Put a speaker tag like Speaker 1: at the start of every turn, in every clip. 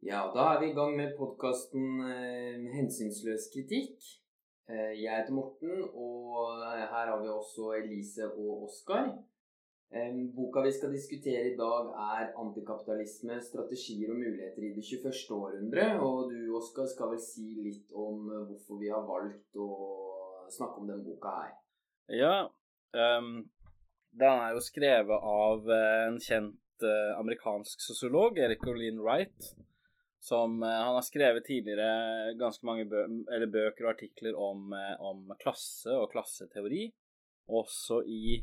Speaker 1: Ja, da er vi i gang med podkasten eh, Hensynsløs kritikk. Eh, jeg heter Morten, og her har vi også Elise og Oskar. Eh, boka vi skal diskutere i dag, er 'Antikapitalisme strategier og muligheter i det 21. århundre'. Og du, Oskar, skal vel si litt om eh, hvorfor vi har valgt å snakke om den boka her.
Speaker 2: Ja, um, den er jo skrevet av eh, en kjent uh, amerikansk sosiolog, Erik Olin Wright, som uh, Han har skrevet tidligere ganske mange bø bøker og artikler om, uh, om, klasse og klasseteori. Også i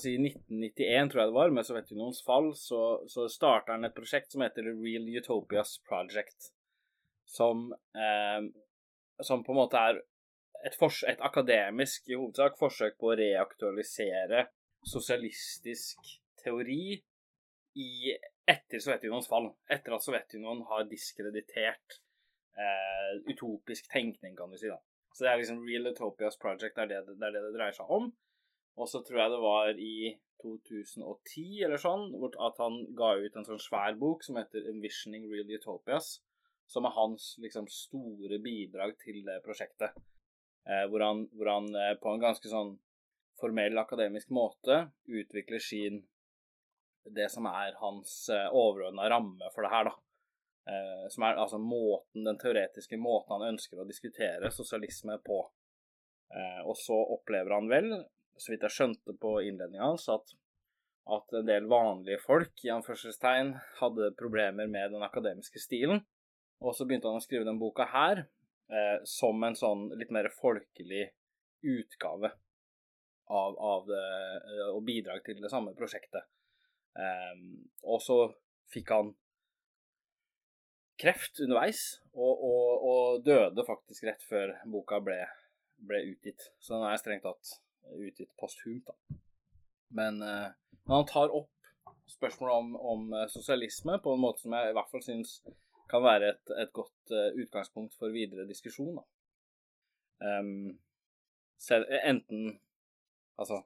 Speaker 2: si 1991, tror jeg det var, med Sovjetunionens fall, så, så starta han et prosjekt som heter The Real Utopias Project. Som, som på en måte er et, et, akademisk i hovedsak forsøk på å reaktualisere sosialistisk teori i, etter Sovjetunionens fall. Etter at Sovjetunionen har diskreditert eh, utopisk tenkning, kan du si. da. Så det er liksom Real Utopias Project, det er det det, er det, det dreier seg om. Og så tror jeg det var i 2010 eller sånn at han ga ut en sånn svær bok som heter 'Envisioning Real Utopias', som er hans liksom store bidrag til det prosjektet. Eh, hvor han, hvor han eh, på en ganske sånn formell akademisk måte utvikler sin Det som er hans eh, overordna ramme for det her, da. Som er altså måten, den teoretiske måten han ønsker å diskutere sosialisme på. Og så opplever han vel, så vidt jeg skjønte på innledninga hans, at, at en del vanlige folk i anførselstegn hadde problemer med den akademiske stilen. Og så begynte han å skrive den boka her, eh, som en sånn litt mer folkelig utgave av, av det, eh, og bidrag til det samme prosjektet. Eh, og så fikk han kreft underveis, og, og, og, døde faktisk rett før boka ble, ble utgitt. Så den er strengt tatt utgitt posthumt, da. Men, eh, men han tar opp spørsmålet om, om, eh, sosialisme på en måte som jeg i hvert fall syns kan være et, et godt uh, utgangspunkt for videre diskusjon. Da. Um, selv, enten Altså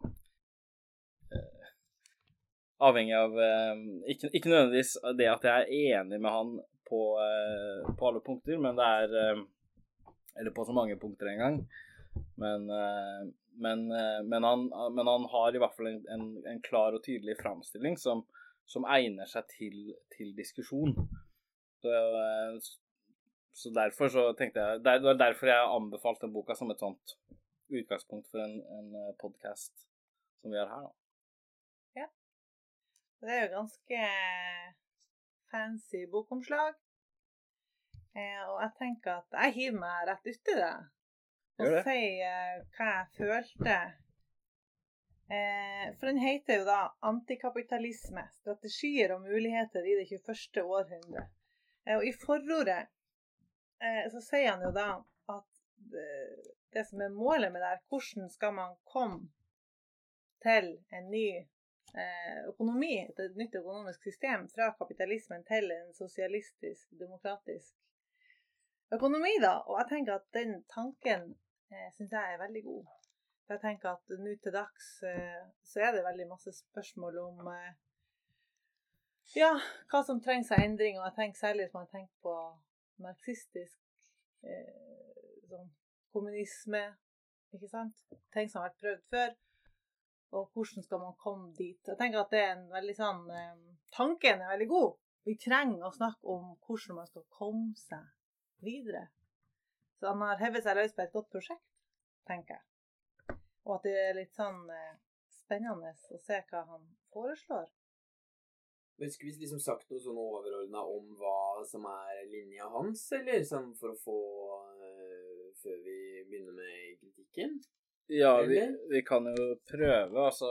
Speaker 2: Avhengig av uh, ikke, ikke, nødvendigvis det at jeg er enig med han på, på alle punkter, men det er Eller på så mange punkter en gang. Men, men, men, han, men, han, har i hvert fall en, en, en klar og tydelig framstilling som, som egner seg til, til diskusjon. Så, eh, så, derfor så tenkte jeg Det var derfor jeg anbefalte den boka som et sånt utgangspunkt for en, en eh, podkast som vi har her, da.
Speaker 3: Det er jo ganske fancy bokomslag. Eh, og jeg tenker at jeg hiver meg rett uti det og sier eh, hva jeg følte. Eh, for den heter jo da 'Antikapitalisme strategier og muligheter i det 21. århundre'. Eh, og i forordet eh, så sier han jo da at det som er målet med det her, hvordan skal man komme til en ny eh, økonomi, et nytt økonomisk system, fra kapitalismen til en sosialistisk, demokratisk økonomi, da. Og jeg tenker at den tanken eh, syns jeg er veldig god. Jeg tenker at nå til dags eh, så er det veldig masse spørsmål om eh, ja, hva som trengs av endring. Og jeg tenker særlig hvis man tenker på marxistisk eh, sånn kommunisme, ikke sant. Ting som har vært prøvd før. Og hvordan skal man komme dit. Jeg tenker at det er en veldig sånn eh, Tanken er veldig god. Vi trenger å snakke om hvordan man skal komme seg videre. Så han har hevet seg løs på et godt prosjekt, tenker jeg. Og at det er litt sånn eh, spennende å se hva han foreslår.
Speaker 1: Men Skulle vi liksom sagt noe sånn overordna om hva som er linja hans, eller sånn for å få uh, Før vi begynner med kritikken?
Speaker 2: Ja, vi, vi, kan jo prøve. Altså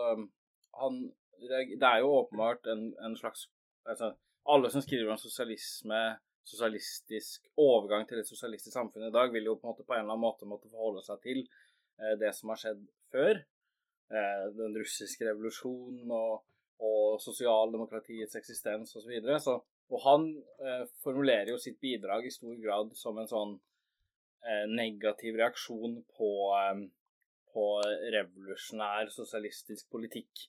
Speaker 2: han Det er jo åpenbart en, en slags altså, Alle som skriver om sosialisme, sosialistisk overgang til et sosialistisk samfunn i dag, vil jo på en måte på en eller annen måte måtte forholde seg til eh, det som har skjedd før. Eh, den russiske revolusjonen og og sosialdemokratiets eksistens osv. Så, så, og han eh, formulerer jo sitt bidrag i stor grad som en sånn eh, negativ reaksjon på, eh, på revolusjonær sosialistisk politikk.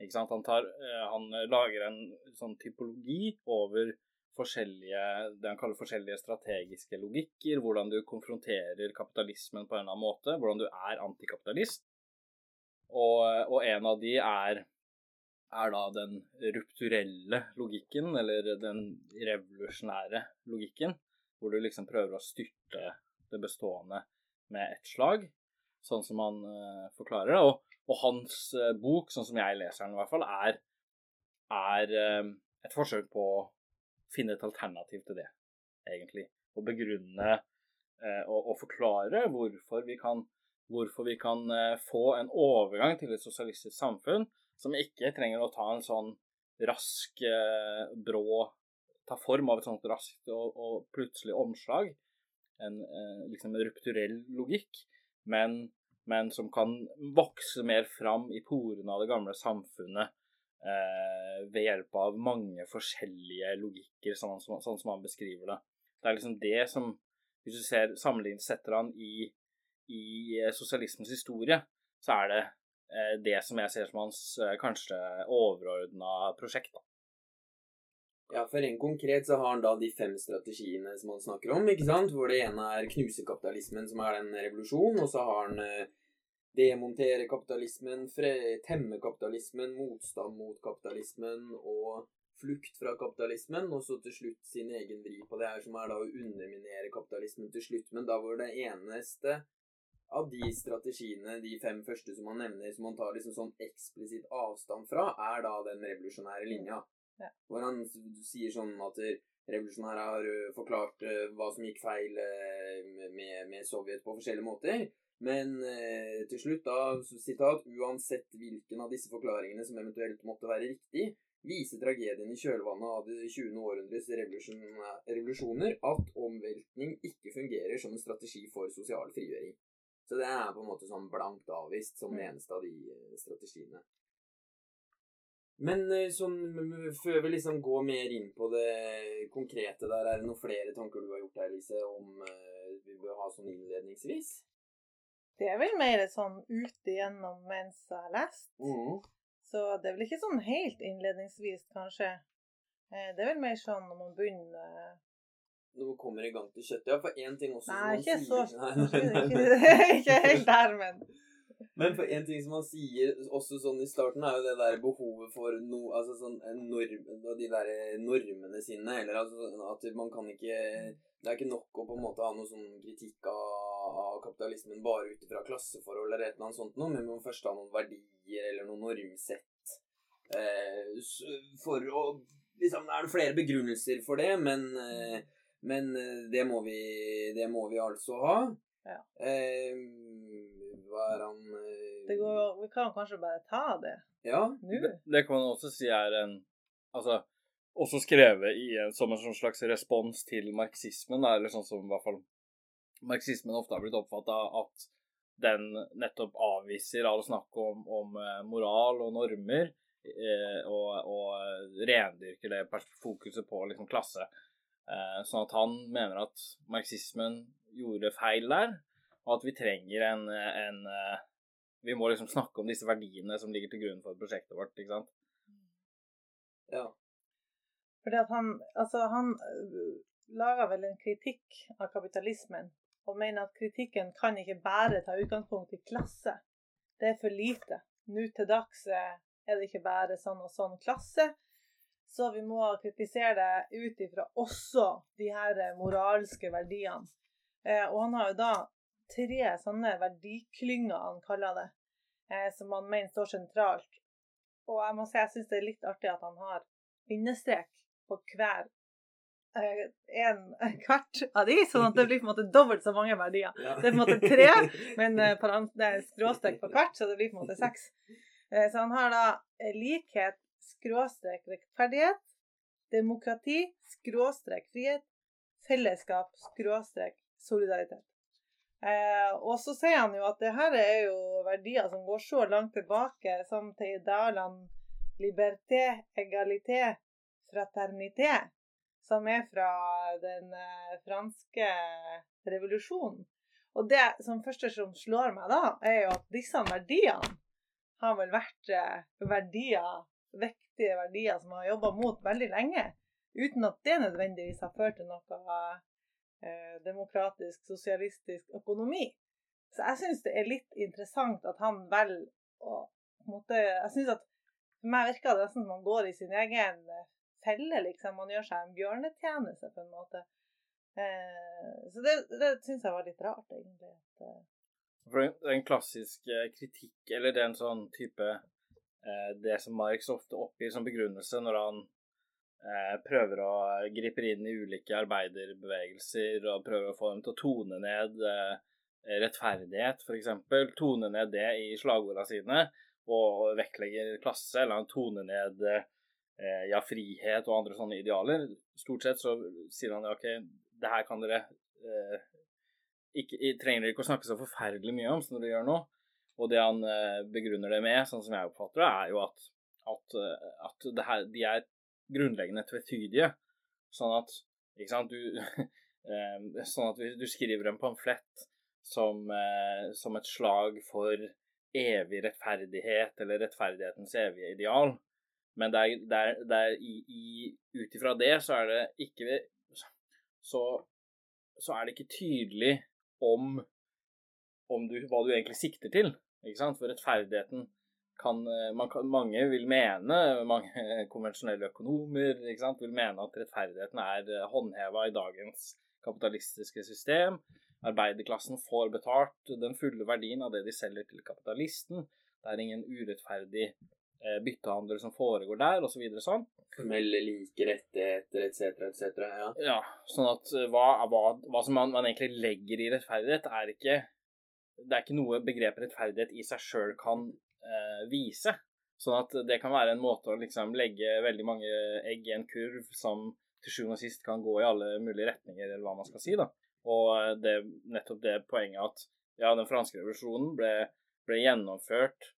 Speaker 2: Han, tar, eh, han lager en sånn typologi over forskjellige, det han kaller forskjellige strategiske logikker, hvordan du konfronterer kapitalismen på en eller annen måte, hvordan du er antikapitalist. Og, og en av de er, er da den rupturelle logikken, eller den revolusjonære logikken, hvor du liksom prøver å styrte det bestående med ett slag, sånn som han uh, forklarer det. Og, og hans uh, bok, sånn som jeg leser den i hvert fall, er, er uh, et forsøk på å finne et alternativ til det, egentlig. Og begrunne uh, og, og, forklare hvorfor vi kan, hvorfor vi kan få en overgang til et sosialistisk samfunn som ikke trenger å ta en sånn rask, brå Ta form av et sånt raskt og, og plutselig omslag. En liksom rupturell logikk, men, men som kan vokse mer fram i porene av det gamle samfunnet eh, ved hjelp av mange forskjellige logikker, sånn som, sånn som han beskriver det. Det er liksom det som Hvis du ser sammenlignet setter han i, i eh, sosialismens historie, så er det eh, det som jeg ser som hans eh, kanskje overordna prosjekt. da.
Speaker 1: Ja, for rent konkret så har han da de fem strategiene som han snakker om, ikke sant? Hvor det ene er knuse kapitalismen, som er den revolusjon, og så har han eh, demontere kapitalismen, temme kapitalismen, motstand mot kapitalismen og flukt fra kapitalismen, og så til slutt sin egen vri på det her, som er da å underminere kapitalismen til slutt. Men da hvor det eneste av de strategiene, de fem første som han nevner, som han tar liksom sånn eksplisitt avstand fra, er da den revolusjonære linja. Ja. Hvor han sier sånn at revolusjonære har forklart hva som gikk feil med, med Sovjet på forskjellige måter. Men eh, til slutt, da, sitat, uansett hvilken av disse forklaringene som eventuelt måtte være riktig, viser tragedien i kjølvannet av det 20. århundres revolusjoner at omveltning ikke fungerer som en strategi for sosial frigjøring. Så det er på en måte sånn blankt avvist som den mm. eneste av de eh, strategiene. Men eh, sånn, før vi liksom går mer inn på det konkrete der, er det noen flere tanker du har gjort her, Lise, om uh, vi bør ha sånn innledningsvis?
Speaker 3: Det er vel mer sånn ut igjennom mens jeg har lest. Mm. Så det er vel ikke sånn helt innledningsvis, kanskje. Eh, det er vel mer sånn når man begynner eh,
Speaker 1: Når man kommer i gang til kjøttet. Ja, for én ting også
Speaker 3: Nei, ikke så ikke, ikke helt der, men
Speaker 1: men for en ting som han sier også sånn i starten, er jo det der behovet for no, altså sånn norm, de der normene sine. Eller altså at man kan ikke Det er ikke nok å på en måte ha noe sånn kritikk av, av kapitalismen bare ut fra klasseforhold eller et eller annet sånt noe, men man må først ha noen verdier eller noen normsett eh, for å Liksom, er det flere begrunnelser for det, men, eh, men eh, det, må vi, det må vi altså ha. Ja. Eh, hva er han
Speaker 3: eh... går, Vi kan kanskje bare ta det
Speaker 1: ja.
Speaker 3: nå?
Speaker 2: Det, det, kan man også si er en Altså også skrevet i, som en sånn slags respons til marxismen, eller sånn som i hvert fall marxismen ofte har blitt oppfatta at den nettopp avviser all snakk om, om eh, moral og normer, eh, og, og rendyrker det fokuset på liksom, klasse. Eh, sånn at han mener at marxismen gjorde feil der, og at vi trenger en, en eh, Vi må liksom snakke om disse verdiene som ligger til grunn for prosjektet vårt, ikke sant?
Speaker 1: Ja.
Speaker 3: Fordi at han Altså, han øh, lager vel en kritikk av kapitalismen, og mener at kritikken kan ikke bare ta utgangspunkt i klasse. Det er for lite. Nå til dags er det ikke bare sånn og sånn klasse. Så vi må kritisere det ut ifra også de her moralske verdiene. Eh, og han har jo da tre sånne verdiklynger, han kaller det, eh, som han mener står sentralt. Og jeg må si jeg syns det er litt artig at han har bindestrek på hver eh, en, hvert av de, sånn at det blir på en måte dobbelt så mange verdier. Ja. Det er på en måte tre, men eh, det skråstrek på hvert, så det blir på en måte seks. Eh, så han har da likhet, skråstrek rettferdighet, demokrati, skråstrek frihet, fellesskap, skråstrek solidaritet. Eh, og så sier han jo at det her er jo verdier som går så langt tilbake som til idealene liberté, egalité, fraternité, som er fra den eh, franske revolusjonen. Og det som første som slår meg da, er jo at disse verdiene har vel vært eh, verdier, viktige verdier som har jobba mot veldig lenge. uten at det nødvendigvis har ført til noe demokratisk, sosialistisk økonomi. Så jeg syns det er litt interessant at han velger å på en måte, Jeg synes at for meg virker det nesten som man går i sin egen eh, felle, liksom. Man gjør seg en bjørnetjeneste, på en måte. Eh, så det, det syns jeg var litt rart, egentlig. Eh,
Speaker 2: For den klassisk eh, kritikk, eller det er en sånn type eh, Det som Marx ofte oppgir som begrunnelse når han eh, prøver å gripe inn i ulike arbeiderbevegelser og prøver å få dem til å tone ned eh, rettferdighet, f.eks. Tone ned det i slagordene sine, og vektlegger klasse, eller han toner ned eh, ja, frihet og andre sånne idealer. Stort sett så sier han OK, det her kan dere eh, ikke, trenger dere ikke å snakke så forferdelig mye om som dere gjør nå. Og det han eh, begrunner det med, sånn som jeg oppfatter det, er jo at, at, eh, at her, de er grunnleggende tvetydige. Sånn at ikke sant, du, eh, sånn at du skriver en pamflett som, eh, som et slag for evig rettferdighet, eller rettferdighetens evige ideal. Men det er, det er, det er i, i, ut ifra det så er det ikke så, så er det ikke tydelig om, om du, hva du egentlig sikter til. Ikke sant? For rettferdigheten kan, kan Mange vil mene, mange konvensjonelle økonomer sant, vil mene at rettferdigheten er håndheva i dagens kapitalistiske system. Arbeiderklassen får betalt den fulle verdien av det de selger til kapitalisten. Det er ingen urettferdig eh, byttehandel som foregår der, osv. Så sånn.
Speaker 1: Formelle like rettigheter etc., etc. Ja.
Speaker 2: ja. Sånn at eh, hva, hva, hva som man, man, egentlig legger i rettferdighet, er ikke Det er ikke noe begrepet rettferdighet i seg sjøl kan eh, vise. Sånn at det kan være en måte å liksom legge veldig mange egg i en kurv som til sjuende og sist kan gå i alle mulige retninger, eller hva man skal si. da. Og eh, det nettopp det poenget at ja, den franske revolusjonen ble, ble gjennomført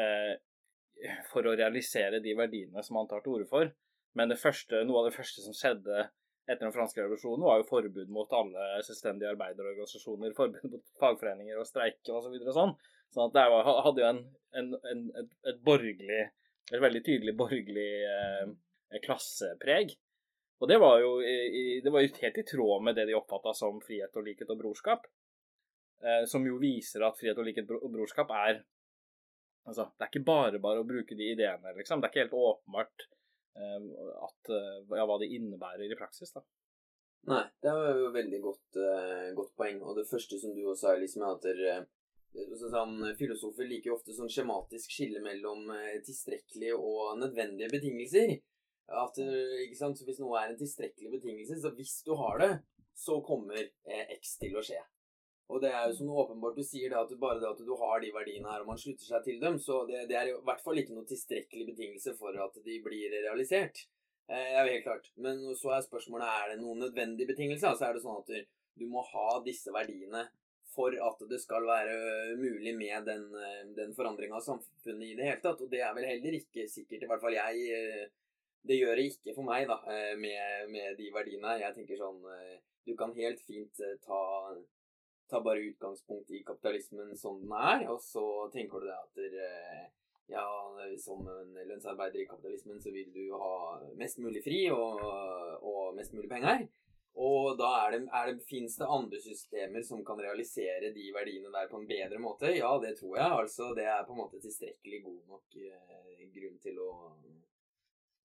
Speaker 2: eh, for å realisere de verdiene som han tar til orde for. Men første, noe av det første som skjedde etter den franske revolusjonen, var jo forbud mot alle selvstendige arbeiderorganisasjoner, forbud mot fagforeninger og streike og Så videre og sånn. Sånn at det var, hadde jo en, en, en, et, borgerlig, et veldig tydelig borgerlig eh, klassepreg. Og det var, jo, det var jo helt i tråd med det de oppfatta som frihet og likhet og brorskap. Eh, som jo viser at frihet og likhet og brorskap er Altså, det er ikke bare bare å bruke de ideene, liksom. Det er ikke helt åpenbart eh, at, eh, ja, hva det innebærer i praksis, da.
Speaker 1: Nei, det er jo veldig godt, uh, godt poeng. Og det første som du også sa, liksom, er at dere, sånn, Filosofer liker jo ofte sånn skjematisk skille mellom tilstrekkelige og nødvendige betingelser. At, eh, ikke sant? Så Hvis noe er en tilstrekkelig betingelse, så hvis du har det, så kommer eh, X til å skje. Og det er jo som åpenbart du sier, det at bare det at du har de verdiene her, og man slutter seg til dem, så det, det er i hvert fall ikke noe tilstrekkelig betingelse for at de blir realisert. Eh, helt klart. Men så er spørsmålet er det noen nødvendig betingelse. Altså er det sånn at du må ha disse verdiene for at det skal være mulig med den, eh, den forandringa av samfunnet i det hele tatt. Og det er vel heller ikke sikkert, i hvert fall jeg eh, det gjør det ikke for meg, da, eh, med, med de verdiene. Jeg tenker sånn Du kan helt fint ta, ta bare utgangspunkt i kapitalismen som den er, og så tenker du deg at ja, som en lønnsarbeider i kapitalismen så vil du ha mest mulig fri og, og mest mulig penger. Og da er det, er det, finnes det andre systemer som kan realisere de verdiene der på en bedre måte? Ja, det tror jeg. Altså, det er på en måte tilstrekkelig god nok eh, grunn til å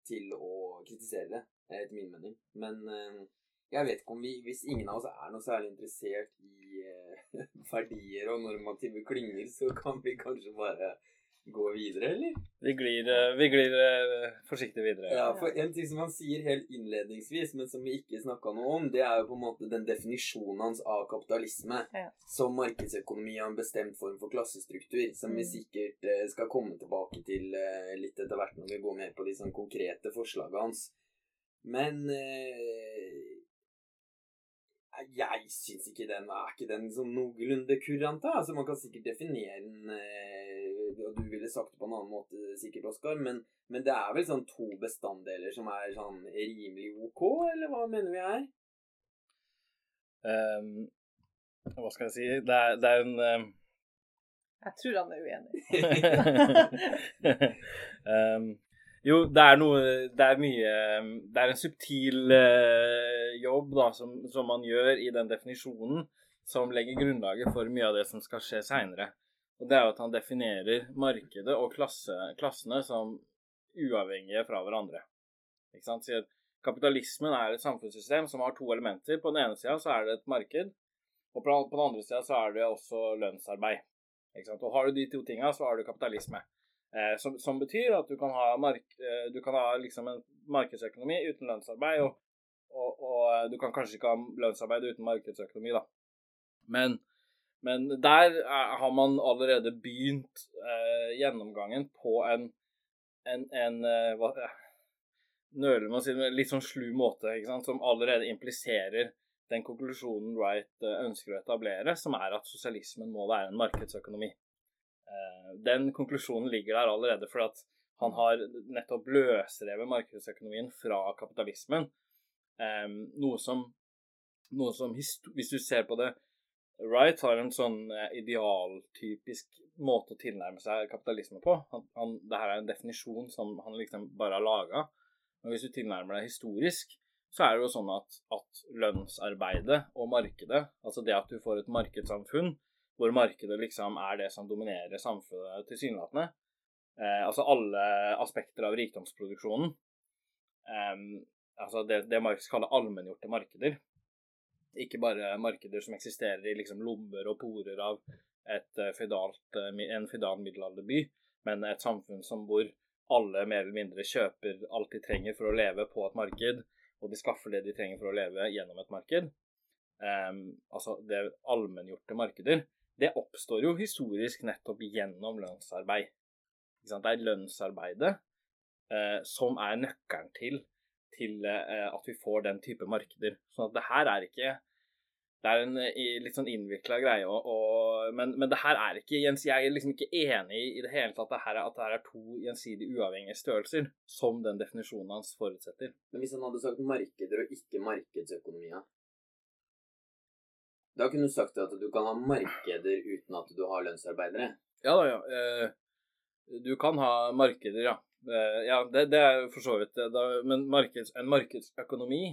Speaker 1: til å kritisere det, etter min mening. Men eh, jeg vet ikke om vi, hvis ingen av oss er noe særlig interessert i eh, verdier og normative klynger, så kan vi kanskje bare gå videre, eller?
Speaker 2: Vi glir, eh, vi glir eh, forsiktig videre.
Speaker 1: Ja, for en ting som han sier helt innledningsvis, men som vi ikke snakka noe om, det er jo på en måte den definisjonen hans av kapitalisme ja. som markedsøkonomi av en bestemt form for klassestruktur, som vi mm. sikkert eh, skal komme tilbake til litt etter hvert når vi går med på de sånn konkrete forslagene hans. Men jeg syns ikke den er ikke den sånn noenlunde kurant. Altså, man kan sikkert definere den eh, Og du ville sagt det på en annen måte sikkert, Oskar, men, men, det er vel sånn to bestanddeler som er sånn rimelig ok, eller hva mener vi er?
Speaker 2: Um, hva skal jeg si Det er, det er en um...
Speaker 3: Jeg tror han er uenig.
Speaker 2: um, Jo, det er noe Det er mye Det er en subtil uh, jobb da, som, som, man gjør i den definisjonen, som legger grunnlaget for mye av det som skal skje seinere. Og det er jo at han definerer markedet og klasse, klassene som uavhengige fra hverandre. Ikke sant? Så kapitalismen er et samfunnssystem som har to elementer. På den ene sida så er det et marked, og på den andre sida så er det også lønnsarbeid. Ikke sant? Og har du de to tinga, så har du kapitalisme. Eh, som, som, betyr at du kan ha, mark, eh, du kan ha liksom en markedsøkonomi uten lønnsarbeid, og, og, og, du kan kanskje ikke ha lønnsarbeid uten markedsøkonomi, da. Men, men der er, har man allerede begynt eh, gjennomgangen på en, en, en eh, hva, nøler med å si det, litt sånn slu måte, ikke sant, som allerede impliserer den konklusjonen Wright eh, ønsker å etablere, som er at sosialismen må være en markedsøkonomi. Eh, den konklusjonen ligger der allerede fordi at han har nettopp løsrevet markedsøkonomien fra kapitalismen. Eh, noe som, noe som Hvis du ser på det Wright har en sånn idealtypisk måte å tilnærme seg kapitalisme på. Han, han, det er en definisjon som han liksom bare har laga. Men hvis du tilnærmer deg historisk, så er det jo sånn at, at, lønnsarbeidet og markedet, altså det at du får et markedssamfunn hvor markedet liksom er det som dominerer samfunnet tilsynelatende, eh, altså alle aspekter av rikdomsproduksjonen, eh, altså det, det Marx kaller allmenngjorte markeder, ikke bare markeder som eksisterer i liksom lommer og porer av et eh, eh, en fedal middelalderby, men et samfunn som hvor alle mer eller mindre kjøper alt de trenger for å leve på et marked, og de skaffer det de trenger for å leve gjennom et marked. Um, altså det allmenngjorte markeder. Det oppstår jo historisk nettopp gjennom lønnsarbeid. Det er lønnsarbeidet uh, som er nøkkelen til, til uh, at vi får den type markeder. Sånn at det her er ikke det er en litt sånn innvikla greie. Og, og, men, men, det her er ikke Jens, Jeg er liksom ikke enig i det hele tatt at det her er, at det her er to gjensidig uavhengige størrelser, som den definisjonen hans forutsetter.
Speaker 1: Men hvis han hadde sagt markeder og ikke markedsøkonomia, da kunne du sagt at du kan ha markeder uten at du har lønnsarbeidere?
Speaker 2: Ja da, ja. Eh, du kan ha markeder, ja. Eh, ja, det, det er for så vidt det. Men markeds, en markedsøkonomi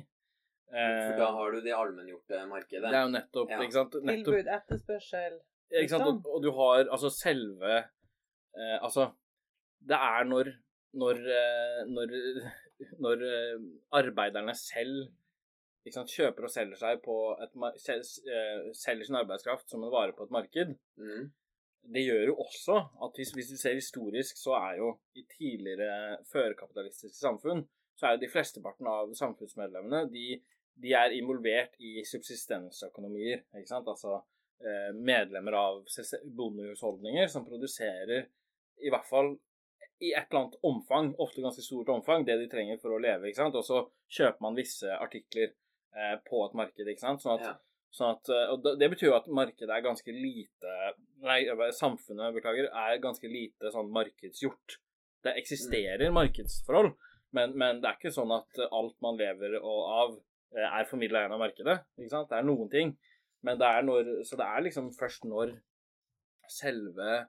Speaker 1: for da har du det allmenngjorte markedet.
Speaker 2: Det er jo nettopp, ja. ikke sant?
Speaker 3: Nettopp, Tilbud, etterspørsel
Speaker 2: Ikke sant? Og, og, du har altså selve eh, Altså, det er når når, eh, når, når eh, arbeiderne selv sant, kjøper og selger seg på et eh, selger sin arbeidskraft som en vare på et marked. Mm. Det gjør jo også at hvis, hvis, du ser historisk, så er jo i tidligere førkapitalistiske samfunn så er jo de flesteparten av samfunnsmedlemmene de de er involvert i subsistensøkonomier. ikke sant? Altså eh, medlemmer av bondehusholdninger som produserer i hvert fall i et eller annet omfang, ofte ganske stort omfang, det de trenger for å leve. ikke sant? Og så kjøper man visse artikler eh, på et marked. ikke sant? Sånn at, ja. Sånn at, eh, og Det betyr jo at markedet er ganske lite Nei, samfunnet, beklager, er ganske lite sånn markedsgjort. Det eksisterer markedsforhold, men, men, det er ikke sånn at alt man lever av, Eh, er formidla gjennom markedet. Ikke sant? Det er noen ting. Men det er når, så det er liksom først når selve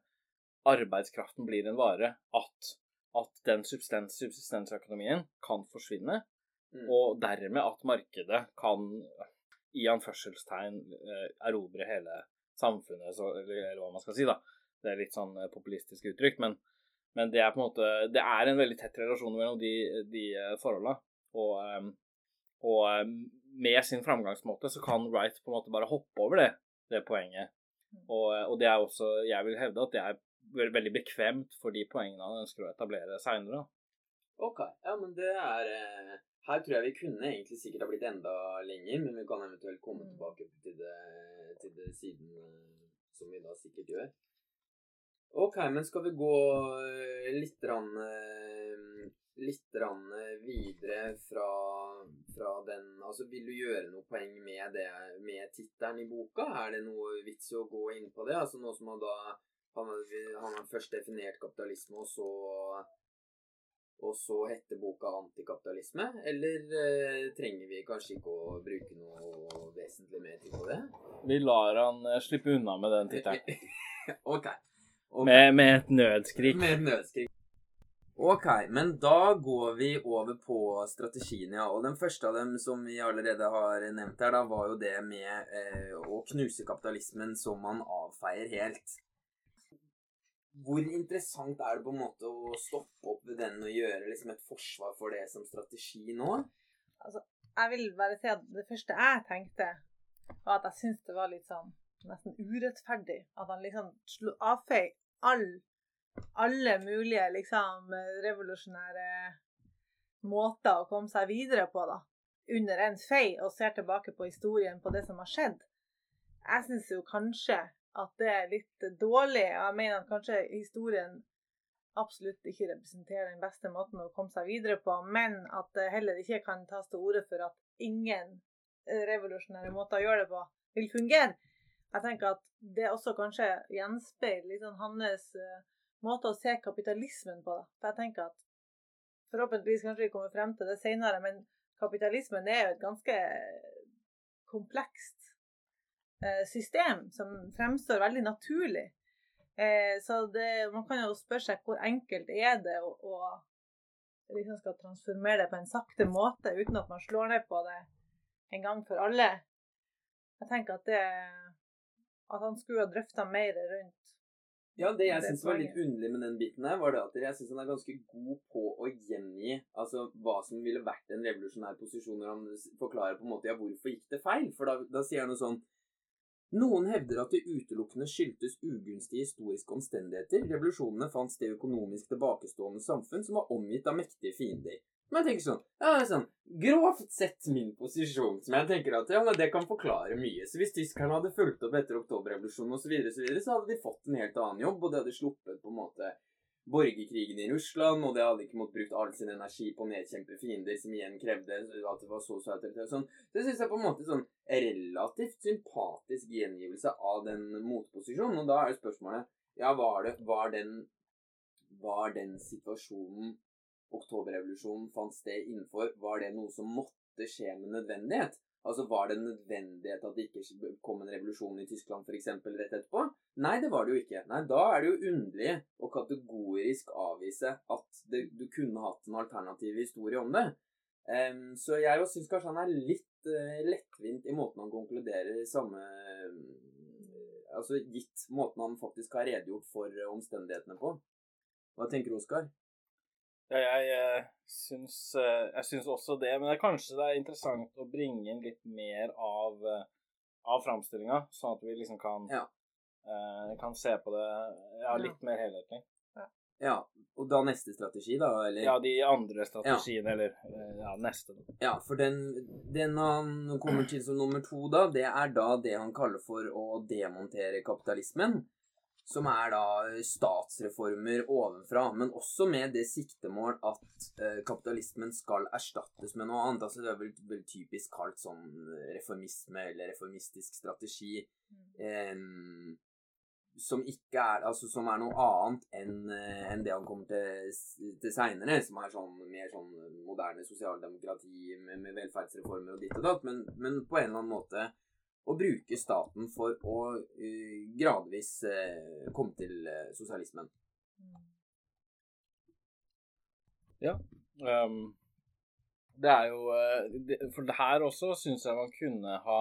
Speaker 2: arbeidskraften blir en vare, at, at den substans, subsistensøkonomien kan forsvinne. Mm. Og dermed at markedet kan, i anførselstegn, eh, erobre hele samfunnet, så, eller, hva man skal si, da. Det er litt sånn eh, populistisk uttrykk, men, men det er på en måte Det er en veldig tett relasjon mellom de, de forholda. Og, og eh, med sin framgangsmåte så kan Wright på en måte bare hoppe over det, det poenget. Og, eh, og, det er også, jeg vil hevde at det er veldig bekvemt for de poengene han ønsker å etablere seinere.
Speaker 1: Ok, ja, men det er eh, Her tror jeg vi kunne egentlig sikkert ha blitt enda lenger, men vi kan eventuelt komme mm. tilbake til det, til det siden, som vi da sikkert gjør. Ok, men skal vi gå litt rann, litt videre fra, fra, den Altså, vil du gjøre noe poeng med det, med tittelen i boka? Er det noe vits i å gå inn på det? Altså noe som han da Han, han har først definert kapitalisme, og så og så heter boka 'Antikapitalisme'? Eller eh, trenger vi kanskje ikke å bruke noe vesentlig mer tid på det?
Speaker 2: Vi lar han eh, slippe unna med den tittelen.
Speaker 1: okay.
Speaker 2: okay. Med, med, et nødskrik.
Speaker 1: Med et nødskrik. Ok, men da går vi over på strategien, ja. Og den første av dem som vi allerede har nevnt her, da, var jo det med eh, å knuse kapitalismen som man avfeier helt. Hvor interessant er det på en måte å stoppe opp ved den og gjøre liksom et forsvar for det som strategi nå?
Speaker 3: Altså, jeg vil bare si at det første jeg tenkte, var at jeg syntes det var litt sånn nesten urettferdig at han liksom slo avfei all, alle mulige liksom revolusjonære måter å komme seg videre på, da. Under en fei, og ser tilbake på historien på det som har skjedd. Jeg syns jo kanskje at det er litt dårlig. og Jeg mener at kanskje historien absolutt ikke representerer den beste måten å komme seg videre på, men at det heller ikke kan tas til orde for at ingen revolusjonære måter å gjøre det på vil fungere. Jeg tenker at det også kanskje gjenspeiler litt sånn hans uh, måte å se kapitalismen på. For jeg tenker at Forhåpentligvis kanskje vi kommer frem til det senere, men kapitalismen er jo et ganske komplekst system som fremstår veldig naturlig. Uh, så det, man kan jo spørre seg hvor enkelt er det å, å liksom skal transformere det på en sakte måte uten at man slår ned på det en gang for alle. Jeg tenker at det at han skulle ha drøfta mer rundt
Speaker 1: ja, det jeg syns var litt underlig med den biten her, var det at jeg syns han er ganske god på å gjengi altså, hva som ville vært en revolusjonær posisjon når han forklarer på en måte ja, hvorfor gikk det feil. For da, da sier han noe sånn Noen hevder at det utelukkende skyldtes ugunstige historiske omstendigheter. Revolusjonene fant sted økonomisk tilbakestående samfunn som var omgitt av mektige fiender. Men jeg tenker sånn, ja, sånn Grovt sett min posisjon, som jeg tenker at ja, det kan forklare mye. Så hvis tyskerne hadde fulgt opp etter oktoberrevolusjonen osv., så, videre, så, videre, så hadde de fått en helt annen jobb, og de hadde sluppet på en måte borgerkrigen i Russland, og det hadde ikke måttet brukt all sin energi på å nedkjempe fiender, som igjen krevde at det var så og sånn. Det syns jeg på en måte sånn relativt sympatisk gjengivelse av den motposisjonen. Og da er spørsmålet ja, var, det, var, den, var den situasjonen oktoberrevolusjonen fant sted innenfor, var det noe som måtte skje med nødvendighet? Altså Var det nødvendighet at det ikke kom en revolusjon i Tyskland eksempel, rett etterpå? Nei, det var det jo ikke. Nei, Da er det jo underlig å kategorisk avvise at det, du kunne hatt en alternativ historie om det. Um, så jeg jo syns kanskje han er litt uh, lettvint i måten han konkluderer samme uh, Altså gitt måten han faktisk har redegjort for omstendighetene på. Hva tenker du, Oskar?
Speaker 2: Ja, jeg, jeg, syns, eh, jeg syns også det, men det kanskje det er interessant å bringe inn litt mer av, eh, av framstillinga, sånn at vi liksom kan,
Speaker 1: ja.
Speaker 2: Uh, kan se på det ja, litt mer helhetlig.
Speaker 1: Ja, og da neste strategi, da? Eller?
Speaker 2: Ja, de andre strategiene, ja. eller ja, neste.
Speaker 1: Ja, for den, den, han kommer til som nummer to, da, det er da det han kaller for å demontere kapitalismen som er da statsreformer ovenfra, men også med det siktemål at eh, kapitalismen skal erstattes med noe annet. Altså Det er vel, vel typisk kalt sånn reformisme eller reformistisk strategi. Eh, som ikke er Altså som er noe annet enn eh, en det han kommer til, til seinere, som er sånn mer sånn moderne sosialdemokrati med, med velferdsreformer og ditt og datt, men, men på en eller annen måte å bruke staten for å uh, gradvis uh, komme til uh, sosialismen.
Speaker 2: Ja. Um, det er jo det, For her også syns jeg man kunne ha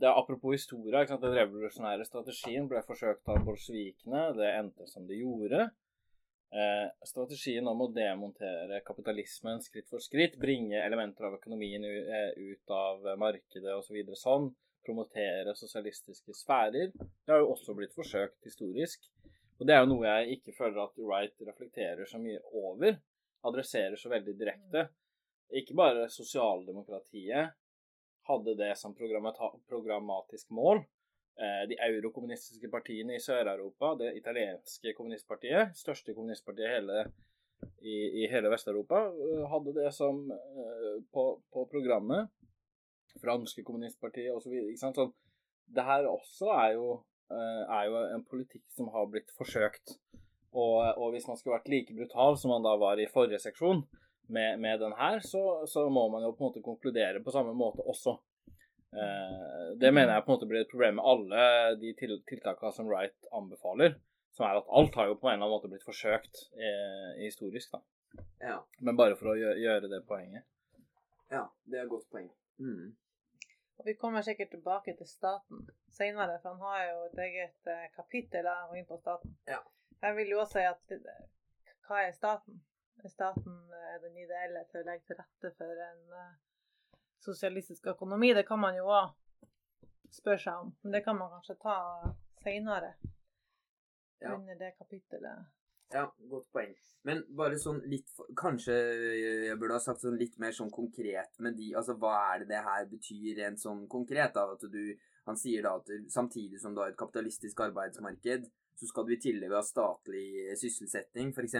Speaker 2: det er Apropos historia, ikke sant? den revolusjonære strategien ble forsøkt av bolsjevikene. Det endte som det gjorde. Eh, strategien om å demontere kapitalismen skritt for skritt, bringe elementer av økonomien ut av markedet osv. Så sånn, promotere sosialistiske sfærer. Det har jo også blitt forsøkt historisk. Og det er jo noe jeg ikke føler at Wright reflekterer så mye over. Adresserer så veldig direkte. Ikke bare sosialdemokratiet hadde det som programmatisk mål. Eh, de eurokommunistiske partiene i Sør-Europa, det italienske kommunistpartiet, største kommunistpartiet hele, i, i, hele Vest-Europa, eh, hadde det som eh, på, på programmet franske kommunistpartiet osv. Sånn, det her også er jo, er jo, en politikk som har blitt forsøkt. Og, og, hvis man skulle vært like brutal som man da var i forrige seksjon med, med den her, så, så, må man jo på en måte konkludere på samme måte også. Eh, det mener jeg på en måte blir et problem med alle de til, tiltakene som Wright anbefaler. Som er at alt har jo på en eller annen måte blitt forsøkt eh, historisk, da.
Speaker 1: Ja.
Speaker 2: Men bare for å gjøre, gjøre det poenget.
Speaker 1: ja, det er et godt poeng. Mm.
Speaker 3: Og vi kommer sikkert tilbake til staten senere, for han har jo et eget kapittel der han går inn på staten.
Speaker 1: Ja.
Speaker 3: Jeg vil jo også si at hva er staten? Staten er den ideelle til å legge til rette for en eh, sosialistisk økonomi? Det kan man jo òg spørre seg om, men det kan man kanskje ta senere.
Speaker 1: Ja.
Speaker 3: Under det kapittelet.
Speaker 1: Ja, godt poeng. Men bare sånn litt Kanskje jeg burde ha sagt sånn litt mer sånn konkret med de Altså, hva er det det her betyr rent sånn konkret? da, At du Han sier da at samtidig som du har et kapitalistisk arbeidsmarked, så skal du i tillegg ha statlig sysselsetting, f.eks.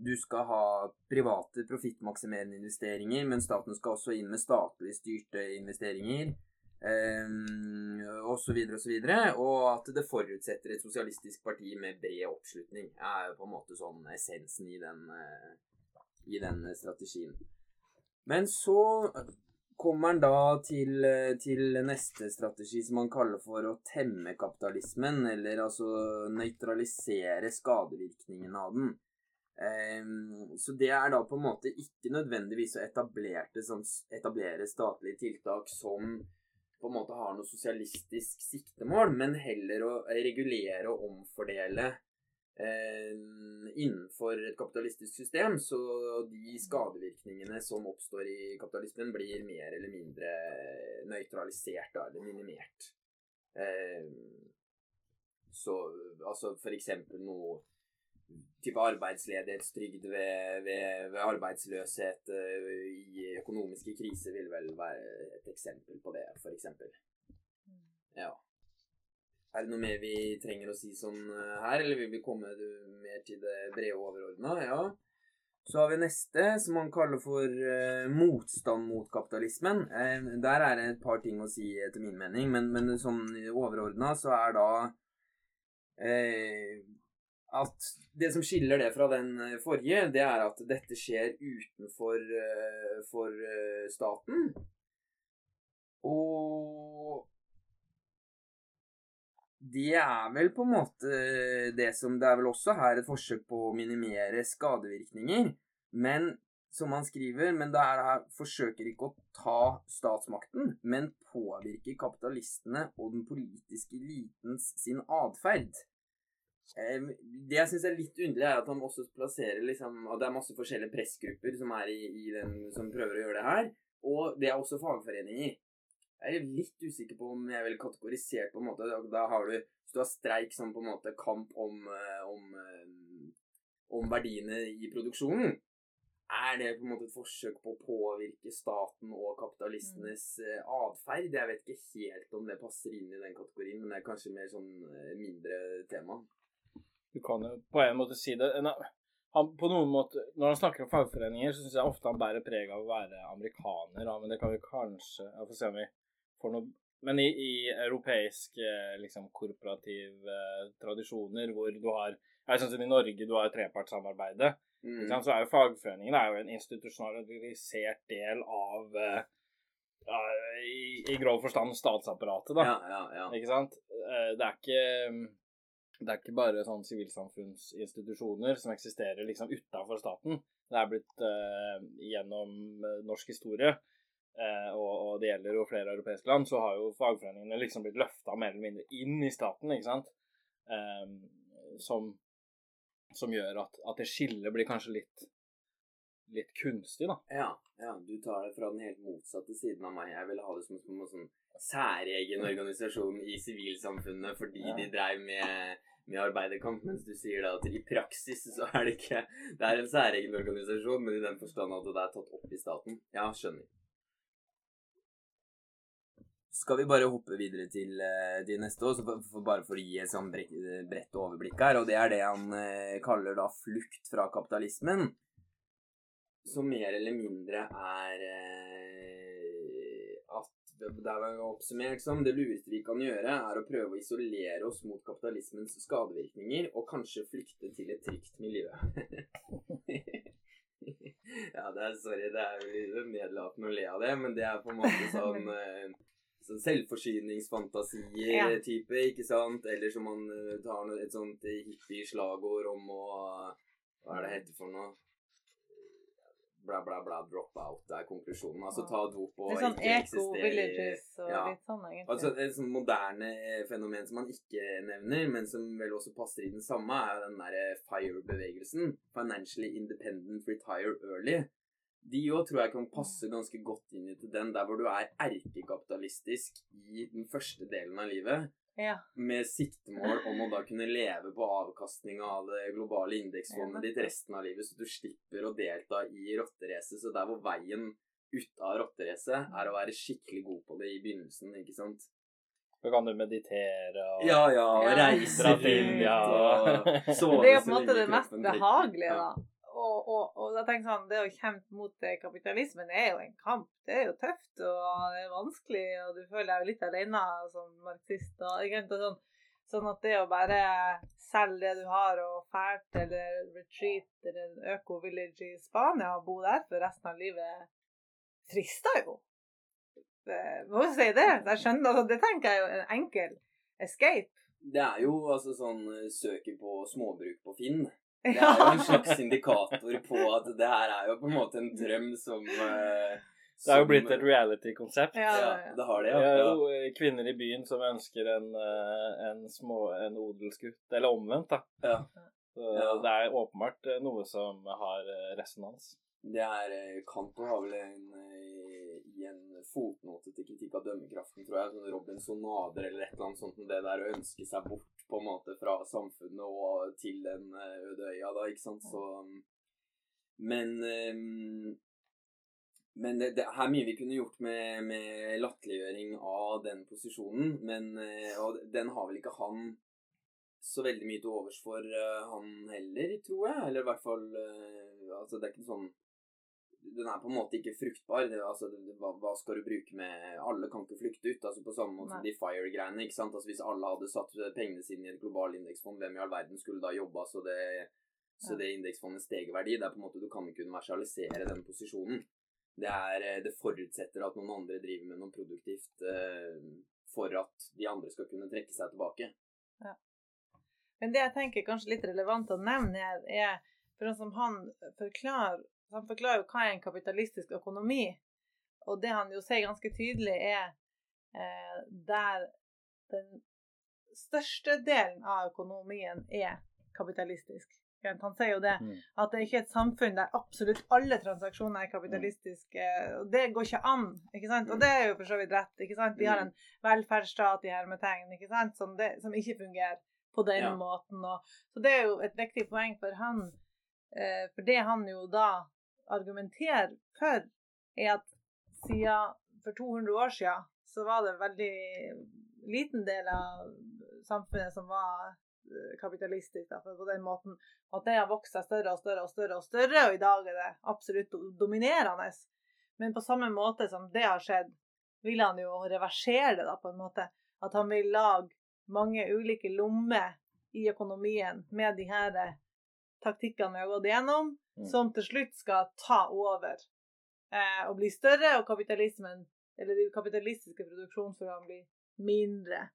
Speaker 1: Du skal ha private profittmaksimerende investeringer, men staten skal også inn med statlig styrte investeringer. Um, og så videre og så videre. Og at det forutsetter et sosialistisk parti med bred oppslutning. er jo på en måte sånn essensen i den, eh, i den strategien. Men så kommer han da til, eh, til neste strategi som han kaller for å temme kapitalismen, eller altså nøytralisere skadevirkningene av den. Ehm, så det er da på en måte ikke nødvendigvis å sånn, etablere statlige tiltak som på en måte har noe sosialistisk siktemål, men heller å regulere og omfordele eh, innenfor et kapitalistisk system, så de skadevirkningene som oppstår i kapitalismen, blir mer eller mindre nøytralisert, eller minimert. Eh, så altså for eksempel noe type arbeidsledighetstrygd ved, ved, ved arbeidsløshet eh, i økonomiske kriser vil vel være et eksempel på det, eksempel. Ja. Er det noe mer vi trenger å si sånn eh, her, eller vil vi komme mer til det brede overordna? Ja. Så har vi neste, som han kaller for uh, motstand mot kapitalismen. Uh, der er det et par ting å si, etter min mening, men, men sånn overordna så er da eh, at det som skiller det fra den eh, forrige, det er at dette skjer utenfor eh, for eh, staten. Og det er vel på en måte det som Det er vel også her et forsøk på å minimere skadevirkninger. Men som han skriver, men det er her forsøker ikke å ta statsmakten, men påvirke kapitalistene og den politiske elitens sin atferd. Det jeg syns er litt underlig, er at han også plasserer liksom At det er masse forskjellige pressgrupper som er i, i den som prøver å gjøre det her. Og det er også fagforeninger. Jeg er litt usikker på om jeg ville kategorisert på en måte Da- har du Hvis du har streik som på en måte kamp om, eh, om, eh, om verdiene i produksjonen, er det på en måte et forsøk på å påvirke staten og kapitalistenes mm. atferd? Jeg vet ikke helt om det passer inn i den kategorien, men det er kanskje mer sånn mindre tema.
Speaker 2: Du kan jo på en måte si det. Han, på noen måte, når han snakker om fagforeninger, så syns jeg ofte han bærer preg av å være amerikaner. Da, men det kan vi kanskje Jeg får se om vi får noe Men i, i europeiske liksom, korporative eh, tradisjoner hvor du har Jeg syns i Norge du har trepartssamarbeidet.
Speaker 1: Mm.
Speaker 2: Så er jo fagforeningene er jo en institusjonalisert del av eh, i, I grov forstand statsapparatet, da.
Speaker 1: Ja, ja, ja.
Speaker 2: Ikke sant? Eh, Det er ikke det er ikke bare sånn sivilsamfunnsinstitusjoner som eksisterer liksom utafor staten. Det er blitt eh, gjennom eh, norsk historie, eh, og, og det gjelder jo flere europeiske land, så har jo fagforeningene liksom blitt løfta mer eller mindre inn i staten, ikke sant? Eh, som, som gjør at, at det skillet blir kanskje litt litt kunstig, da.
Speaker 1: Ja, ja, du tar det fra den helt motsatte siden av meg. Jeg ville ha det som, som en sånn særegen organisasjon i sivilsamfunnet fordi
Speaker 2: Ja.
Speaker 1: de dreiv med, med arbeiderkamp, mens du sier da at i praksis så er det ikke Det er en særegen organisasjon, men i den forstand at det er tatt opp i staten. Ja, skjønner. Skal vi bare hoppe videre til, eh, til neste år, for, for, bare for å gi et sånn bredt, bredt overblikk her, og det er det han eh, kaller da flukt fra kapitalismen som mer eller mindre er eh, at det er oppsummert som det lureste vi kan gjøre, er å prøve å isolere oss mot kapitalismens skadevirkninger, og kanskje flykte til et trygt miljø. ja, det er sorry, det er jo nedlatende å le av det, men det er på en måte sånn sånn selvforsyningsfantasier-type,
Speaker 3: Ja.
Speaker 1: ikke sant? Eller som man eh, tar et sånt hippie-slagord om å Hva er det heter for noe? Bla, bla, bla, drop out er konklusjonen. Altså ta dop og
Speaker 3: Litt sånn eco-villages og
Speaker 1: Ja.
Speaker 3: litt sånn, egentlig.
Speaker 1: Altså Et sånn moderne eh, fenomen som man ikke nevner, men som vel også passer i den samme, er den derre FIRE-bevegelsen. Financially Independent Retire Early. De òg tror jeg kan passe ganske godt inn i til den, der hvor du er erkekapitalistisk i den første delen av livet,
Speaker 3: ja.
Speaker 1: med siktemål om å da kunne leve på avkastninga av det globale indeksfondet ditt resten av livet, så du slipper å delta i rotteracet. Så der hvor veien ut av rotteracet er å være skikkelig god på det i begynnelsen, ikke sant?
Speaker 2: Så kan du meditere og
Speaker 1: Ja, ja, reise
Speaker 2: til India
Speaker 1: og sove
Speaker 3: det er jo på en måte det mest behagelige, da. Og, og, og jeg tenker sånn, det å kjempe mot eh, kapitalismen er jo en kamp. Det er jo tøft, og det er vanskelig, og du føler deg jo litt alene som marxist. Og, og sånn, sånn at det å bare selge det du har, og fælt eller retreat eller en øko-village i Spania og bo der for resten av livet, frister jo. Må jo si det. Jeg skjønner, altså, det tenker jeg er jo en enkel escape.
Speaker 1: Det er jo altså sånn eh, på småbruk på Finn. Det er jo en slags indikator på at det her er jo på en måte en drøm som eh,
Speaker 2: Det er jo blitt et reality-konsept.
Speaker 3: Ja,
Speaker 1: Ja,
Speaker 3: ja.
Speaker 1: det har det,
Speaker 2: Det
Speaker 1: ja.
Speaker 2: er
Speaker 1: ja.
Speaker 2: jo kvinner i byen som ønsker en, eh, en, små, en odelsgutt, eller omvendt, da.
Speaker 1: Ja.
Speaker 2: Så
Speaker 1: Ja.
Speaker 2: det er åpenbart eh, noe som har resonans.
Speaker 1: Det er Kanto har vel en, i en fotnote til kritikk av dømmekraften, tror jeg, sånn Robinsonader eller et eller annet sånt, det der å ønske seg bort på en måte fra samfunnet og til den eh, øde øya, da, ikke sant, så um, Men um, men det, det er mye vi kunne gjort med, med latterliggjøring av den posisjonen, men eh, Og den har vel ikke han så veldig mye til overs for eh, han heller, tror jeg. Eller i hvert fall Altså, det er ikke sånn Den er på en måte ikke fruktbar. Det, altså, det, hva, hva skal du bruke med Alle kan ikke flykte ut. altså På samme måte som de FIRE-greiene. ikke sant? Altså Hvis alle hadde satt pengene sine i et globalt indeksfond, hvem i all verden skulle da jobba så det så
Speaker 3: Ja.
Speaker 1: det indeksfondet steg i verdi? Det er på en måte Du kan ikke universalisere den posisjonen. Det, er, eh, det forutsetter at noen andre driver med noe produktivt eh, for at de andre skal kunne trekke seg tilbake.
Speaker 3: Men det jeg tenker kanskje litt relevant å nevne er for sånn som han forklarer Han forklarer jo hva er en kapitalistisk økonomi. Og det han jo sier ganske tydelig, er eh, der den største delen av økonomien er kapitalistisk. Han sier jo det,
Speaker 2: Mm.
Speaker 3: at det er ikke et samfunn der absolutt alle transaksjoner er kapitalistiske. og Det går ikke an. ikke sant? Og det er jo for så vidt rett. ikke sant? Vi har en velferdsstat i hermetegn ikke sant? Som, det, som ikke fungerer på den
Speaker 1: Ja.
Speaker 3: måten. Og, så det er jo et viktig poeng for han. Eh, for det han jo da argumenterer for, er at siden for 200 år siden så var det en veldig liten del av samfunnet som var eh, kapitalistisk da, på den måten. At det har vokst seg større og større og større, og større, og i dag er det absolutt dominerende. Men på samme måte som det har skjedd, vil han jo reversere det da, på en måte. At han vil lage mange ulike lommer i økonomien med de her eh, taktikkene vi har gått igjennom,
Speaker 2: Mm.
Speaker 3: Som til slutt skal ta over eh, og bli større, og kapitalismen, eller de kapitalistiske produksjonsformene blir mindre.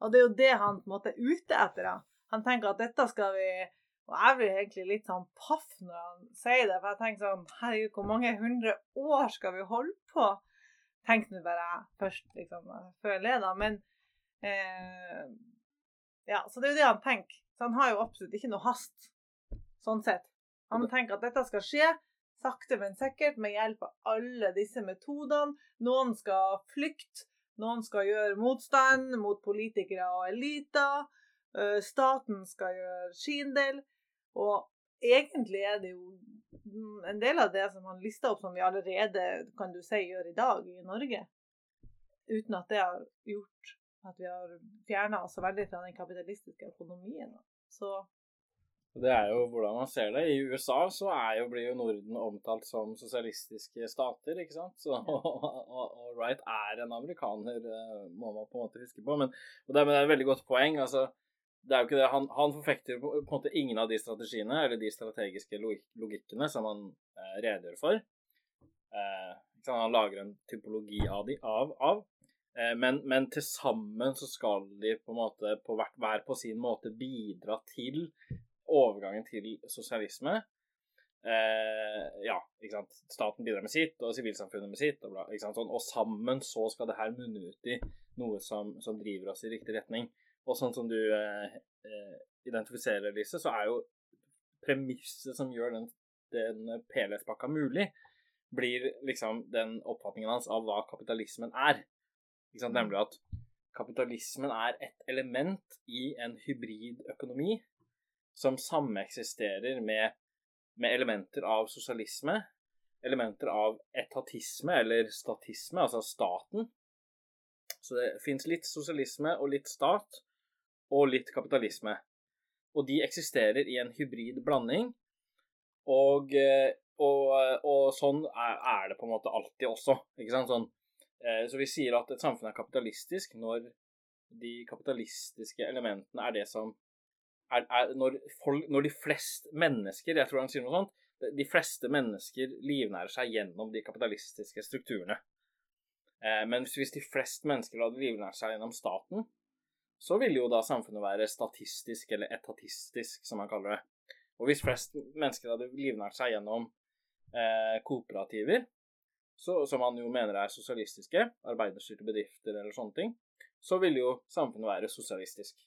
Speaker 3: Og det er jo det han på en måte er ute etter. da. Han tenker at dette skal vi Og jeg blir egentlig litt sånn paff når han sier det, for jeg tenker sånn Herregud, hvor mange hundre år skal vi holde på? Tenk nå bare først, liksom, før jeg ler. Men eh, Ja, så det er jo det han tenker. Så han har jo absolutt ikke noe hast, sånn sett. Han tenker at dette skal skje sakte, men sikkert med hjelp av alle disse metodene. Noen skal flykte, noen skal gjøre motstand mot politikere og eliter. eh, Staten skal gjøre sin del. Og egentlig er det jo en del av det som han lista opp, som vi allerede kan du si gjør i dag i Norge. Uten at det har gjort at vi har fjerna oss så veldig fra den kapitalistiske økonomien. Så
Speaker 2: Det er jo hvordan man ser det. I USA så er jo, blir jo Norden omtalt som sosialistiske stater, ikke sant. Så, og, og, og Wright er en amerikaner, eh, må man på en måte huske på. Men, og det, er, men det er et veldig godt poeng. altså det er jo ikke det. Han, han forfekter på, på en måte ingen av de strategiene eller de strategiske logikkene som han eh, redegjør for. Eh, han lager en typologi av de, av, av. Eh, men, men til sammen så skal de på en måte på hver, hver på sin måte bidra til overgangen til sosialisme. Eh, ja, ikke sant. Staten bidrar med sitt, og sivilsamfunnet med sitt. Og, bla, ikke sant? Sånn, og sammen så skal det her munne ut i noe som, som, driver oss i riktig retning. Og sånn som du eh, eh identifiserer, Lise, så er jo premisset som gjør den, den PLS-pakka mulig, blir liksom den oppfatningen hans av hva kapitalismen er. Mm. Nemlig at kapitalismen er et element i en hybrid økonomi som sameksisterer med, med elementer av sosialisme, elementer av etatisme eller statisme, altså staten. Så det fins litt sosialisme og litt stat, og litt kapitalisme. Og de eksisterer i en hybrid blanding. Og, eh, og, og sånn er, det på en måte alltid også. Ikke sant? Sånn, Eh, så vi sier at et samfunn er kapitalistisk når de kapitalistiske elementene er det som er, er når, folk, når, de flest mennesker Jeg tror han sier noe sånt. De fleste mennesker livnærer seg gjennom de kapitalistiske strukturene. Eh, men hvis de flest mennesker hadde livnært seg gjennom staten, så ville jo da samfunnet være statistisk, eller etatistisk, som man kaller det. Og hvis flest mennesker hadde livnært seg gjennom eh, kooperativer, så, som han jo mener er sosialistiske, arbeiderstyrte bedrifter eller sånne ting, så ville jo samfunnet være sosialistisk.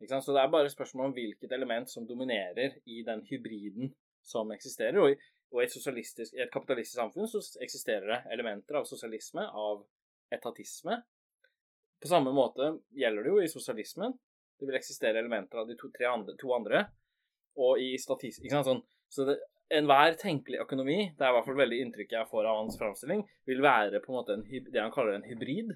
Speaker 2: Så det er bare spørsmål om hvilket element som dominerer i den hybriden som eksisterer. Og i, og i, et, i et kapitalistisk samfunn så eksisterer det elementer av sosialisme, av etatisme. På samme måte gjelder det jo i sosialismen. Det vil eksistere elementer av de to, andre, to andre. Og i statistisk sånn, Så det, enhver tenkelig økonomi, det er i hvert fall veldig inntrykket jeg får av hans framstilling, vil være på en måte en, det han kaller en hybrid.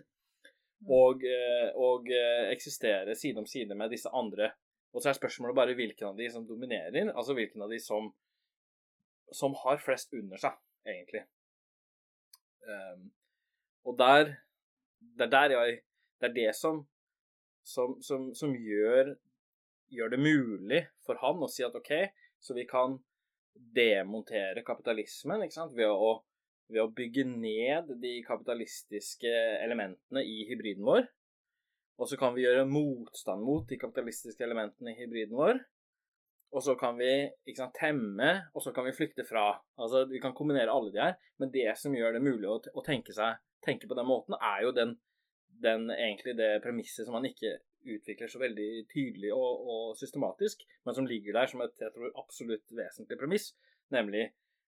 Speaker 2: Mm. Og, eh, og eh, eksistere side om side med disse andre. Og så er spørsmålet bare hvilken av de som dominerer, altså hvilken av de som, som har flest under seg, egentlig. Um, og der Det er der jeg Det er det som, som, som, som gjør, gjør det mulig for han å si at OK, så vi kan demontere kapitalismen ved å, ved å bygge ned de kapitalistiske elementene i hybriden vår. Og så kan vi gjøre motstand mot de kapitalistiske elementene i hybriden vår. Og så kan vi sant, temme, og så kan vi flykte fra. Altså, Vi kan kombinere alle de her, men det som gjør det mulig å, å tenke, seg, tenke, på den måten, er jo den, den, egentlig det premisset som man ikke utvikler så veldig tydelig og, og, systematisk, men som ligger der som et jeg tror, absolutt vesentlig premiss, nemlig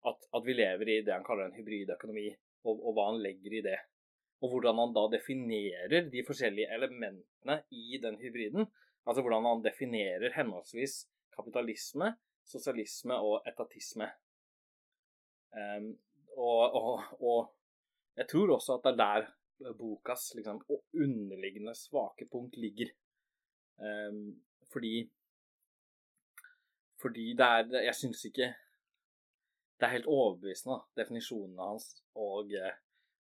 Speaker 2: at, at, vi lever i det han kaller en hybridøkonomi, og, og hva han legger i det. Og hvordan han da definerer de forskjellige elementene i den hybriden. Altså hvordan han definerer henholdsvis kapitalisme, sosialisme og etatisme. Um, og, og, og, jeg tror også at det er der bokas liksom, underliggende svake punkt ligger. Um, fordi Fordi det er Jeg syns ikke Det er helt overbevisende, definisjonene hans og,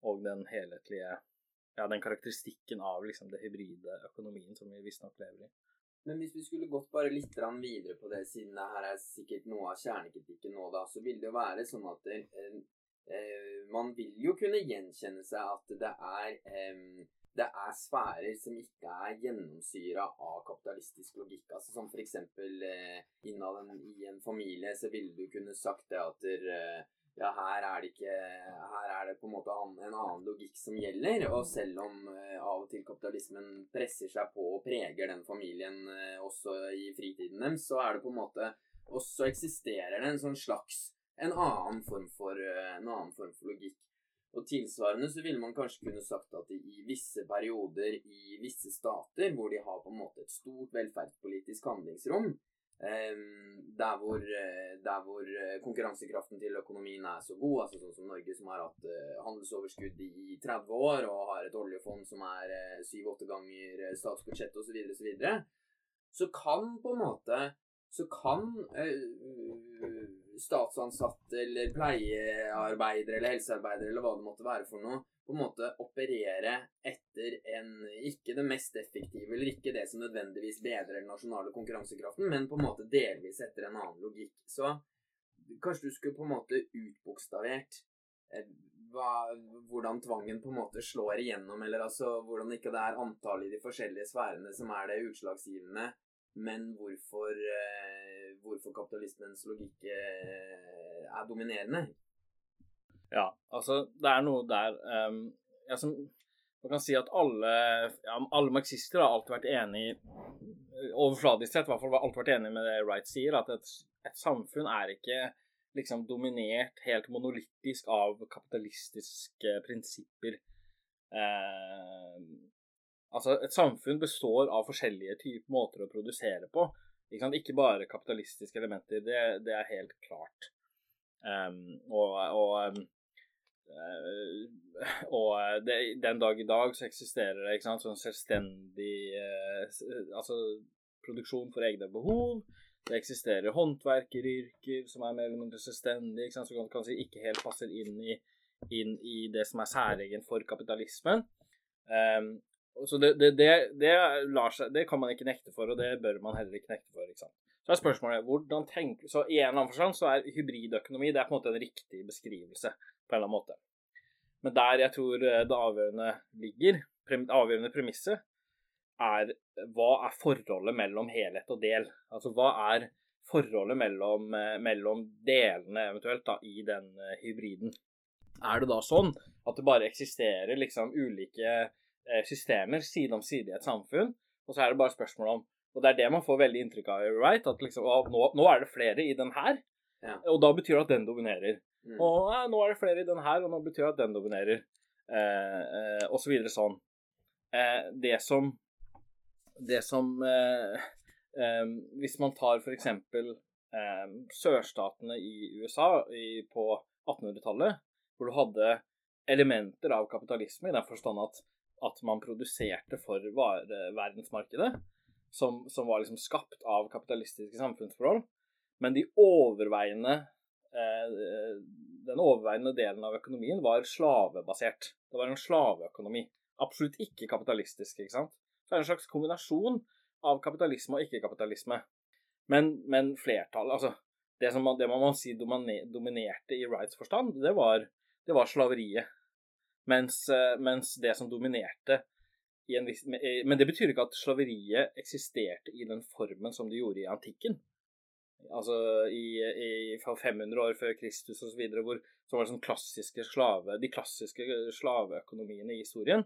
Speaker 2: og den helhetlige Ja, den karakteristikken av liksom, det hybride økonomien som vi visstnok lever i.
Speaker 1: Men hvis vi skulle gått bare litt videre på det, siden det her er sikkert noe av kjernekritikken nå, da, så vil det jo være sånn at det, eh, man vil jo kunne gjenkjenne seg at det er eh, det er sfærer som ikke er gjennomsyra av kapitalistisk logikk. Altså Som f.eks. Eh, innad i en familie så ville du kunne sagt det at eh, ja, her er det ikke Her er det på en måte en annen logikk som gjelder. Og selv om eh, av og til kapitalismen presser seg på og preger den familien eh, også i fritiden deres, så er det på en måte også eksisterer det en sånn slags en annen form for, eh, en annen form for logikk. Og tilsvarende så ville man kanskje kunne sagt at i visse perioder i visse stater hvor de har på en måte et stort velferdspolitisk handlingsrom, ehm, der hvor, eh, der hvor, eh, konkurransekraften til økonomien er så god, altså sånn som Norge som har hatt handelsoverskudd i 30 år og har et oljefond som er syv-åtte ganger statsbudsjettet osv., så, så, videre, så kan på en måte så kan statsansatte eller pleiearbeidere eller helsearbeidere eller hva det måtte være for noe, på en måte operere etter en Ikke det mest effektive, eller ikke det som nødvendigvis bedrer den nasjonale konkurransekraften, men på en måte delvis etter en annen logikk. Så kanskje du skulle på en måte utbokstavert eh, hva, hvordan tvangen på en måte slår igjennom, eller altså hvordan ikke det er antallet i de forskjellige sfærene som er det utslagsgivende, men hvorfor, eh, hvorfor kapitalismens logikk eh, er dominerende.
Speaker 2: Ja, altså det er noe der um, ja, som, Man kan si at alle, ja, alle marxister har alltid vært enig overfladisk sett i hvert fall alltid vært enig med det Wright sier, at et, et samfunn er ikke liksom dominert helt monolittisk av kapitalistiske prinsipper. Eh, altså, et samfunn består av forskjellige typer måter å produsere på. Ikke, ikke bare kapitalistiske elementer. Det, det er helt klart. Um, og, og Eh, og eh, det, den dag i dag så eksisterer det ikke sant, sånn selvstendig uh, altså produksjon for egne behov. Det eksisterer håndverkeryrker som er mer eller mindre selvstendige, som kan, si ikke helt passer inn i, inn i det som er særegen for kapitalismen. Um, så det, det, det, det, seg, det, kan man ikke nekte for, og det bør man heller ikke nekte for. ikke sant? Så er spørsmålet hvordan tenker, så I en eller annen forstand så er hybridøkonomi det er på en måte en riktig beskrivelse på en eller annen måte. Men der jeg tror eh, det avgjørende ligger, det avgjørende premisset, er hva er forholdet mellom helhet og del? Altså hva er forholdet mellom, eh, mellom delene eventuelt da, i den eh, hybriden? Er det da sånn at det bare eksisterer liksom ulike systemer side om side i et samfunn, og så er det bare spørsmål om Og det er det man får veldig inntrykk av, right? At liksom, nå, nå er det flere i den her, ja. og da betyr det at den dominerer. Mm. Og eh, nå er det flere i den her, og nå betyr det at den dominerer. Eh, eh, og så videre sånn. Eh, det som Det som eh, eh, Hvis man tar for eksempel sørstatene i USA i, på 1800-tallet, hvor du hadde elementer av kapitalisme i den forstand at, at man produserte for verdensmarkedet, som, som var liksom skapt av kapitalistiske samfunnsforhold, men de overveiende Eh, den overveiende delen av økonomien var slavebasert. Det var en slaveøkonomi. Absolutt ikke kapitalistisk. ikke sant? Det er en slags kombinasjon av kapitalisme og ikke-kapitalisme. Men, men flertallet Altså, det, som man, det man må si dominerte i Wrights forstand, det var, det var slaveriet. Mens, eh, mens, det som dominerte viss Men det betyr ikke at slaveriet eksisterte i den formen som det gjorde i antikken altså i, i 500 år før Kristus osv., hvor så var sånn klassiske slave, de klassiske slaveøkonomiene i historien.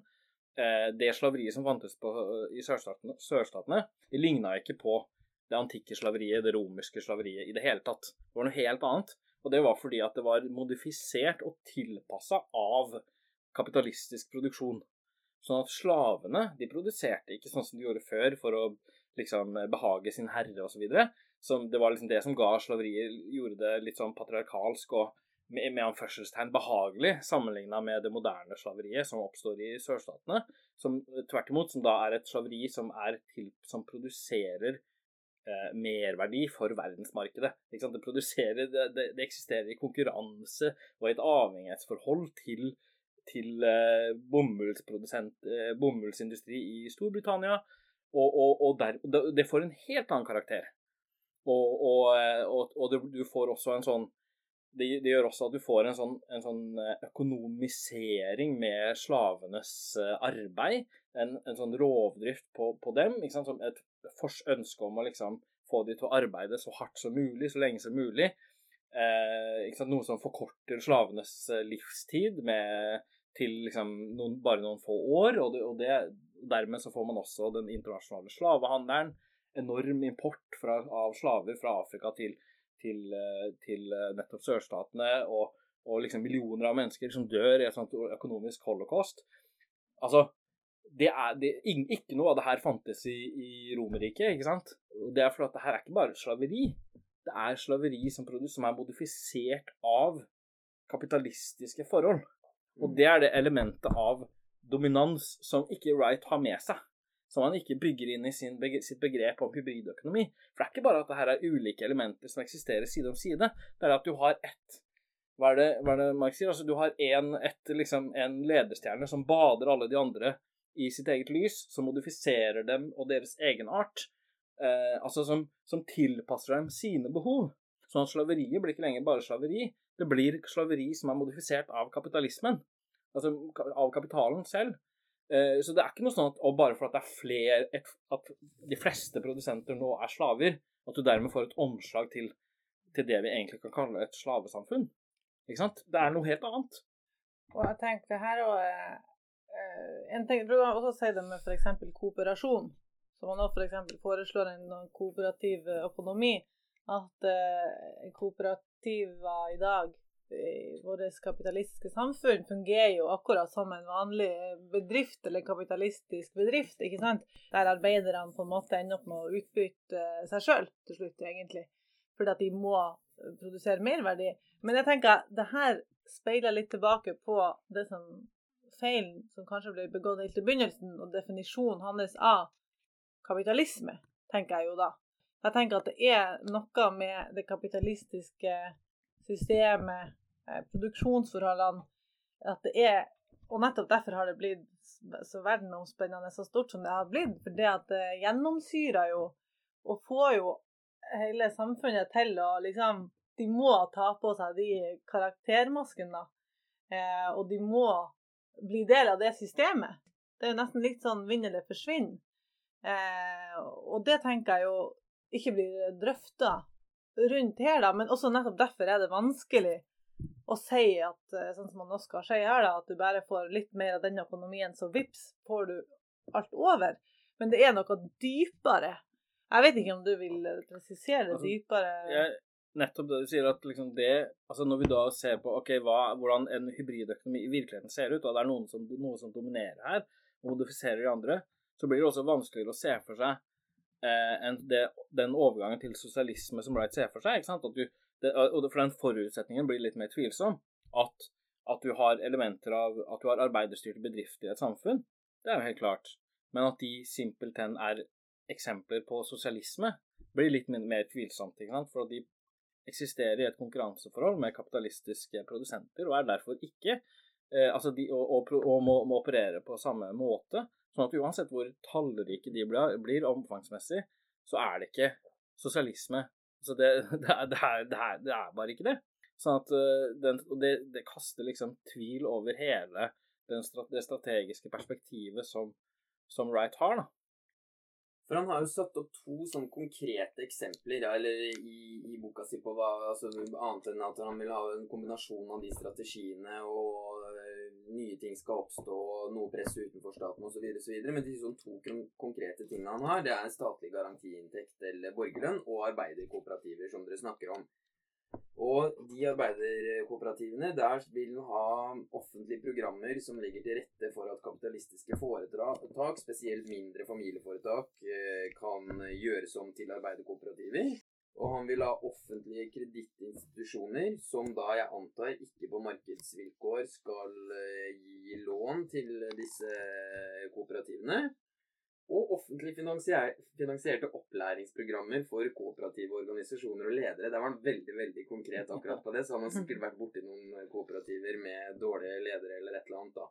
Speaker 2: Eh, det slaveriet som fantes på, i sørstatene, sørstatene, det ligna ikke på det antikke slaveriet, det romerske slaveriet, i det hele tatt. Det var noe helt annet. Og det var fordi at det var modifisert og tilpassa av kapitalistisk produksjon. Sånn at slavene de produserte ikke sånn som de gjorde før for å liksom behage sin herre osv det var liksom det som ga slaveriet Gjorde det litt sånn patriarkalsk og med, med anførselstegn behagelig sammenligna med det moderne slaveriet som oppstår i sørstatene. Som tvert imot som da er et slaveri som, er til, som produserer eh, merverdi for verdensmarkedet. Det, produserer, det, det, det, eksisterer i konkurranse og i et avhengighetsforhold til, til eh, eh, bomullsindustri i Storbritannia. Og, og, og der, det får en helt annen karakter. Eh, og, og du får også en sånn det, det, gjør også at du får en sånn, en sånn økonomisering med slavenes arbeid. En, en sånn rovdrift på, på dem. Som et ønske om å liksom få dem til å arbeide så hardt som mulig, så lenge som mulig. Eh, Noe som forkorter slavenes livstid med, til liksom noen, bare noen få år. Og, det, og det, dermed så får man også den internasjonale slavehandelen enorm import fra, av slaver fra Afrika til, til, eh, til eh, nettopp sørstatene, og, og, liksom millioner av mennesker som dør i et sånt økonomisk holocaust. Altså, det er, det, ikke noe av det her fantes i, i Romerriket, ikke sant? Det er fordi at det her er ikke bare slaveri. Det er slaveri som, som er modifisert av kapitalistiske forhold. Og mm. det er det elementet av dominans som ikke Wright har med seg som han ikke bygger inn i sin, sitt begrep om hybridøkonomi. For det er ikke bare at det her er ulike elementer som eksisterer side om side. Det er at du har ett Hva er det, hva er det Mark sier? Altså, du har en, et, liksom, en lederstjerne som bader alle de andre i sitt eget lys, som modifiserer dem og deres egenart. Eh, altså som, som tilpasser dem sine behov. Sånn at slaveriet blir ikke lenger bare slaveri. Det blir slaveri som er modifisert av kapitalismen. Altså av kapitalen selv. Eh, så det er ikke noe sånn at og bare for at det er flere, at de fleste produsenter nå er slaver, at du dermed får et omslag til, til det vi egentlig kan kalle et slavesamfunn. Ikke sant? Det er noe helt annet.
Speaker 3: Og jeg tenker her òg En ting, Du kan også si det med f.eks. kooperasjon. Så man nå f.eks. foreslår en kooperativ økonomi. At uh, kooperativer i dag i vårt kapitalistiske samfunn fungerer jo akkurat som en vanlig bedrift eller kapitalistisk bedrift, ikke sant? Der arbeiderne på en måte ender opp med å utbytte seg sjøl til slutt, egentlig. Fordi at de må produsere merverdi. Men jeg tenker det her speiler litt tilbake på det som feilen som kanskje ble begått helt i begynnelsen, og definisjonen hans av kapitalisme, tenker jeg jo da. Jeg tenker at det er noe med det kapitalistiske systemet Eh, produksjonsforholdene at det er Og nettopp derfor har det blitt så verdenomspennende så stort som det har blitt. For det at det gjennomsyrer jo og får jo hele samfunnet til å liksom De må ta på seg de karaktermaskene. Eh, og de må bli del av det systemet. Det er jo nesten litt sånn vinn eller forsvinn. Eh, og det tenker jeg jo ikke blir drøfta rundt her, da. Men også nettopp derfor er det vanskelig å si at eh, sånn som man også sier her, da, at du bare får litt mer av den økonomien, så vips får du alt over. Men det er noe dypere. Jeg vet ikke om du vil eh, presisere det
Speaker 2: Altså,
Speaker 3: dypere
Speaker 2: Jeg, nettopp det du sier, at liksom det altså Når vi da ser på ok, hva, hvordan en hybridøkonomi i virkeligheten ser ut, og det er noen som, noe som dominerer her, og modifiserer de andre, så blir det også vanskeligere å se for seg eh, det, den overgangen til sosialisme som Wright ser for seg. du, det, og For den forutsetningen blir litt mer tvilsom. At, at, du har elementer av at du har arbeiderstyrte bedrifter i et samfunn, det er jo helt klart. Men at de simpelthen er eksempler på sosialisme, blir litt mer tvilsomt. For de eksisterer i et konkurranseforhold med kapitalistiske produsenter, og er derfor ikke eh, altså de, og, og, og må, må, operere på samme måte. Sånn at uansett hvor tallrike de blir, omfangsmessig, så er det ikke sosialisme så det, det, er, det, er, det, er, bare ikke det. Sånn at den, det, det, kaster liksom tvil over hele den, det strategiske perspektivet som, som Wright har. da.
Speaker 1: For han har jo satt opp to sånn konkrete eksempler eller i, i, boka si på hva altså, Annet enn at han vil ha en kombinasjon av de strategiene og uh, nye ting skal oppstå, noe press utenfor staten osv. Men de sånn to konkrete tingene han har, det er statlig garantiinntekt eller borgerlønn og arbeiderkooperativer, som dere snakker om. Og de arbeiderkooperativene, der vil en ha offentlige programmer som legger til rette for at kapitalistiske foretak, spesielt mindre familieforetak, eh, kan gjøres om til arbeiderkooperativer. Og han vil ha offentlige kredittinstitusjoner som da jeg antar ikke på markedsvilkår skal eh, gi lån til disse kooperativene og offentlig finansierte opplæringsprogrammer for kooperative organisasjoner og ledere. Der var han veldig veldig konkret akkurat på det. Så han har sikkert vært borti noen kooperativer med dårlige ledere eller et eller annet. da.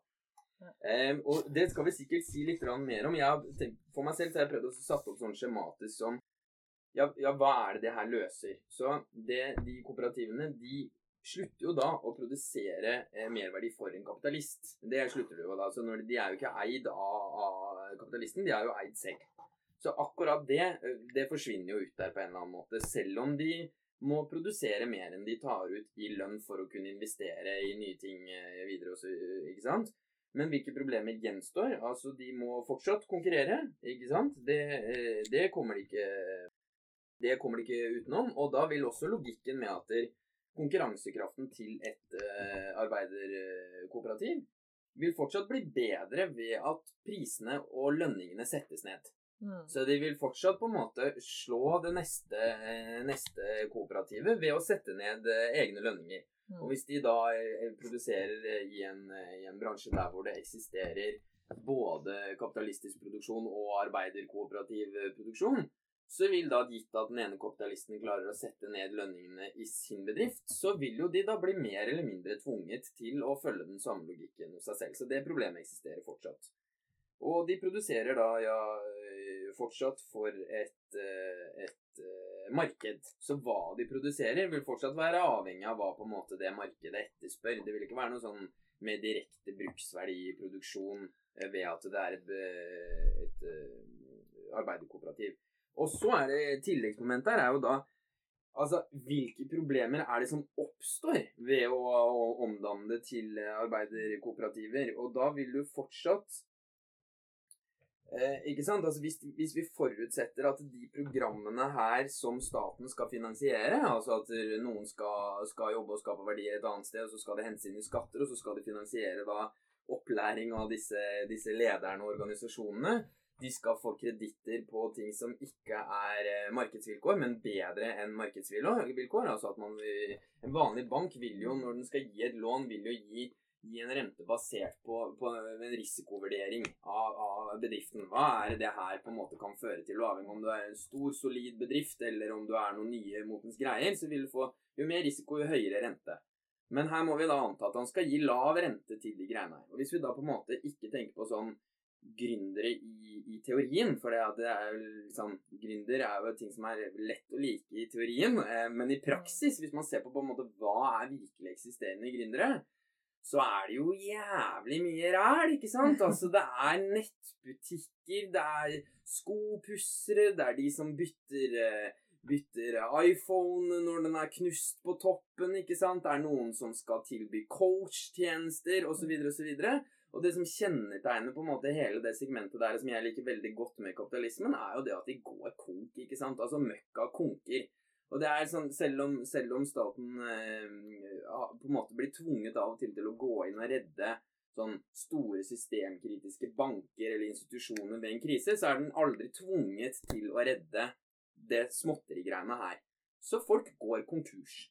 Speaker 1: Um, og det skal vi sikkert si litt mer om. Tenkt, for meg selv så har jeg prøvd å satt opp sånn skjematisk som ja, ja, hva er det det her løser? Så det, de kooperativene de slutter jo da å produsere eh, merverdi for en kapitalist. Det slutter du jo da. Så de er jo ikke eid av, av, kapitalisten, de er jo eid selv. Så akkurat det, eh, det forsvinner jo ut der på en eller annen måte. Selv om de må produsere mer enn de tar ut i lønn for å kunne investere i nye ting eh, videre også, ikke sant? Men hvilke problemer gjenstår? Altså, de må fortsatt konkurrere, ikke sant? Det, eh, det kommer de ikke det kommer de ikke utenom. Og da vil også logikken med at konkurransekraften til et uh, arbeiderkooperativ vil fortsatt bli bedre ved at prisene og lønningene settes ned. Mm. Så de vil fortsatt på en måte slå det neste, eh, neste kooperativet ved å sette ned uh, egne lønninger. Mm. Og hvis de da produserer i en, i en bransje der hvor det eksisterer både kapitalistisk produksjon og arbeiderkooperativ produksjon, så vil da, gitt at den ene kapitalisten klarer å sette ned lønningene i sin bedrift, så vil jo de da bli mer eller mindre tvunget til å følge den samme logikken hos seg selv. Så det problemet eksisterer fortsatt. Og de produserer da ja, eh, fortsatt for et, eh, et eh, marked. Så hva de produserer, vil fortsatt være avhengig av hva på en måte det markedet etterspør. Det vil ikke være noe sånn med direkte bruksverdi i produksjon ved at det er et, et, arbeiderkooperativ. Og så er det tilleggsmomentet her er jo da Altså, hvilke problemer er det som oppstår ved å, å omdanne det til eh, arbeiderkooperativer? Og da vil du fortsatt eh, Ikke sant? Altså, hvis, hvis vi forutsetter at de programmene her som staten skal finansiere, altså at noen skal, skal jobbe og skape verdier et annet sted, og så skal det hentes inn i skatter, og så skal de finansiere da opplæring av disse, disse lederne og organisasjonene de skal få kreditter på ting som ikke er eh, markedsvilkår, men bedre enn markedsvilkår. Altså at man En vanlig bank vil jo, når den skal gi et lån, vil jo gi, gi en rente basert på, på en risikovurdering av, av, bedriften. Hva er det her på en måte kan føre til? Avhengig om du er en stor, solid bedrift, eller om du er noen nye motens greier, så vil du få jo mer risiko, jo høyere rente. Men her må vi da anta at han skal gi lav rente til de greiene her. Og hvis vi da på en måte ikke tenker på sånn gründere i, i, teorien. For det, er jo liksom Gründer er jo ting som er lett å like i teorien. Eh, men i praksis, hvis man ser på på en måte hva er virkelig eksisterende gründere, så er det jo jævlig mye ræl, ikke sant? Altså, det er nettbutikker, det er skopussere, det er de som bytter eh, bytter iPhone når den er knust på toppen, ikke sant? Det er noen som skal tilby coach-tjenester, osv., osv. Og det som kjennetegner på en måte hele det segmentet der, som jeg liker veldig godt med kapitalismen, er jo det at de går konk, ikke sant? Altså møkka konker. Og det er sånn, selv om, selv om staten eh, på en måte blir tvunget av og til til å gå inn og redde sånn store systemkritiske banker eller institusjoner ved en krise, så er den aldri tvunget til å redde det småtterigreiene her. Så folk går konkurs.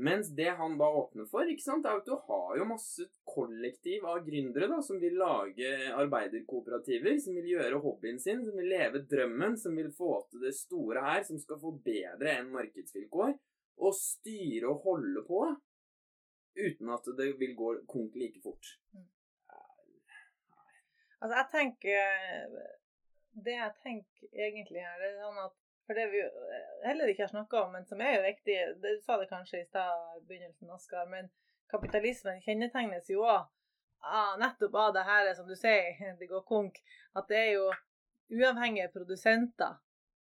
Speaker 1: Mens det han da åpner for, ikke sant, er at du har jo masse kollektiv av gründere da, som vil lage arbeiderkooperativer, som vil gjøre hobbyen sin, som vil leve drømmen, som vil få til det store her, som skal få bedre enn markedsvilkår, og styre og holde på uten at det vil gå konk like fort. Mm.
Speaker 3: Altså, jeg tenker Det jeg tenker egentlig her, det er sånn at for det vi eh, heller ikke har snakka om, men som er jo viktig Du sa det kanskje i stad begynnelsen, Oskar, men kapitalismen kjennetegnes jo òg ah, nettopp av det her som du sier, det går konk, at det er jo uavhengige produsenter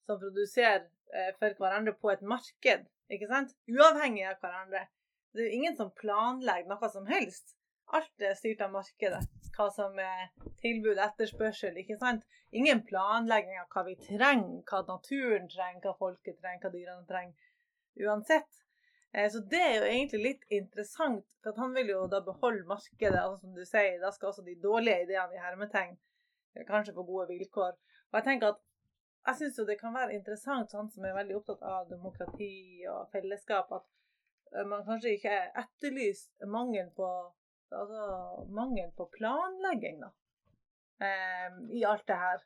Speaker 3: som produserer eh, for hverandre på et marked, ikke sant? Uavhengig av hverandre. Det er jo ingen som planlegger noe som helst. Alt er styrt av markedet. Hva som er tilbud, etterspørsel. ikke sant? Ingen planlegging av hva vi trenger, hva naturen trenger, hva folket trenger, hva dyrene trenger. Uansett. Eh, så det er jo egentlig litt interessant, for han vil jo da beholde markedet. og som du sier, Da skal også de dårlige ideene i hermetegn kanskje få gode vilkår. Og jeg tenker at jeg syns jo det kan være interessant, sånn som er veldig opptatt av demokrati og fellesskap, at eh, man kanskje ikke etterlyser mangel på altså mangel på planlegging, da. Eh, I alt det her.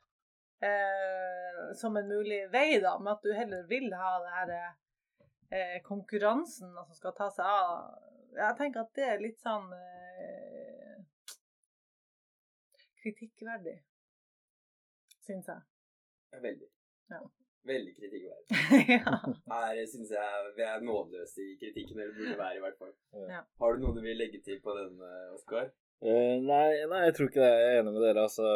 Speaker 3: Eh, som en mulig vei, da, med at du heller vil ha det her eh, konkurransen som skal ta seg av Jeg tenker at det er litt sånn eh, kritikkverdig, syns jeg.
Speaker 1: Veldig.
Speaker 3: Ja.
Speaker 1: Veldig kritikkverdig. ja. Her syns jeg vi er nådeløse i kritikken, eller burde være i hvert fall. Ja. Har du noe du vil legge til på den, eh, Oskar?
Speaker 2: Uh, nei, nei, jeg tror ikke det. Jeg er enig med dere. Altså,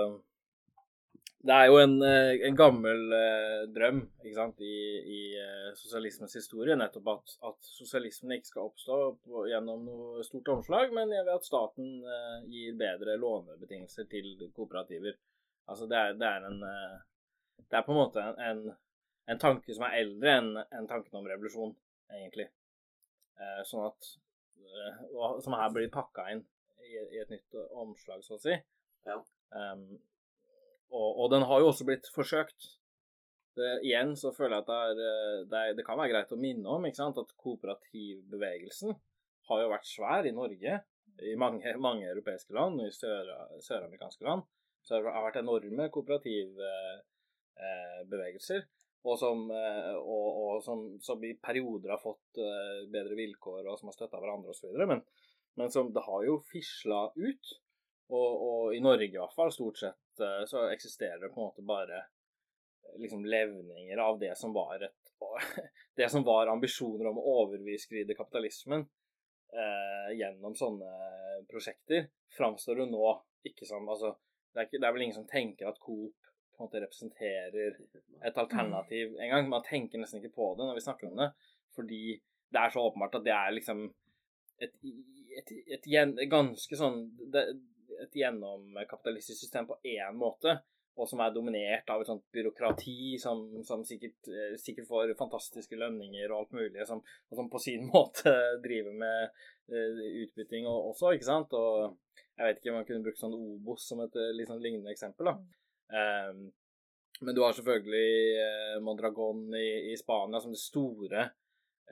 Speaker 2: det er jo en, eh, en gammel uh, drøm ikke sant, i, i uh, sosialismens historie nettopp at, at, sosialismen ikke skal oppstå på, gjennom noe stort omslag, men ved at staten gir bedre lånebetingelser til kooperativer. Altså, det er, det er en Det er på en måte en, en en tanke som er eldre enn en tanken om revolusjon, egentlig. Eh, sånn at eh, Som her blir pakka inn i, i, et nytt omslag, så å si.
Speaker 1: Ja.
Speaker 2: Um, og, og, den har jo også blitt forsøkt. Det, igjen så føler jeg at det, er, eh, det, er, det, kan være greit å minne om sant, at kooperativbevegelsen har jo vært svær i Norge, i mange, mange europeiske land og i søramerikanske land. Så det har vært enorme kooperativbevegelser. Eh, og som, eh, og, og som, som, i perioder har fått eh, bedre vilkår, og som har støtta hverandre osv. Men, men som det har jo fisla ut. Og, og, i Norge i hvert fall, stort sett, eh, så eksisterer det på en måte bare liksom levninger av det som var et Det som var ambisjoner om å overskride kapitalismen eh, gjennom sånne prosjekter, framstår jo nå ikke som Altså, det er, ikke, det er, vel ingen som tenker at Coop på en måte representerer et alternativ engang. Man tenker nesten ikke på det når vi snakker om det, fordi det er så åpenbart at det er liksom et, et, et, et ganske sånn et gjennomkapitalistisk system på én måte, og som er dominert av et sånt byråkrati som, som sikkert, eh, sikkert, får fantastiske lønninger og alt mulig, som, og som på sin måte driver med uh, utbytting også, ikke sant. Og jeg vet ikke om man kunne brukt sånn Obos som et litt sånn lignende eksempel, da. Um, men du har selvfølgelig uh, Mondragon i, i, Spania som det store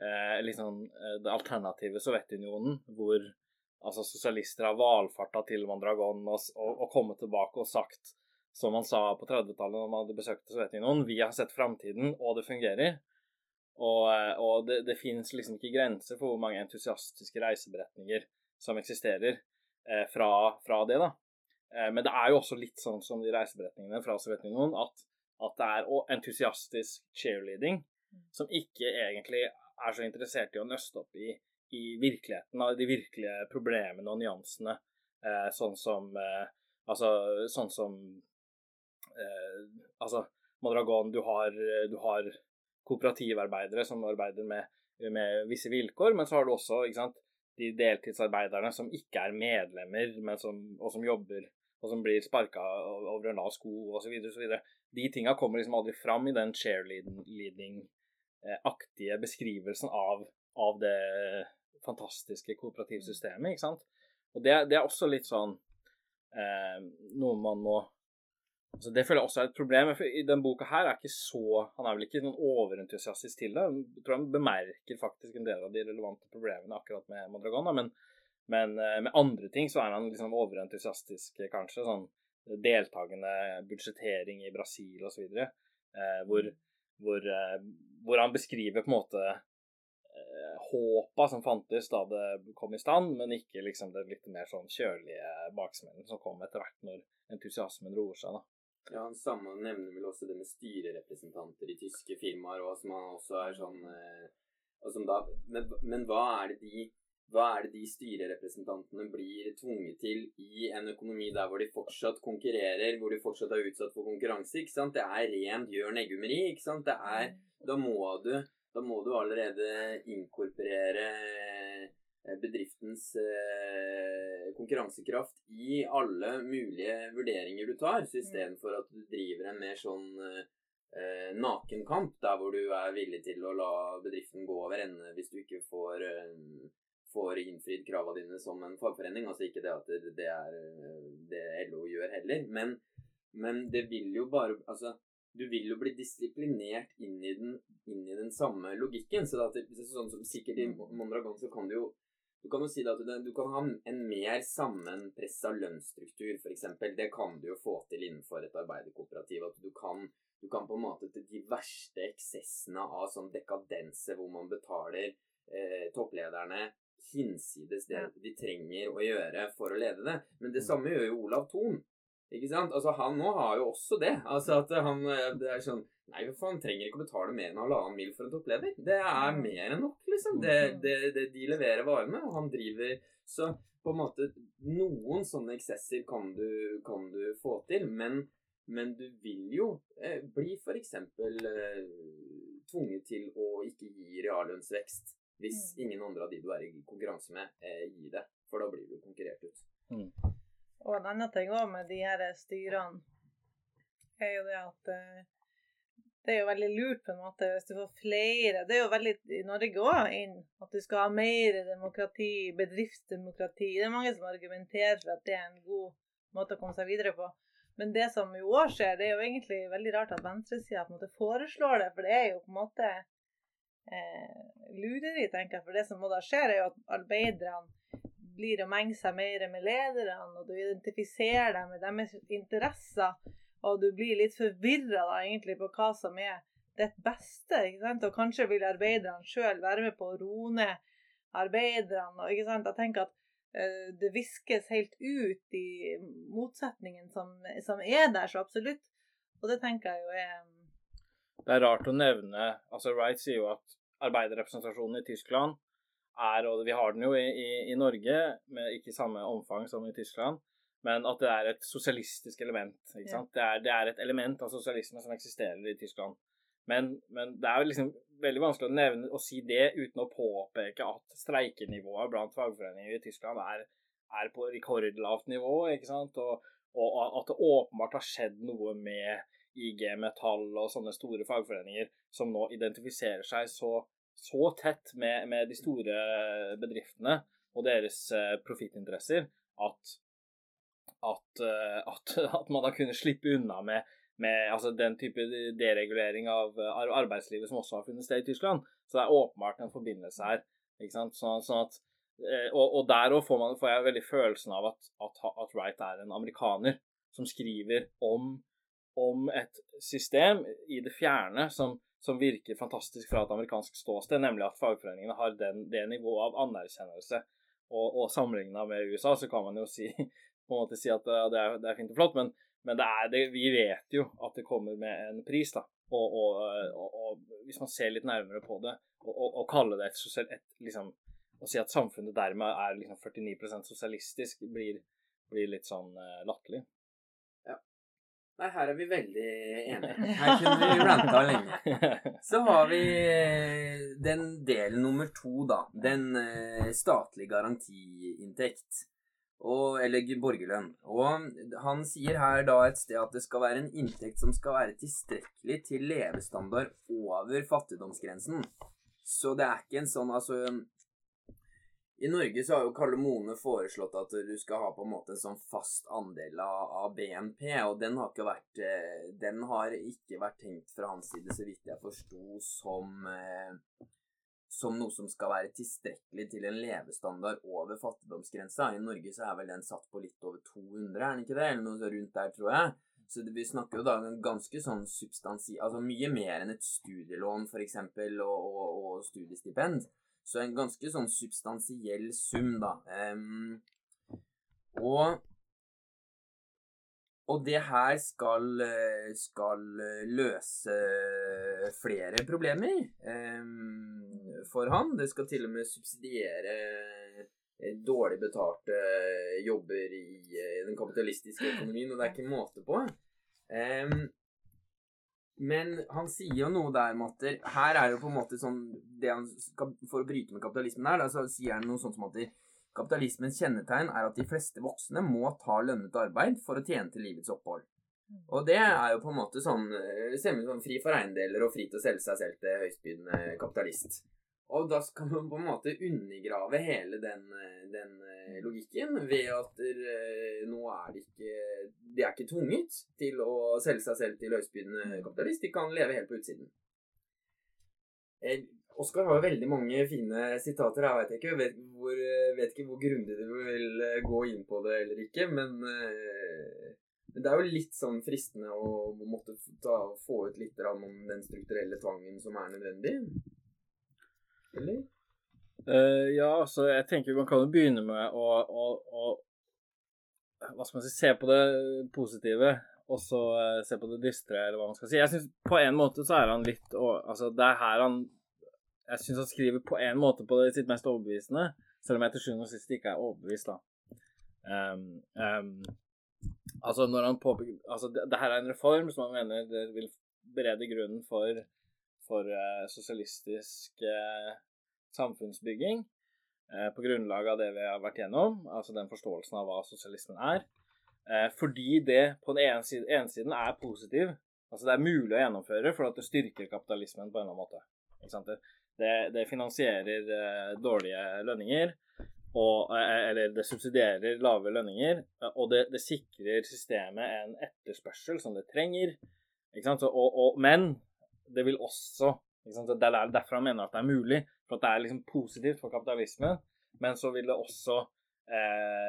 Speaker 2: uh, liksom, det alternative Sovjetunionen, hvor altså sosialister har valfarta til Mondragon og, og, og, kommet tilbake og sagt, som man sa på 30-tallet når man hadde besøkt Sovjetunionen, vi har sett framtiden, og det fungerer. Og, og det, det finnes liksom ikke grenser for hvor mange entusiastiske reiseberetninger som eksisterer eh, fra, fra, det, da. Eh, men det er jo også litt sånn som de reiseberetningene fra Sovjetunionen, at, at det er entusiastisk cheerleading som ikke egentlig er så interessert i å nøste opp i i virkeligheten, de virkelige problemene og nyansene. Eh, sånn som eh, Altså, sånn som Altså, Madragon, du har, du har kooperativarbeidere som arbeider med, med, visse vilkår, men så har du også ikke sant, de deltidsarbeiderne som ikke er medlemmer, som, og som jobber og som blir sparka over en lav sko osv. De tinga kommer liksom aldri fram i den cheerleading-aktige beskrivelsen av, av det fantastiske kooperativsystemet, ikke sant. Og det, det er også litt sånn eh, noe man må altså Det føler jeg også er et problem. for I denne boka her er ikke så Han er vel ikke noen overentusiastisk til det. Jeg tror han bemerker faktisk en del av de relevante problemene akkurat med Madragona, Men, men eh, med andre ting så er han liksom overentusiastisk, kanskje. Sånn deltakende budsjettering i Brasil osv. Eh, hvor, hvor, eh, hvor han beskriver på en måte håpa som fantes da det kom i stand, men ikke liksom den litt mer sånn kjølige baksmellen som kom etter hvert når entusiasmen roer seg. da.
Speaker 1: Ja, han samme nevner vel også det med styrerepresentanter i tyske firmaer, og som han også er sånn eh, da, men, men, hva er det de hva er det de styrerepresentantene blir tvunget til i en økonomi der hvor de fortsatt konkurrerer, hvor de fortsatt er utsatt for konkurranse? ikke sant? Det er rent Jørn Eggumeri. ikke sant? Det er, Da må du da må du allerede inkorporere eh, bedriftens eh, konkurransekraft i alle mulige vurderinger du tar, så istedenfor at du driver en mer sånn eh, nakenkamp, der hvor du er villig til å la bedriften gå over ende hvis du ikke får, får innfridd kravene dine som en fagforening. Altså ikke det at det, er det LO gjør heller, men, men det vil jo bare Altså du vil jo bli disiplinert inn i den, inn i den samme logikken. Så det, sånn som sikkert i mm. Mondragon så kan du jo du kan jo si at du, du kan ha en mer sammenpressa lønnsstruktur, f.eks. Det kan du jo få til innenfor et arbeiderkooperativ. At du kan, du kan på en måte til de verste eksessene av sånn dekadense hvor man betaler eh, topplederne hinsides det de trenger å gjøre for å lede det. Men det mm. samme gjør jo Olav Thon. Ikke sant? Altså, han nå har jo også det. Altså at han eh, Det er sånn Nei, for han trenger ikke å betale mer enn halvannen mil for en toppleder. Det er mer enn nok, liksom. Det, det, det, de leverer varene, og han driver Så på en måte Noen sånne eksesser kan du, kan du få til, men, men du vil jo eh, bli f.eks. Eh, tvunget til å ikke gi reallønnsvekst hvis mm. ingen andre av de du er i konkurranse med, eh, gir det. For da blir du konkurrert ut. Mm.
Speaker 3: Og en annen ting òg med de her styrene, er jo det at eh, det er jo veldig lurt på en måte hvis du får flere Det er jo veldig i Norge òg inn at du skal ha mer demokrati, bedriftsdemokrati. Det er mange som argumenterer for at det er en god måte å komme seg videre på. Men det som jo òg skjer, det er jo egentlig veldig rart at venstresida foreslår det. For det er jo på en måte eh, lureri, tenker jeg. For det som må da skje, er jo at arbeiderne blir å menge seg mer med lederne, og du identifiserer deg med deres interesser, og du blir litt forvirra egentlig på hva som er ditt beste. ikke sant? Og kanskje vil arbeiderne sjøl være med på å roe ned arbeiderne. og ikke sant? Jeg tenker at uh, det viskes helt ut, i motsetningen som, som er der, så absolutt. Og det tenker jeg jo er
Speaker 2: Det er rart å nevne altså Wright sier jo at arbeiderrepresentasjonen i Tyskland er, og vi har den jo i, i, i Norge, med ikke samme omfang som i Tyskland, men at det er et sosialistisk element. ikke sant? Det, er, det, er, et element av sosialisme som eksisterer i Tyskland. Men, men, det er jo liksom veldig vanskelig å nevne å si det uten å påpeke at streikenivået blant fagforeninger i Tyskland er, er på rekordlavt nivå, ikke sant? Og, og, at det åpenbart har skjedd noe med IG Metall og sånne store fagforeninger som nå identifiserer seg så, så tett med, med, de store bedriftene og deres eh, profittinteresser at, at, eh, at, at man har kunnet slippe unna med med altså, den type deregulering av arbeidslivet som også har funnet sted i Tyskland. Så det er åpenbart en forbindelse her. ikke sant? Sånn, sånn at, eh, og, og der òg får, får, jeg veldig følelsen av at, at, at, Wright er en amerikaner som skriver om, om et system i det fjerne som, som, virker fantastisk fra et amerikansk ståsted, nemlig at fagforeningene har den, det nivået av anerkjennelse. Og, og sammenligna med USA så kan man jo si, på en måte si at det er, det er fint og flott, men men det er det, vi vet jo at det kommer med en pris, da. Og, og, og, hvis man ser litt nærmere på det, og, kalle det et, et, liksom, Å si at samfunnet dermed er liksom 49% sosialistisk, blir, blir, litt sånn uh, latterlig.
Speaker 1: Nei, her er vi veldig enige. Her kunne vi ranta lenge. Så har vi eh, den delen nummer to, da. Den uh, statlige garantiinntekt og, eller borgerlønn. Og han sier her da et sted at det skal være en inntekt som skal være tilstrekkelig til levestandard over fattigdomsgrensen. Så det er ikke en sånn altså I Norge så har jo Karle Mone foreslått at du skal ha på en måte en sånn fast andel av, BNP, og den har ikke vært eh, Den har ikke vært tenkt fra hans side, så vidt jeg forsto, som eh, som noe som skal være tilstrekkelig til en levestandard over fattigdomsgrensa. I Norge så er vel den satt på litt over 200, er den ikke det? Eller noe rundt der, tror jeg. Så vi snakker jo da om ganske sånn substansi... Altså mye mer enn et studielån, for eksempel, og, og, og studiestipend. Så en ganske sånn substansiell sum, da. Um, og og det her skal, skal løse flere problemer um, for han. Det skal til og med subsidiere eh, dårlig betalte jobber i eh, den kapitalistiske økonomien, og det er ikke måte på. Um, men han sier jo noe der, Matter. Her er jo på en måte sånn skal, For å bryte med kapitalismen her, da, så sier han noe sånt som at Kapitalismens kjennetegn er at de fleste voksne må ta lønnet arbeid for å tjene til livets opphold. Og det er jo på en måte sånn, eh, sånn fri for eiendeler og fri til å selge seg selv til høystbydende kapitalist. Og da skal man på en måte undergrave hele den, eh, den eh, logikken ved at uh, nå er de ikke De er ikke tvunget til å selge seg selv til høystbydende mm. kapitalist. De kan leve helt på utsiden. Oskar har jo veldig mange fine sitater. Jeg vet ikke, vet, hvor, vet ikke hvor grundig du vil eh, gå inn på det eller ikke, men, eh, men det er jo litt sånn fristende å måtte ta, få ut litt om den strukturelle tvangen som er nødvendig. Eller?
Speaker 2: Uh, ja, altså, jeg tenker man kan jo begynne med å, å, å hva skal man si, se på det positive, og så uh, se på det dystre, eller hva man skal si. Jeg synes På en måte så er han litt og, Altså, det er her han jeg syns han skriver på en måte på det sitt mest overbevisende, selv om jeg til sjuende og sist ikke er overbevist, da. Um, um, altså, når han påpeker Altså, det, det, her er en reform som han mener vil berede grunnen for, for uh, sosialistisk uh, samfunnsbygging. Uh, på grunnlag av det vi har vært gjennom, altså den forståelsen av hva sosialismen er. fordi det på den ene siden, ene siden er positiv, altså det er mulig å gjennomføre for at det styrker kapitalismen på en eller annen måte. Ikke sant? Det, det finansierer dårlige lønninger. Og, eller det subsidierer lave lønninger. Og det, det, sikrer systemet en etterspørsel som det trenger. Og, og, men det vil også Det er derfor han mener at det er mulig. For at det er liksom positivt for kapitalismen. Men så vil det også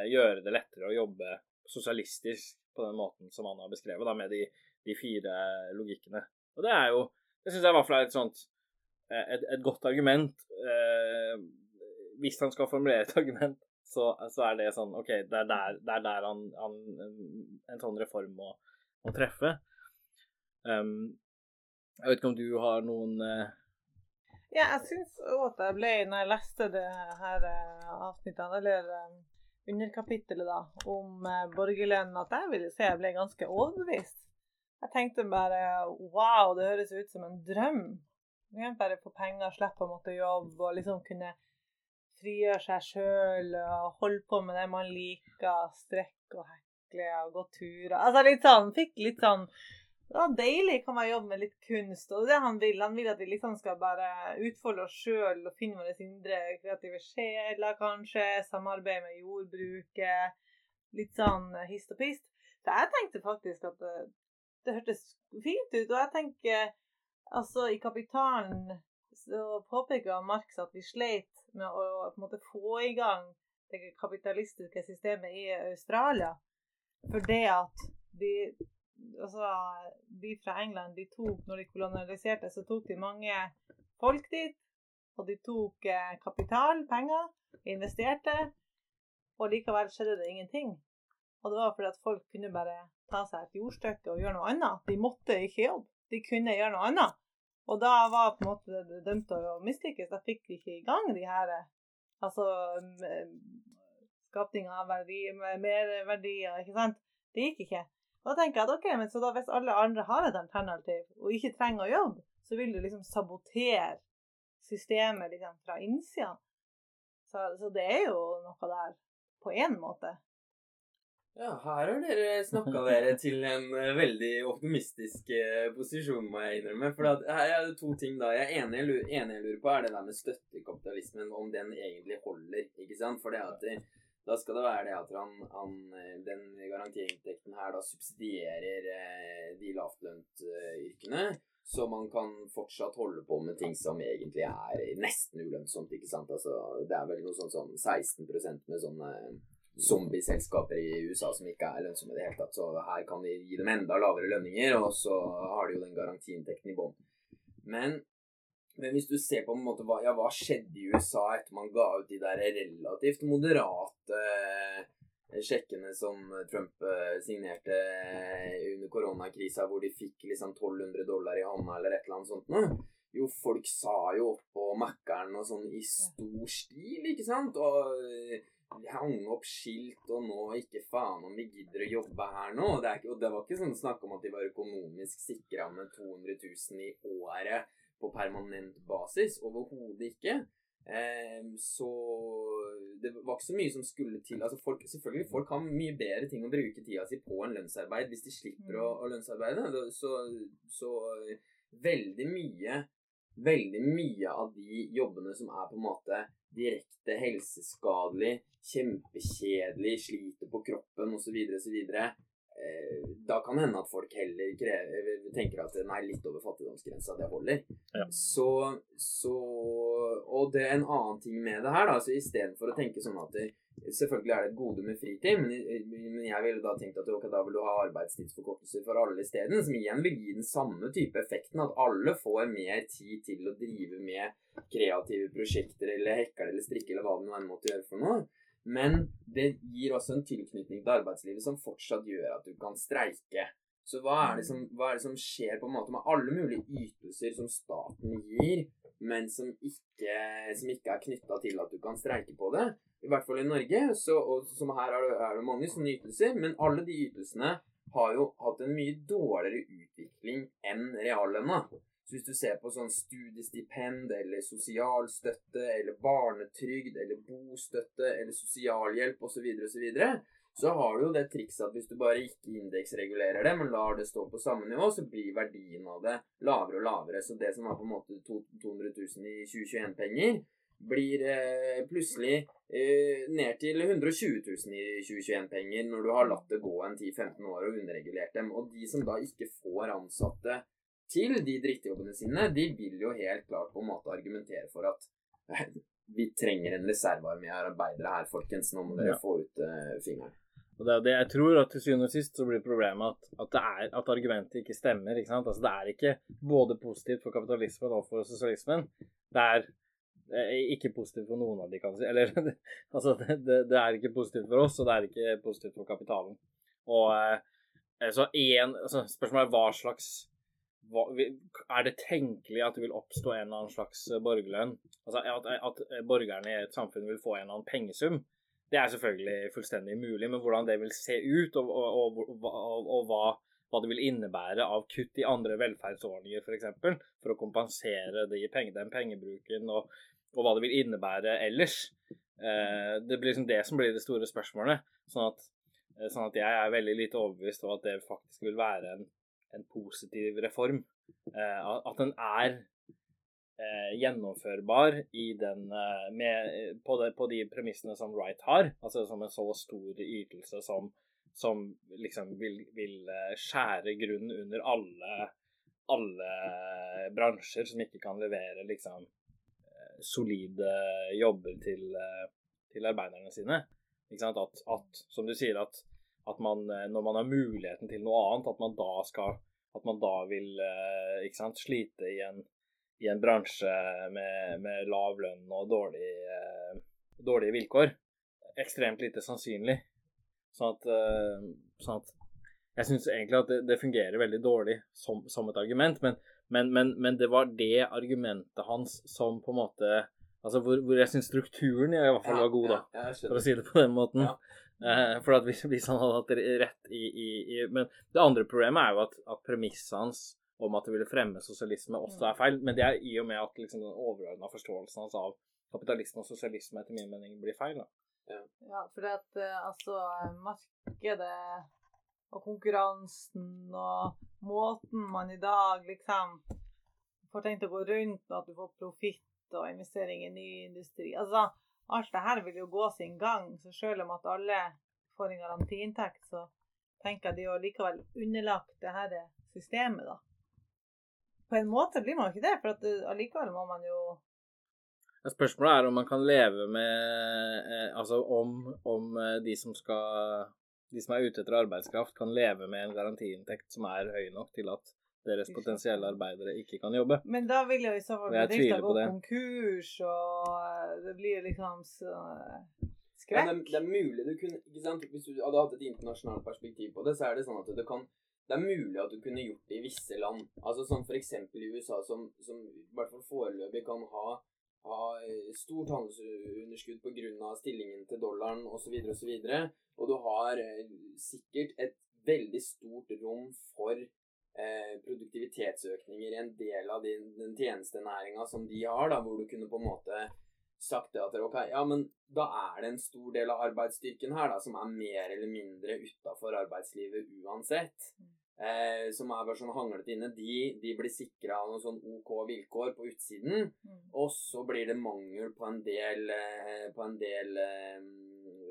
Speaker 2: gjøre det lettere å jobbe sosialistisk på den måten som han har beskrevet, da, med de, de fire logikkene. Og det er jo Det syns jeg i hvert fall er et sånt Eh, et, et godt argument, eh, hvis han skal formulere et argument, så, så, er det sånn OK, det er der, det er der han, han, en sånn reform må, må treffe. Um, jeg vet ikke om du har noen uh...
Speaker 3: Ja, jeg syns òg at jeg ble, når jeg leste det her uh, avsnittet, eller um, underkapittelet da, om borgerlønn, at jeg ville si jeg ble ganske overbevist. Jeg tenkte bare wow, det høres ut som en drøm. Du kan bare få penger, slippe å måtte jobbe og liksom kunne frigjøre seg sjøl og holde på med det man liker, strekke og hekle og gå turer. Altså litt sånn, fikk litt sånn det var deilig kan man jobbe med litt kunst. Og det han vil. Han vil at vi liksom skal bare utfolde oss sjøl og finne våre indre kreative sjeler, kanskje. Samarbeide med jordbruket. Litt sånn hist og pist. Så jeg tenkte faktisk at det, det hørtes fint ut. Og jeg tenker altså i Kapitalen så påpeker Marx at vi sleit med å på en måte få i gang det kapitalistiske systemet i Australia. For det at de, altså, de fra England de tok, når de kolonialiserte, så tok de mange folk dit. Og de tok eh, kapital, penger, investerte. Og likevel skjedde det ingenting. Og det var fordi at folk kunne bare ta seg et jordstykke og gjøre noe annet. De måtte ikke jobbe. De kunne gjøre noe annet. Og da var på en måte det dømt til å mislykkes. Da fikk vi ikke i gang de her altså skapninga av verdi, merverdier, ikke sant. Det gikk ikke. Da tenker jeg at ok, men så da hvis alle andre har et alternativ og ikke trenger å jobbe, så vil du liksom sabotere systemet liksom fra innsida. Så, så det er jo noe der på én måte.
Speaker 1: Ja, her har dere snakka dere til en uh, veldig optimistisk uh, posisjon, må jeg innrømme. For her er det to ting da. Jeg er enig, jeg lurer på, er det der med støttekapitalismen, om den egentlig holder. ikke sant? For det at det, da skal det være det at han, han, eh, den garantiinntekten her da subsidierer eh, de lavtlønnsyrkene. Så man kan fortsatt holde på med ting som egentlig er nesten ulønnsomt. ikke sant? Altså, det er vel noe sånn som 16% med sånne zombieselskaper i USA som ikke er lønnsomme i det hele tatt. Så her kan vi gi dem enda lavere lønninger, og så har de jo den garantiinntekten i bånn. Men, men, hvis du ser på en måte hva, ja, hva skjedde i USA etter man ga ut de der relativt moderate eh, sjekkene som Trump eh, signerte under koronakrisa, hvor de fikk liksom 1200 dollar i hånda eller et eller annet sånt noe. Jo, folk sa jo opp på Mækkern og sånn i stor stil, ikke sant? Og hang opp skilt og nå ikke faen om vi gidder å jobbe her nå. Det, ikke, og det var ikke sånn snakk om at de var økonomisk sikra med 200 000 i året på permanent basis. Overhodet ikke. Um, så det var ikke så mye som skulle til. Altså folk, selvfølgelig, folk har mye bedre ting å bruke tida si på enn lønnsarbeid hvis de slipper å, å lønnsarbeide. Så, så veldig mye veldig mye av de jobbene som er på en måte direkte helseskadelig, kjempekjedelig, sliter på kroppen osv., osv. Eh, da kan det hende at folk heller krever, tenker at nei, litt over fattigdomsgrensa, det holder. Ja. Så, så, Og det er en annen ting med det her, da. Så istedenfor å tenke sånn at det, Selvfølgelig er det et gode med fritid, men, men jeg ville da tenkt at okay, da vil du ha arbeidstidsforkortelser for alle isteden, som igjen vil gi den samme type effekten, at alle får mer tid til å drive med kreative prosjekter eller hekle eller strikke eller hva det nå måtte gjøre for noe. Men det gir også en tilknytning til arbeidslivet som fortsatt gjør at du kan streike. Så hva er, det som, hva er det som skjer på en måte med alle mulige ytelser som staten gir, men som ikke, som ikke er knytta til at du kan streike på det? i hvert fall i Norge, så, og som her er det, er det mange sånne ytelser, men alle de ytelsene har jo hatt en mye dårligere utvikling enn reallønna. Så hvis du ser på sånn studiestipend eller sosialstøtte eller barnetrygd eller bostøtte eller sosialhjelp osv., osv., så, så har du jo det trikset at hvis du bare ikke indeksregulerer det, men lar det stå på samme nivå, så blir verdien av det lavere og lavere. Så det som var på en måte 200 000 i 2021-penger, blir eh, plutselig eh, ned til 120 000 i 2021-penger når du har latt det gå en 10-15 år og underregulert dem. Og de som da ikke får ansatte til de drittjobbene sine, de vil jo helt klart på en måte argumentere for at eh, vi trenger en reservearmé av arbeidere her, folkens. Nå må dere ja. få ut uh, fingeren.
Speaker 2: Og det er det jeg tror at til syvende og sist så blir problemet at, at, er, at argumentet ikke stemmer. ikke sant? Altså Det er ikke både positivt for kapitalismen og for sosialismen. Det er eh, ikke positivt for noen av de, kan si. Eller altså, det, det, er ikke positivt for oss, og det er ikke positivt for kapitalen. Og så en, altså, Spørsmålet er hva slags Er det tenkelig at det vil oppstå en eller annen slags borgerlønn? Altså at, at borgerne i et samfunn vil få en eller annen pengesum? Det er selvfølgelig fullstendig mulig, men hvordan det vil se ut, og, og, og, og hva hva det vil innebære av kutt i andre velferdsordninger f.eks. For, eksempel, for å kompensere de penge, den pengebruken, og, hva det vil innebære ellers. Eh, det blir liksom det som blir det store spørsmålet. Sånn at, eh, sånn at jeg er veldig lite overbevist om at det faktisk vil være en, en positiv reform. Eh, at den er eh, gjennomførbar den, eh, med, på, de, på, de, premissene som Wright har, altså som en så stor ytelse som som liksom vil, vil skjære grunnen under alle, alle bransjer som ikke kan levere liksom solide jobber til, til arbeiderne sine. At, at, som du sier, at, at, man når man har muligheten til noe annet, at man da skal At man da vil ikke sant, slite i en, i en bransje med, med, lav lønn og dårlig, dårlige vilkår. Ekstremt lite sannsynlig. Sånn at, sånn at jeg syns egentlig at det, det, fungerer veldig dårlig som, som et argument, men, men, men, men, det var det argumentet hans som på en måte Altså hvor, hvor jeg syns strukturen i hvert fall var god, da, ja, for å si det på den måten. Ja. Uh, for at hvis, hvis, han hadde hatt rett i, i, i, Men det andre problemet er jo at, at premisset hans om at det ville fremme sosialisme, også er feil. Men det er i og med at liksom, den overordna forståelsen hans av kapitalisme og sosialisme etter min mening blir feil. da.
Speaker 3: Ja, ja for at eh, altså markedet og konkurransen og måten man i dag liksom får tenkt å gå rundt, og at du får profitt og investering i ny industri Altså, alt det her vil jo gå sin gang. Så selv om at alle får en garantiinntekt, så tenker jeg de jo likevel underlagt det her systemet, da. På en måte blir man jo ikke det, for at eh, allikevel må man jo
Speaker 2: Spørsmålet er om man kan leve med eh, Altså om, om eh, de som skal de som er ute etter arbeidskraft, kan leve med en garantiinntekt som er høy nok til at deres potensielle arbeidere ikke kan jobbe.
Speaker 3: Men da vil jo i så fall bedrifta gå konkurs, og eh, det blir liksom så skrekk.
Speaker 1: Ja, det, det, er mulig du kunne ikke sant? Hvis du hadde hatt et internasjonalt perspektiv på det, så er det sånn at det kan det er mulig at du kunne gjort det i visse land. Altså Som f.eks. i USA, som, som i hvert fall foreløpig kan ha ha eh, stort handelsunderskudd pga. stillingen til dollaren osv. osv. Og, og du har eh, sikkert et veldig stort rom for eh, produktivitetsøkninger i en del av din, den tjenestenæringa som de har, da, hvor du kunne på en måte sagt det at ok, ja, men da er det en stor del av arbeidsstyrken her da, som er mer eller mindre utafor arbeidslivet uansett. Mm eh, som er bare sånn hanglete inne, de, de blir sikra noen sånn OK vilkår på utsiden. Mm. Og så blir det mangel på en del, eh, på en del eh,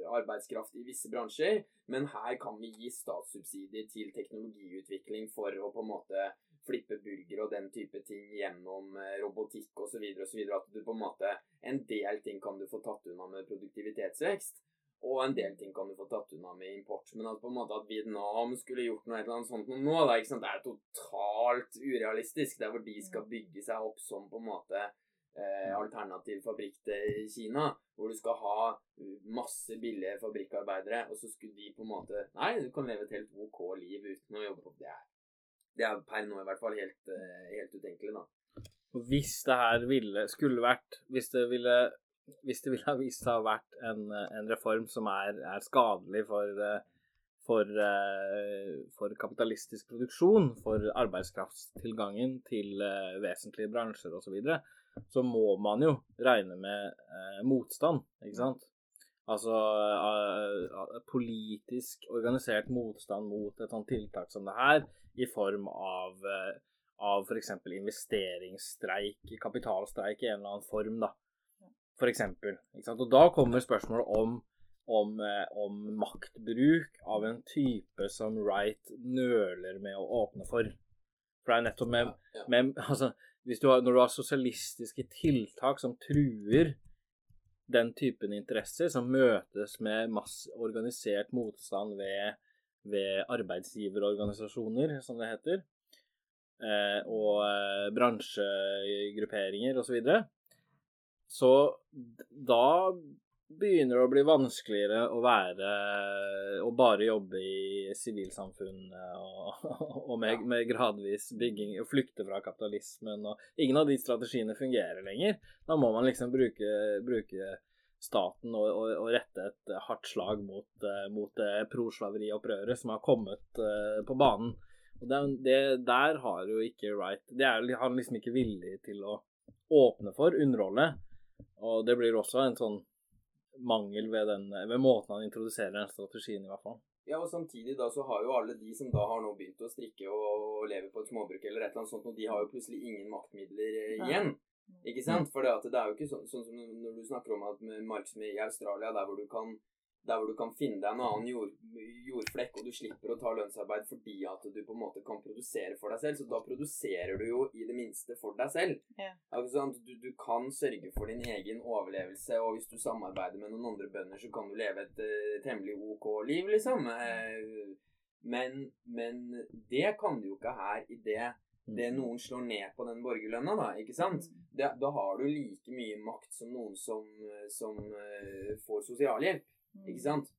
Speaker 1: arbeidskraft i visse bransjer. Men her kan vi gi statssubsidier til teknologiutvikling for å på en måte flippe burger og den type ting gjennom eh, robotikk osv. osv. At du på en måte En del ting kan du få tatt unna med produktivitetsvekst. Og en del ting kan du få tatt unna med import. Men at på en måte at Vietnam skulle gjort noe, eller annet sånt nå, ikke sant? det er totalt urealistisk. Det er hvor de skal bygge seg opp som på en måte eh, alternativ fabrikk til Kina. Hvor du skal ha masse billige fabrikkarbeidere, og så skulle de på en måte Nei, du kan leve et helt OK liv uten å jobbe på det. Er, det er per nå i hvert fall helt, eh, helt utenkelig, da.
Speaker 2: Hvis det her ville, skulle vært Hvis det ville hvis det ville ha vist seg å ha vært en, en reform som er, er skadelig for, for, for, kapitalistisk produksjon, for arbeidskraftstilgangen til vesentlige bransjer osv., så, videre, så må man jo regne med eh, motstand, ikke sant? Altså eh, politisk organisert motstand mot et sånt tiltak som det her, i form av, eh, av f.eks. investeringsstreik, kapitalstreik i en eller annen form, da for eksempel. Og da kommer spørsmålet om, om, eh, om, maktbruk av en type som Wright nøler med å åpne for. For det er nettopp med, med altså, du har, Når du har sosialistiske tiltak som truer den typen interesser, som møtes med masse organisert motstand ved, ved arbeidsgiverorganisasjoner, som det heter, eh, og eh, bransjegrupperinger osv., Så da begynner det å bli vanskeligere å være Å bare jobbe i sivilsamfunnet og, og med, med, gradvis bygging og flykte fra kapitalismen og Ingen av de strategiene fungerer lenger. Da må man liksom bruke, bruke staten og, og, og, rette et hardt slag mot, uh, mot det proslaveriopprøret som har kommet uh, på banen. Og det, det, Der har jo ikke Wright Det er han liksom ikke villig til å åpne for, underholde. Og det blir også en sånn mangel ved, den, ved måten han introduserer den strategien, i hvert fall.
Speaker 1: Ja, og samtidig da så har jo alle de som da har nå begynt å strikke og, og leve på et småbruk eller et eller annet sånt, og de har jo plutselig ingen maktmidler eh, igjen. Ikke sant? For det, det er jo ikke sånn, sånn, som når du snakker om at med marksme i Australia, der hvor du kan der hvor du kan finne deg en annen jord, jordflekk, og du slipper å ta lønnsarbeid fordi at du på en måte kan produsere for deg selv. Så da produserer du jo i det minste for deg selv.
Speaker 3: Ja.
Speaker 1: Du, du, kan sørge for din egen overlevelse, og hvis du samarbeider med noen andre bønder, så kan du leve et uh, temmelig ok liv, liksom. Uh, men, men, det kan du jo ikke her i det det noen slår ned på den borgerlønna, da. ikke sant? Mm. Det, da har du like mye makt som noen som, som uh, får sosialhjelp. Ikke sant?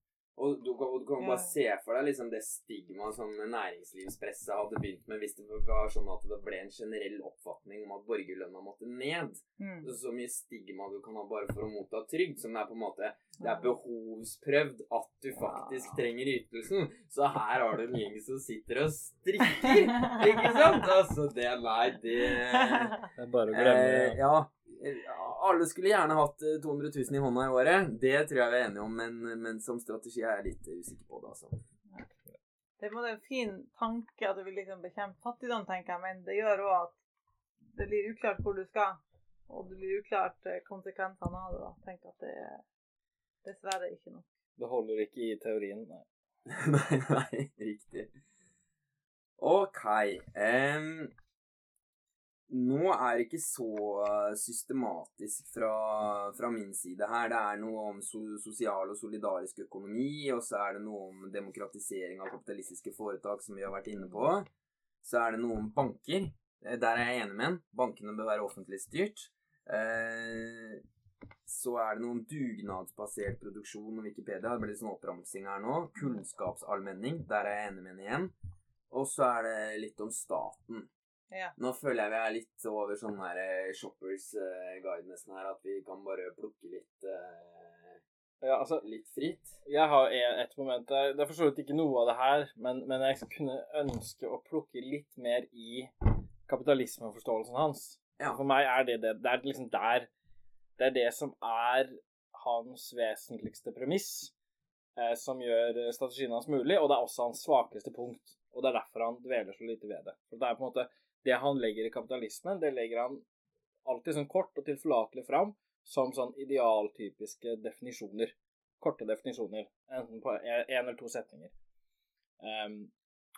Speaker 1: Og du, kan, du kan bare se for deg liksom det stigmaet som næringslivspresset hadde begynt med hvis det var sånn at det ble en generell oppfatning om at borgerlønna måtte ned. Mm. Så, så, mye stigma du kan ha bare for å motta trygd, som er på en måte Det er behovsprøvd at du faktisk ja. trenger ytelsen. Så her har du en gjeng som sitter og strikker, ikke sant? Altså, det Nei, det
Speaker 2: Det er bare å glemme det.
Speaker 1: Eh, ja alle skulle gjerne hatt 200 eh, 000 i hånda i året. Det tror jeg vi er enige om, men, men som strategi er jeg litt usikker på det, altså.
Speaker 3: Det er en fin tanke at du vil liksom bekjempe fattigdom, tenker jeg, men det gjør òg at det blir uklart hvor du skal. Og det blir uklart eh, konsekvensene av det. da. Tenk at det er dessverre ikke nok.
Speaker 2: Det holder ikke i teorien,
Speaker 1: nei. nei, nei, riktig. OK. Um, nå er det ikke så eh, systematisk fra, fra, min side her. Det er noe om so sosial og solidarisk økonomi, og så er det noe om demokratisering av kapitalistiske foretak, som vi har vært inne på. Så er det noe om banker. Eh, der er jeg enig med en. Bankene bør være offentlig styrt. Eh, så er det noe om dugnadsbasert produksjon og Wikipedia. Det blir litt sånn oppramsing her nå. Kunnskapsallmenning. Der er jeg enig med en igjen. Og så er det litt om staten.
Speaker 3: Ja.
Speaker 1: Nå føler jeg vi er litt over sånn her eh, shoppers uh, guide nesten her, at vi kan bare plukke litt uh,
Speaker 2: ja, altså,
Speaker 1: litt fritt.
Speaker 2: Jeg har et moment der Det er for så vidt ikke noe av det her, men, men jeg kunne ønske å plukke litt mer i kapitalismeforståelsen hans.
Speaker 1: Ja.
Speaker 2: For meg er det det. Det er liksom der Det er det som er hans vesentligste premiss, eh, som gjør strategien hans mulig, og det er også hans svakeste punkt. Og det er derfor han dveler så lite ved det. For det er på en måte det han legger i kapitalismen, det legger han alltid sånn kort og tilforlatelig fram som sånn idealtypiske definisjoner. Korte definisjoner. Enten på én eller to setninger. Um,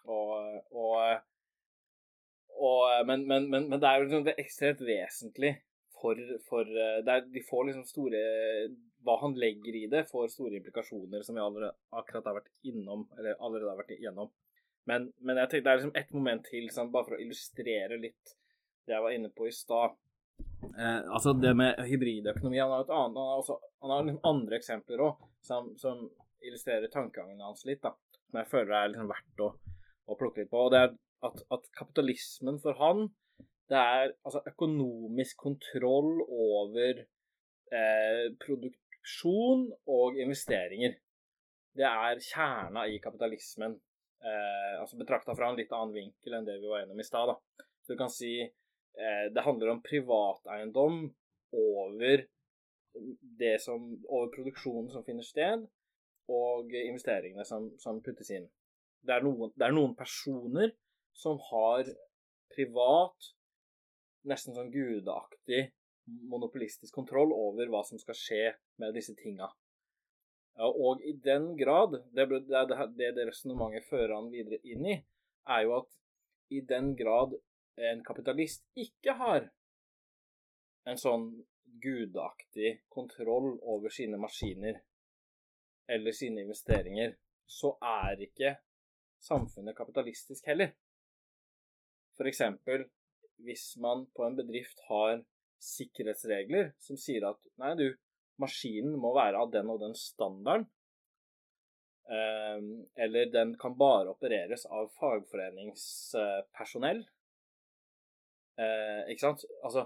Speaker 2: og, og, og men, men, men, men, det er jo liksom det ekstremt vesentlig for, for er, De får liksom store Hva han legger i det, får store implikasjoner, som vi allerede, akkurat har vært innom, eller allerede har vært igjennom. Men, men jeg tenkte det er liksom ett moment til, sånn, bare for å illustrere litt det jeg var inne på i stad. Eh, altså det med hybridøkonomi Han har, et annet, han har, også, han har liksom andre eksempler òg som, som, illustrerer tankegangen hans litt. da, Som jeg føler er liksom verdt å, å, plukke litt på. og det er at, at kapitalismen for han det er altså økonomisk kontroll over eh, produksjon og investeringer. Det er kjerna i kapitalismen eh, altså betrakta fra en litt annen vinkel enn det vi var gjennom i stad. Du kan si eh, det handler om privateiendom over som over produksjonen som finner sted, og investeringene som, som puttes inn. Det er, noen, det er, noen, personer som har privat, nesten sånn gudeaktig, monopolistisk kontroll over hva som skal skje med disse tinga. Ja, og i den grad Det det, det, det resonnementet fører han videre inn i, er jo at i den grad en kapitalist ikke har en sånn gudaktig kontroll over sine maskiner eller sine investeringer, så er ikke samfunnet kapitalistisk heller. For eksempel hvis man på en bedrift har sikkerhetsregler som sier at nei, du, maskinen må være av den og den standarden. Eh, eller den kan bare opereres av fagforeningspersonell. Eh, ikke sant? Altså,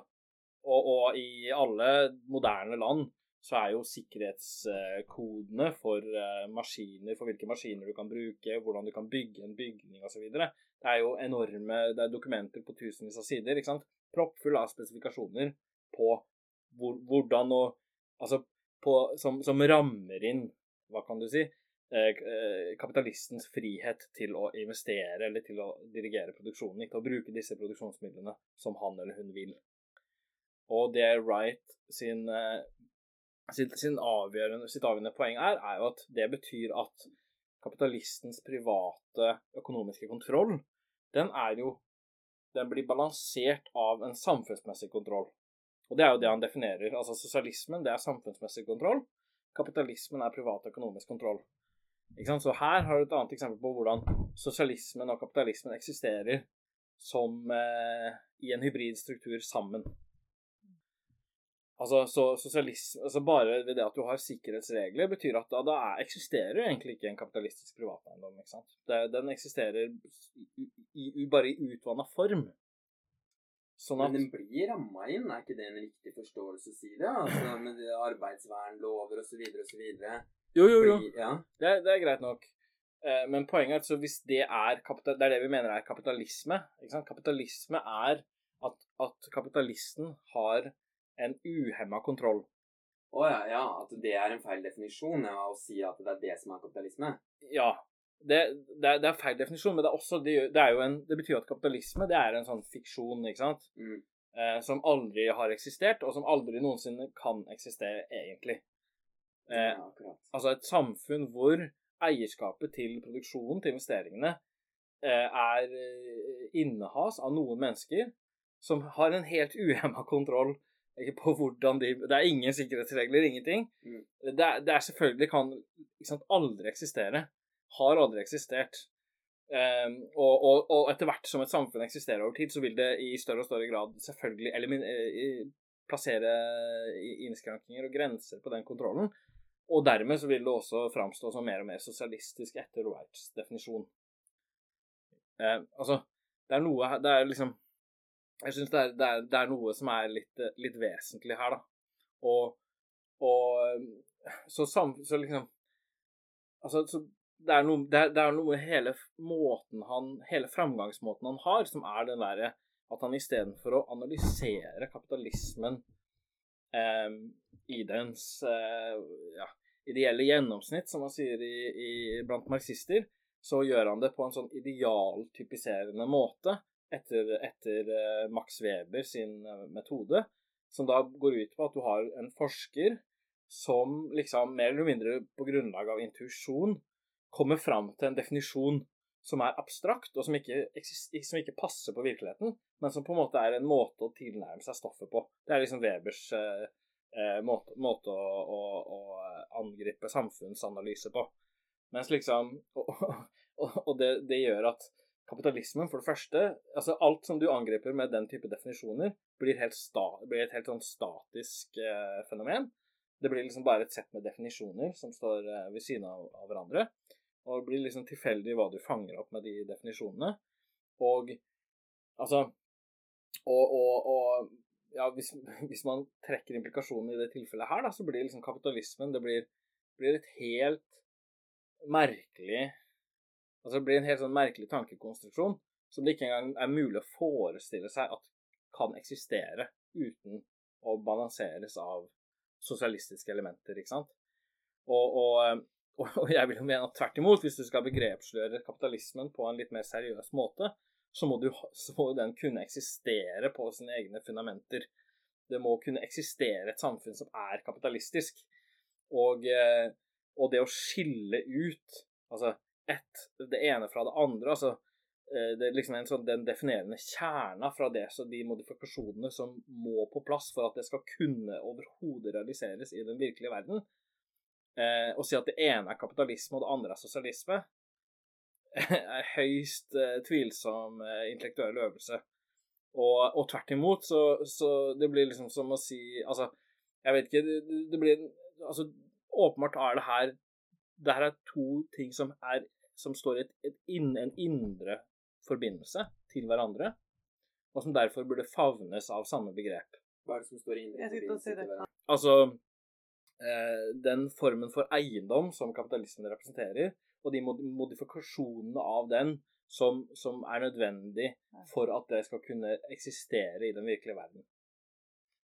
Speaker 2: og, og i alle moderne land så er jo sikkerhetskodene for eh, maskiner, for hvilke maskiner du kan bruke, hvordan du kan bygge en bygning osv. Det er jo enorme det er dokumenter på tusenvis av sider. ikke sant? Proppfull av spesifikasjoner på hvor, hvordan og Altså på, som, som, rammer inn, hva kan du si, eh, eh, kapitalistens frihet til å investere eller til å dirigere produksjonen, ikke til å bruke disse produksjonsmidlene som han eller hun vil. Og det Wright sin eh, sitt, avgjørende, sitt avgjørende poeng er, er jo at det betyr at kapitalistens private økonomiske kontroll, den er jo Den blir balansert av en samfunnsmessig kontroll. Og det er jo det han definerer. Altså sosialismen, det er samfunnsmessig kontroll. Kapitalismen er privat økonomisk kontroll. Så her har du et annet eksempel på hvordan sosialismen og kapitalismen eksisterer som eh, i en hybrid struktur sammen. Altså, så sosialisme, altså Bare ved det at du har sikkerhetsregler, betyr at da, da er, eksisterer egentlig ikke en kapitalistisk privateiendom. den eksisterer i, i, bare i utvanna form.
Speaker 1: Sånn at, Men den blir ramma inn, er ikke det en riktig forståelse å si det? Altså Med arbeidsvernlover osv. osv.
Speaker 2: Jo, jo, jo. Ja. Det, det, er greit nok. Eh, men poenget er at hvis det er det er det vi mener er kapitalisme. Kapitalisme er at, at kapitalisten har en uhemma kontroll.
Speaker 1: Å oh, ja, ja, at det er en feil definisjon ja, å si at det er det som er kapitalisme?
Speaker 2: Ja. Det, det, er, det er, feil definisjon, men det, er også, det, er en, det, betyr at kapitalisme det er en sånn fiksjon, ikke sant? Mm. Eh, som aldri har eksistert, og som aldri noensinne kan eksistere egentlig. Eh, ja, altså et samfunn hvor eierskapet til produksjonen, til investeringene, eh, er eh, innehas av noen mennesker som har en helt uhemma kontroll på hvordan de Det er ingen sikkerhetsregler, ingenting. Mm. Det, det, er, selvfølgelig kan sant, aldri eksistere. Har aldri eksistert. Um, og, og, og, etter hvert som et samfunn eksisterer over tid, så vil det i større og større grad selvfølgelig elimin, plassere innskrankinger og grenser på den kontrollen. Og dermed så vil det også framstå som mer og mer sosialistisk etter Wrights definisjon. Uh, altså, det er noe Det er liksom jeg syns det, det, det, er noe som er litt, litt vesentlig her, da. Og, og så, sam, så liksom Altså, så det er noe, det er, det er noe hele måten han Hele framgangsmåten han har, som er den derre at han istedenfor å analysere kapitalismen eh, i dens eh, ja, ideelle gjennomsnitt, som man sier i, i, blant marxister, så gjør han det på en sånn idealtypiserende måte etter, etter eh, Max Weber sin eh, metode, som da går ut på at du har en forsker som liksom mer eller mindre på grunnlag av intuisjon kommer fram til en definisjon som er abstrakt, og som ikke, som ikke, passer på virkeligheten, men som på en måte er en måte å tilnærme seg stoffet på. Det er liksom Webers eh, eh måte, måte å, å, å, angripe samfunnsanalyse på. Mens liksom Og, og, og det, det, gjør at kapitalismen, for det første altså Alt som du angriper med den type definisjoner, blir, sta, blir et helt sånn statisk eh, fenomen. Det blir liksom bare et sett med definisjoner som står eh, ved siden av, av, hverandre. Og det blir liksom tilfeldig hva du fanger opp med de definisjonene. Og altså Og, og, og ja, hvis, hvis, man trekker implikasjonene i det tilfellet her, da, så blir liksom kapitalismen Det blir, blir et helt merkelig Altså Det blir en helt sånn merkelig tankekonstruksjon som det ikke engang er mulig å forestille seg at kan eksistere uten å balanseres av sosialistiske elementer, ikke sant. Og, og, og jeg vil jo mene at tvert imot, hvis du skal begrepssløre kapitalismen på en litt mer seriøs måte, så må, du, så må den kunne eksistere på sine egne fundamenter. Det må kunne eksistere et samfunn som er kapitalistisk. Og, eh, og det å skille ut Altså, ett, det ene fra det andre. altså eh, det er liksom en sånn, den definerende kjerna fra det, så de modifikasjonene som må på plass for at det skal kunne overhodet realiseres i den virkelige verden. Eh, å si at det ene er kapitalisme og det andre er sosialisme, er høyst eh, tvilsom eh, intellektuell øvelse. Og, og tvert imot, så, så det blir liksom som å si Altså, jeg vet ikke, det, det blir Altså, åpenbart er det her Det her er to ting som er som står i et, et inn, en indre forbindelse til hverandre, og som derfor burde favnes av samme begrep.
Speaker 1: Hva er det som står i indre forbindelse til hverandre?
Speaker 2: Altså den formen for eiendom som kapitalismen representerer, og de modifikasjonene av den som, som er nødvendig for at det skal kunne eksistere i den virkelige verden.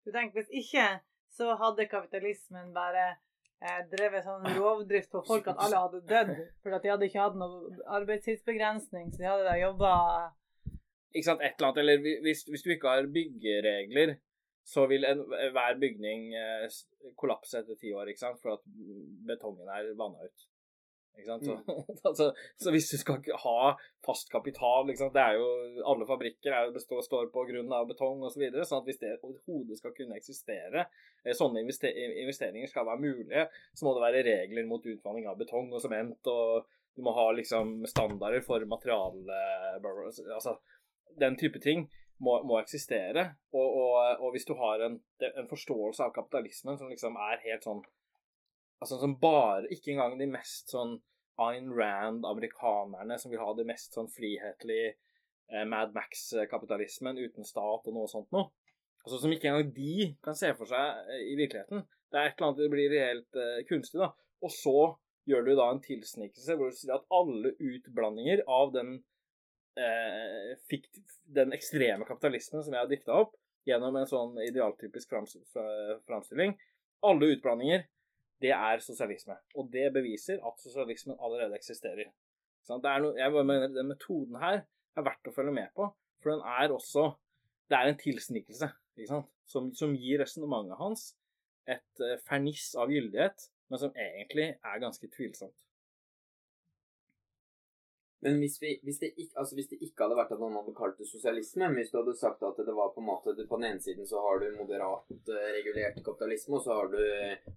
Speaker 3: Du tenker, Hvis ikke så hadde kapitalismen bare eh, drevet sånn rovdrift på folk at alle hadde dødd. For de hadde ikke hatt noe arbeidstidsbegrensning, så de hadde da jobba
Speaker 2: Ikke sant, et eller annet, eller hvis, hvis du ikke har byggeregler, så vil en, hver bygning eh, kollapse etter ti år, ikke sant, for at betongen er vanna ut. Ikke sant? Så, altså, så hvis du skal ha fast kapital ikke sant? Det er jo, Alle fabrikker er, består, står på grunn av betong osv. Så videre, sånn at hvis det overhodet skal kunne eksistere, eh, sånne investe- investeringer skal være mulige, så må det være regler mot utvanning av betong og sement. og Du må ha liksom standarder for materiale. Altså, Den type ting må, må eksistere. Og, og, og hvis du har en, en forståelse av kapitalismen som liksom er helt sånn Altså som bare Ikke engang de mest sånn Ayn Rand-amerikanerne som vil ha det mest sånn frihetlig eh, Mad Max-kapitalismen uten stat og noe sånt noe. Altså Som ikke engang de kan se for seg eh, i virkeligheten. Det er et eller annet det blir reelt eh, kunstig, da. Og så gjør du da en tilsnikelse hvor du sier at alle utblandinger av den eh, fikk den ekstreme kapitalismen som jeg har dikta opp gjennom en sånn idealtypisk frams, framstilling Alle utblandinger, det er sosialisme. Og det beviser at sosialismen allerede eksisterer. Sånn, noe, jeg mener Den metoden her er verdt å følge med på, for den er også Det er en tilsnikelse? Som, som gir resonnementet hans et eh, ferniss av gyldighet, men som egentlig er ganske tvilsomt.
Speaker 1: Men hvis, vi, hvis, det ikke, altså hvis det ikke hadde vært at noen hadde kalt det sosialisme, hvis du hadde sagt at det var på en måte På den ene siden så har du moderat eh, regulert kapitalisme, og så har du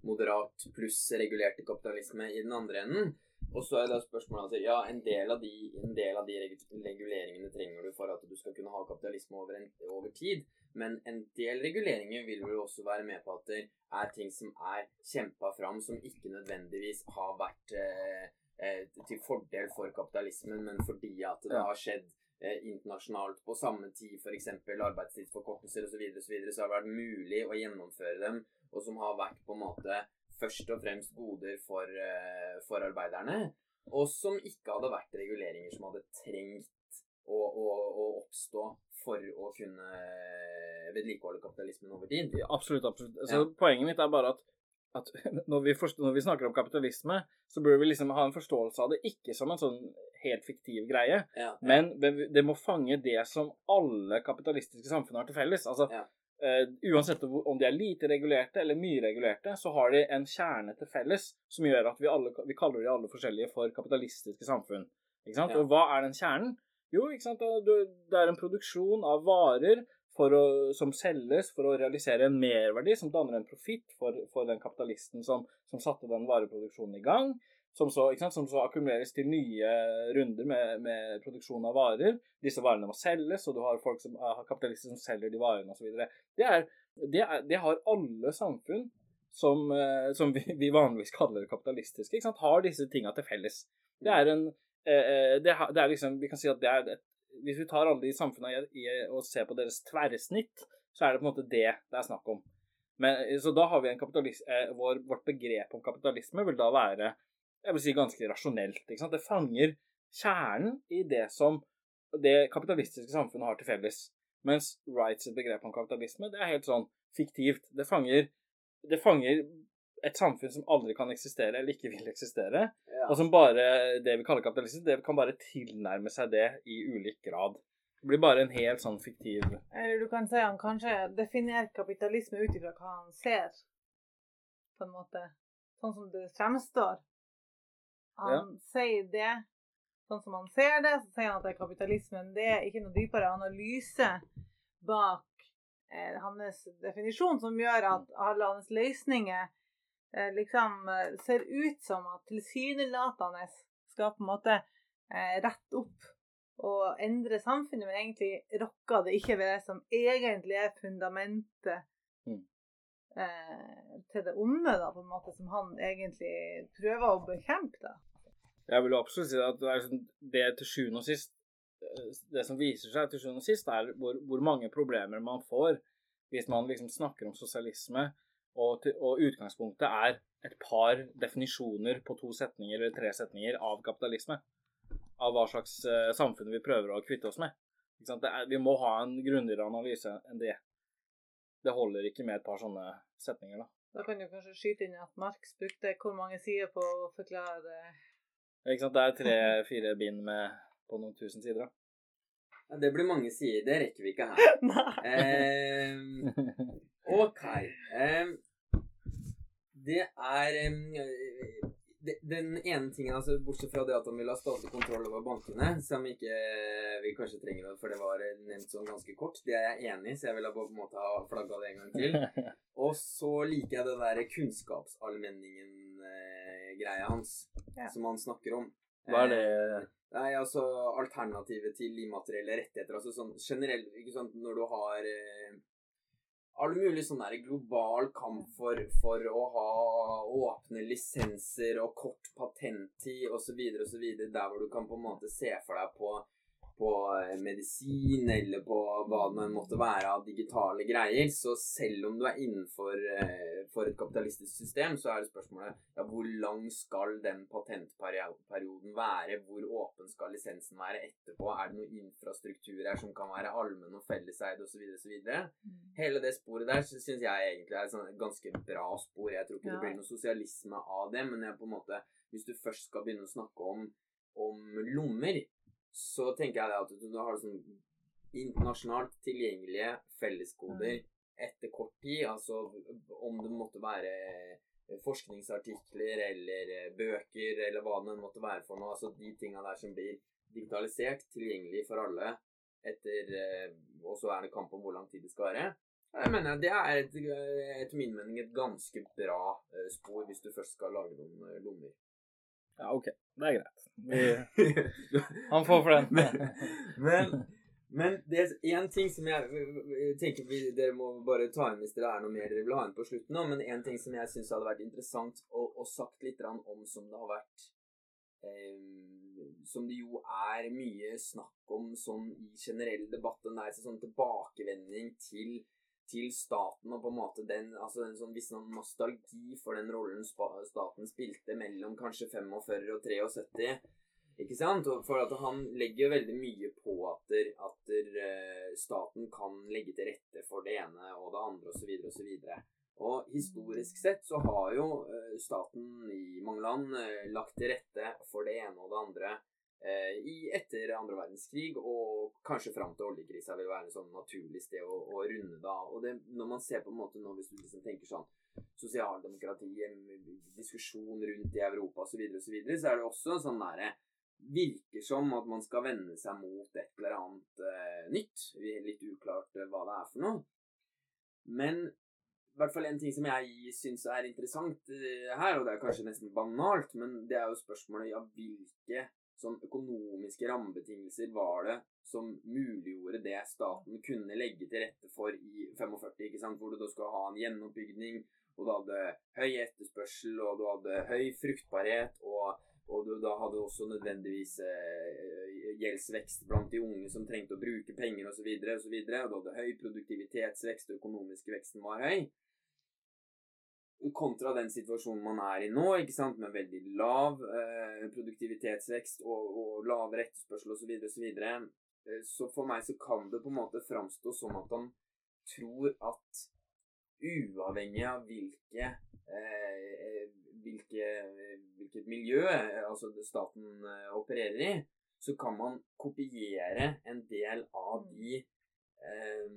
Speaker 1: moderat pluss regulert kapitalisme i den andre enden. Og så er da spørsmålet altså, ja, en del av de, en del av de reguleringene trenger du for at du skal kunne ha kapitalisme over, en, over tid. Men en del reguleringer vil vel også være med på at det er ting som er kjempa fram, som ikke nødvendigvis har vært eh, eh, til fordel for kapitalismen, men fordi at det har skjedd eh, internasjonalt på samme tid, f.eks. arbeidstidsforkortelser osv., så, videre, så, så har det vært mulig å gjennomføre dem, og som har vært på en måte først og fremst goder for, eh, for arbeiderne, og som ikke hadde vært reguleringer som hadde trengt å, å, å oppstå for å kunne eh, vedlikeholde kapitalismen over tid.
Speaker 2: Absolutt. absolutt. Så
Speaker 1: Ja.
Speaker 2: Poenget mitt er bare at, at når, vi når vi snakker om kapitalisme, så burde vi liksom ha en forståelse av det ikke som en sånn helt fiktiv greie,
Speaker 1: Ja.
Speaker 2: men det må fange det som alle kapitalistiske samfunn har til felles. Altså,
Speaker 1: Ja.
Speaker 2: uh, Uansett om de er lite regulerte eller mye regulerte, så har de en kjerne til felles som gjør at vi, alle, vi kaller de alle forskjellige for kapitalistiske samfunn.
Speaker 1: Ja.
Speaker 2: Og hva er den kjernen? Jo, det er en produksjon av varer å, som selges for å realisere en merverdi som danner en profitt for, for den kapitalisten som, som satte den vareproduksjonen i gang. Som så, som så akkumuleres til nye runder med, med produksjon av varer. Disse varene må selges, og du har som har kapitalister som selger de varene osv. Det, det, det har alle samfunn som, eh, som vi, vi vanligvis kaller kapitalistiske, har disse tinga til felles. Det er en eh, eh, det, det er liksom, Vi kan si at det er et hvis vi tar alle de samfunnene og ser på deres tverrsnitt, så er det på en måte det det er snakk om. Men, så da har vi en kapitalis eh, vår, Vårt begrep om kapitalisme vil da være jeg vil si ganske rasjonelt. Ikke sant? Det fanger kjernen i det som det kapitalistiske samfunnet har til felles. Mens Wrights begrep om kapitalisme det er helt sånn fiktivt. Det fanger, det fanger et samfunn som aldri kan eksistere eller ikke vil eksistere.
Speaker 1: Ja.
Speaker 2: Og som bare det vi kaller kapitalisme, det kan bare tilnærme seg det i ulik grad. Det blir bare en helt sånn fiktiv
Speaker 3: Eller du kan si han kanskje definerer kapitalisme ut ifra hva han ser, på en måte. Sånn som det fremstår. Han sier det sånn som han ser det, så sier han at det er kapitalismen. Det er ikke noe dypere analyse bak eh, hans definisjon som gjør at alle hans løsninger liksom eh, ser ut som at tilsynelatende skal på en måte eh, rette opp og endre samfunnet, men egentlig rokker det ikke ved det som egentlig er fundamentet
Speaker 2: Mm.
Speaker 3: eh, til det onde, da, på en måte, som han egentlig prøver å bekjempe. da.
Speaker 2: Jeg vil absolutt si at det, er sånn, det til sjuende og sist eh, Det som viser seg til sjuende og sist, er hvor, hvor mange problemer man får hvis man liksom snakker om sosialisme, og, til, og utgangspunktet er et par definisjoner på to setninger eller tre setninger av kapitalisme. Av hva slags uh, samfunn vi prøver å kvitte oss med. Ikke sant? Det er, vi må ha en grundigere analyse enn det. Det holder ikke med et par sånne setninger, da.
Speaker 3: Da kan du kanskje skyte inn at Marx brukte hvor mange sider på å forklare det.
Speaker 2: Ikke sant? Det er tre-fire bind med på noen tusen sider. da.
Speaker 1: Ja, det blir mange sider. Det rekker vi ikke her.
Speaker 3: Nei.
Speaker 1: Eh, ok. Ehm, det er um, Den ene tingen, altså, bortsett fra det at han vil ha statlig kontroll over bankene, som ikke vi kanskje trenger, for det var nevnt sånn ganske kort, det er jeg enig i, så jeg vil ha på en måte ha flagga det en gang til. Og så liker jeg det der kunnskapsallmenningen-greia hans,
Speaker 3: Ja.
Speaker 1: som han snakker om.
Speaker 2: Hva er det
Speaker 1: Eh, Nei, altså alternativet til immaterielle rettigheter. Altså sånn generelt, ikke sant, når du har eh, all mulig sånn der global kamp for, for å ha åpne lisenser og kort patenttid osv., osv., der hvor du kan på en måte se for deg på på eh, medisin eller på hva det måtte være av digitale greier. Så selv om du er innenfor eh, et kapitalistisk system, så er det spørsmålet ja, hvor lang skal den patentperioden være? Hvor åpen skal lisensen være etterpå? Er det noen infrastruktur her som kan være allmenn og felleseid osv.? osv.? Hele det sporet der syns jeg egentlig er et sånn ganske bra spor. Jeg tror ikke
Speaker 3: Ja.
Speaker 1: det blir noe sosialisme av det, men jeg på en måte, hvis du først skal begynne å snakke om, om lommer, så tenker jeg det at du, har sånn internasjonalt tilgjengelige felleskoder etter kort tid. Altså om det måtte være forskningsartikler eller eh, bøker eller hva det måtte være for noe. Altså de tinga der som blir digitalisert, tilgjengelig for alle etter eh, Og så er det kamp om hvor lang tid det skal være. Jeg mener Det er et, etter min mening et ganske bra eh, spor hvis du først skal lage noen eh, lommer.
Speaker 2: Ja, OK. Det er greit. Vi, han får for den.
Speaker 1: men, men, men det er én ting som jeg tenker vi, Dere må bare ta inn hvis dere er noe mer dere vil ha inn på slutten nå, men en ting som jeg syns hadde vært interessant å, å sagt litt om som det har vært eh, Som det jo er mye snakk om sånn i generell debatt, den der sånn tilbakevending til til staten og på en måte den, altså en sånn viss sånn nostalgi for den rollen staten spilte mellom kanskje 45 og 73. Ikke sant? For at han legger jo veldig mye på at, at eh, staten kan legge til rette for det ene og det andre osv. osv. Og og historisk sett så har jo eh, staten i mange land eh, lagt til rette for det ene og det andre i etter andre verdenskrig, og kanskje fram til oljekrisa vil være en sånn naturlig sted å, å runde da. Og det, når man ser på en måte nå, hvis du liksom tenker sånn sosialdemokrati, diskusjon rundt i Europa osv., så, så, så er det også sånn derre Virker som at man skal vende seg mot et eller annet eh, nytt. Litt uklart eh, hva det er for noe. Men i hvert fall en ting som jeg syns er interessant eh, her, og det er kanskje nesten banalt, men det er jo spørsmålet ja, hvilke sånn økonomiske rammebetingelser var det som muliggjorde det staten kunne legge til rette for i 45, ikke sant? hvor du da skal ha en gjenoppbygning, og du hadde høy etterspørsel, og du hadde høy fruktbarhet, og, og du da hadde også nødvendigvis eh, gjeldsvekst blant de unge som trengte å bruke penger osv., og, så videre, og du hadde høy produktivitetsvekst, og økonomiske veksten var høy kontra den situasjonen man er i nå, ikke sant, med veldig lav eh, produktivitetsvekst og, og lavere etterspørsel osv., osv. Så, videre. Eh, så for meg så kan det på en måte framstå som at han tror at uavhengig av hvilke, eh, hvilke hvilket miljø eh, altså staten eh, opererer i, så kan man kopiere en del av de eh,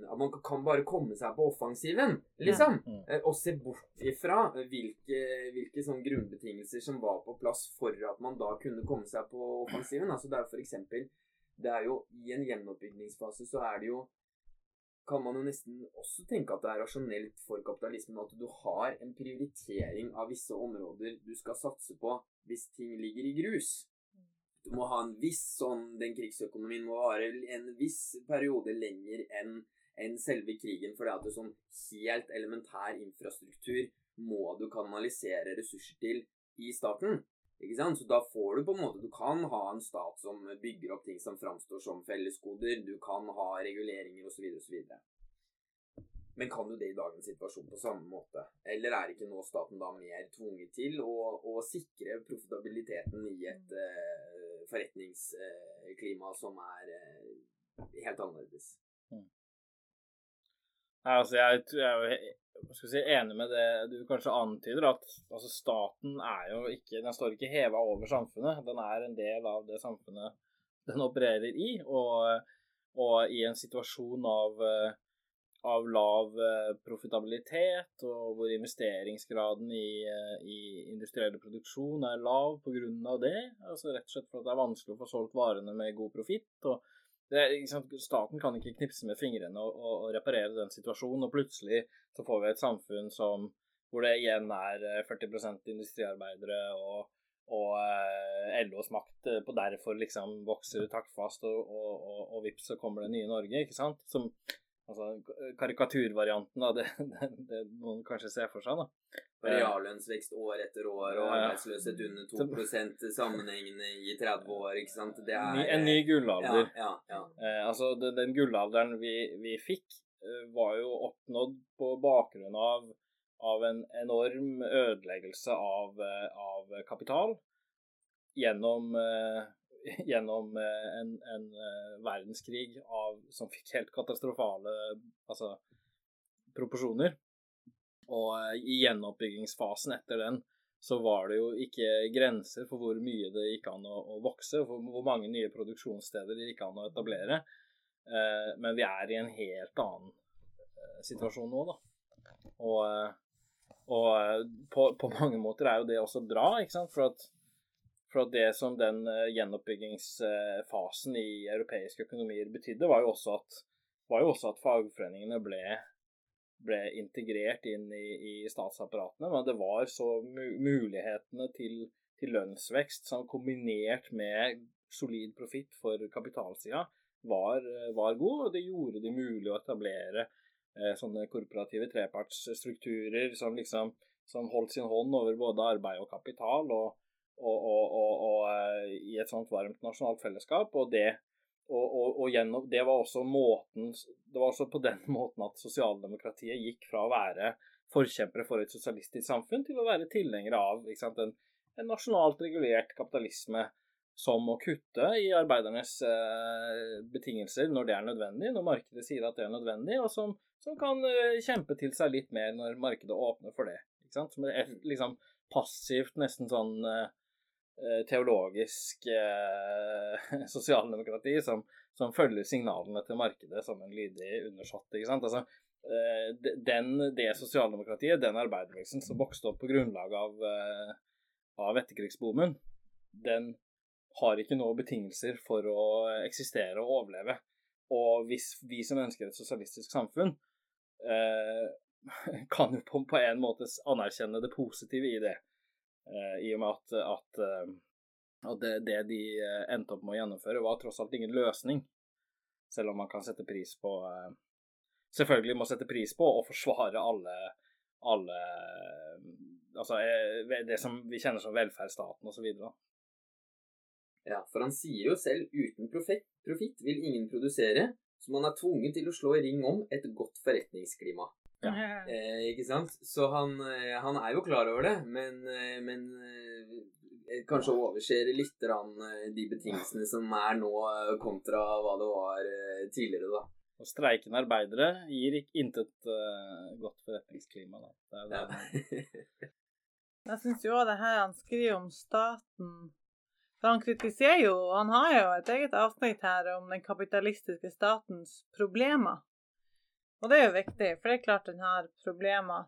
Speaker 1: At man kan bare komme seg på offensiven, liksom.
Speaker 2: Mm.
Speaker 1: Eh, og se bort ifra hvilke, hvilke sånn grunnbetingelser som var på plass for at man da kunne komme seg på offensiven. Altså det er for eksempel Det er jo i en gjenoppbyggingsfase så er det jo kan man jo nesten også tenke at det er rasjonelt for kapitalismen at du har en prioritering av visse områder du skal satse på hvis ting ligger i grus. Du må ha en viss sånn Den krigsøkonomien må vare en viss periode lenger enn enn selve krigen, for det at det sånn helt elementær infrastruktur må du kanalisere ressurser til i starten. Ikke sant? Så da får du på en måte Du kan ha en stat som bygger opp ting som framstår som felleskoder. Du kan ha reguleringer osv. osv. Men kan du det i dagens situasjon på samme måte? Eller er ikke nå staten da mer tvunget til å, å sikre profitabiliteten i et uh, forretningsklima uh, som er uh, helt annerledes? Mm.
Speaker 2: Nei, altså jeg, jeg er jo si, enig med det du kanskje antyder, at altså, staten er jo ikke Den står ikke heva over samfunnet. Den er en del av det samfunnet den opererer i. Og, og i en situasjon av, av lav profitabilitet, og hvor investeringsgraden i, i industriell produksjon er lav pga. det, altså rett og slett for at det er vanskelig å få solgt varene med god profitt. og staten kan ikke knipse med fingrene og, og, og, reparere den situasjonen, og plutselig så får vi et samfunn som, hvor det igjen er 40 eh, industriarbeidere, og, og eh, LOs makt eh, på derfor liksom vokser taktfast, og, og, og vips, så kommer det nye Norge, ikke sant? Som Altså karikaturvarianten av det, det, det, noen kanskje ser for seg, da.
Speaker 1: Reallønnsvekst år etter år og arbeidsløshet under 2 sammenhengende i 30 år, ikke sant. Det
Speaker 2: er En ny gullalder. Ja, ja, ja. Eh, altså, den, gullalderen vi, vi fikk, eh, var jo oppnådd på bakgrunn av, av en enorm ødeleggelse av, eh, av kapital gjennom eh, gjennom eh, en, en eh, verdenskrig av, som fikk helt katastrofale altså, proporsjoner. Og eh, i gjenoppbyggingsfasen etter den så var det jo ikke grenser for hvor mye det gikk an å, å vokse, for hvor mange nye produksjonssteder det gikk an å etablere. Eh, men vi er i en helt annen eh, situasjon nå, da. Og, og på, på, mange måter er jo det også bra, ikke sant. For at for det som den uh, gjenoppbyggingsfasen i europeiske økonomier betydde, var jo også at, jo også at fagforeningene ble, ble, integrert inn i, i, statsapparatene. Men det var så mulighetene til, til lønnsvekst som kombinert med solid profitt for kapitalsida var, var, god, og det gjorde det mulig å etablere eh, sånne korporative trepartsstrukturer som liksom som holdt sin hånd over både arbeid og kapital. og og, og, og, eh, i et sånt varmt nasjonalt fellesskap. Og det, gjennom, det var også måten Det var også på den måten at sosialdemokratiet gikk fra å være forkjempere for et sosialistisk samfunn til å være tilhengere av sant, en, en, nasjonalt regulert kapitalisme som å kutte i arbeidernes eh, betingelser når det er nødvendig, når markedet sier at det er nødvendig, og som, som kan eh, kjempe til seg litt mer når markedet åpner for det. Som et liksom, passivt, nesten sånn Eh, teologisk eh, sosialdemokrati som, som, følger signalene til markedet som en lydig undersått. ikke sant? Altså, eh, den, det sosialdemokratiet, den arbeiderbevegelsen som vokste opp på grunnlag av, eh, av etterkrigsboomen, den har ikke noen betingelser for å eksistere og overleve. Og hvis vi som ønsker et sosialistisk samfunn, eh, kan jo på, på en måte anerkjenne det positive i det. Eh, I og med at, at, eh, at det, det, de eh, endte opp med å gjennomføre, var tross alt ingen løsning. Selv om man kan sette pris på Selvfølgelig må sette pris på og forsvare alle, alle Altså det som vi kjenner som velferdsstaten osv.
Speaker 1: Ja, for han sier jo selv uten profitt, vil ingen produsere, så man er tvunget til å slå i ring om et godt forretningsklima. Ja. Eh, ikke sant? Så han, eh, han, er jo klar over det, men, eh, men eh, kanskje overser litt de betingelsene som er nå, kontra hva det var tidligere, da.
Speaker 2: Og streikende arbeidere gir intet uh, godt forretningsklima, da. Det er det.
Speaker 3: Ja. Jeg syns jo det her han skriver om staten For han kritiserer jo Han har jo et eget avsnitt her om den kapitalistiske statens problemer. Og det er jo viktig, for det er klart den har problemer.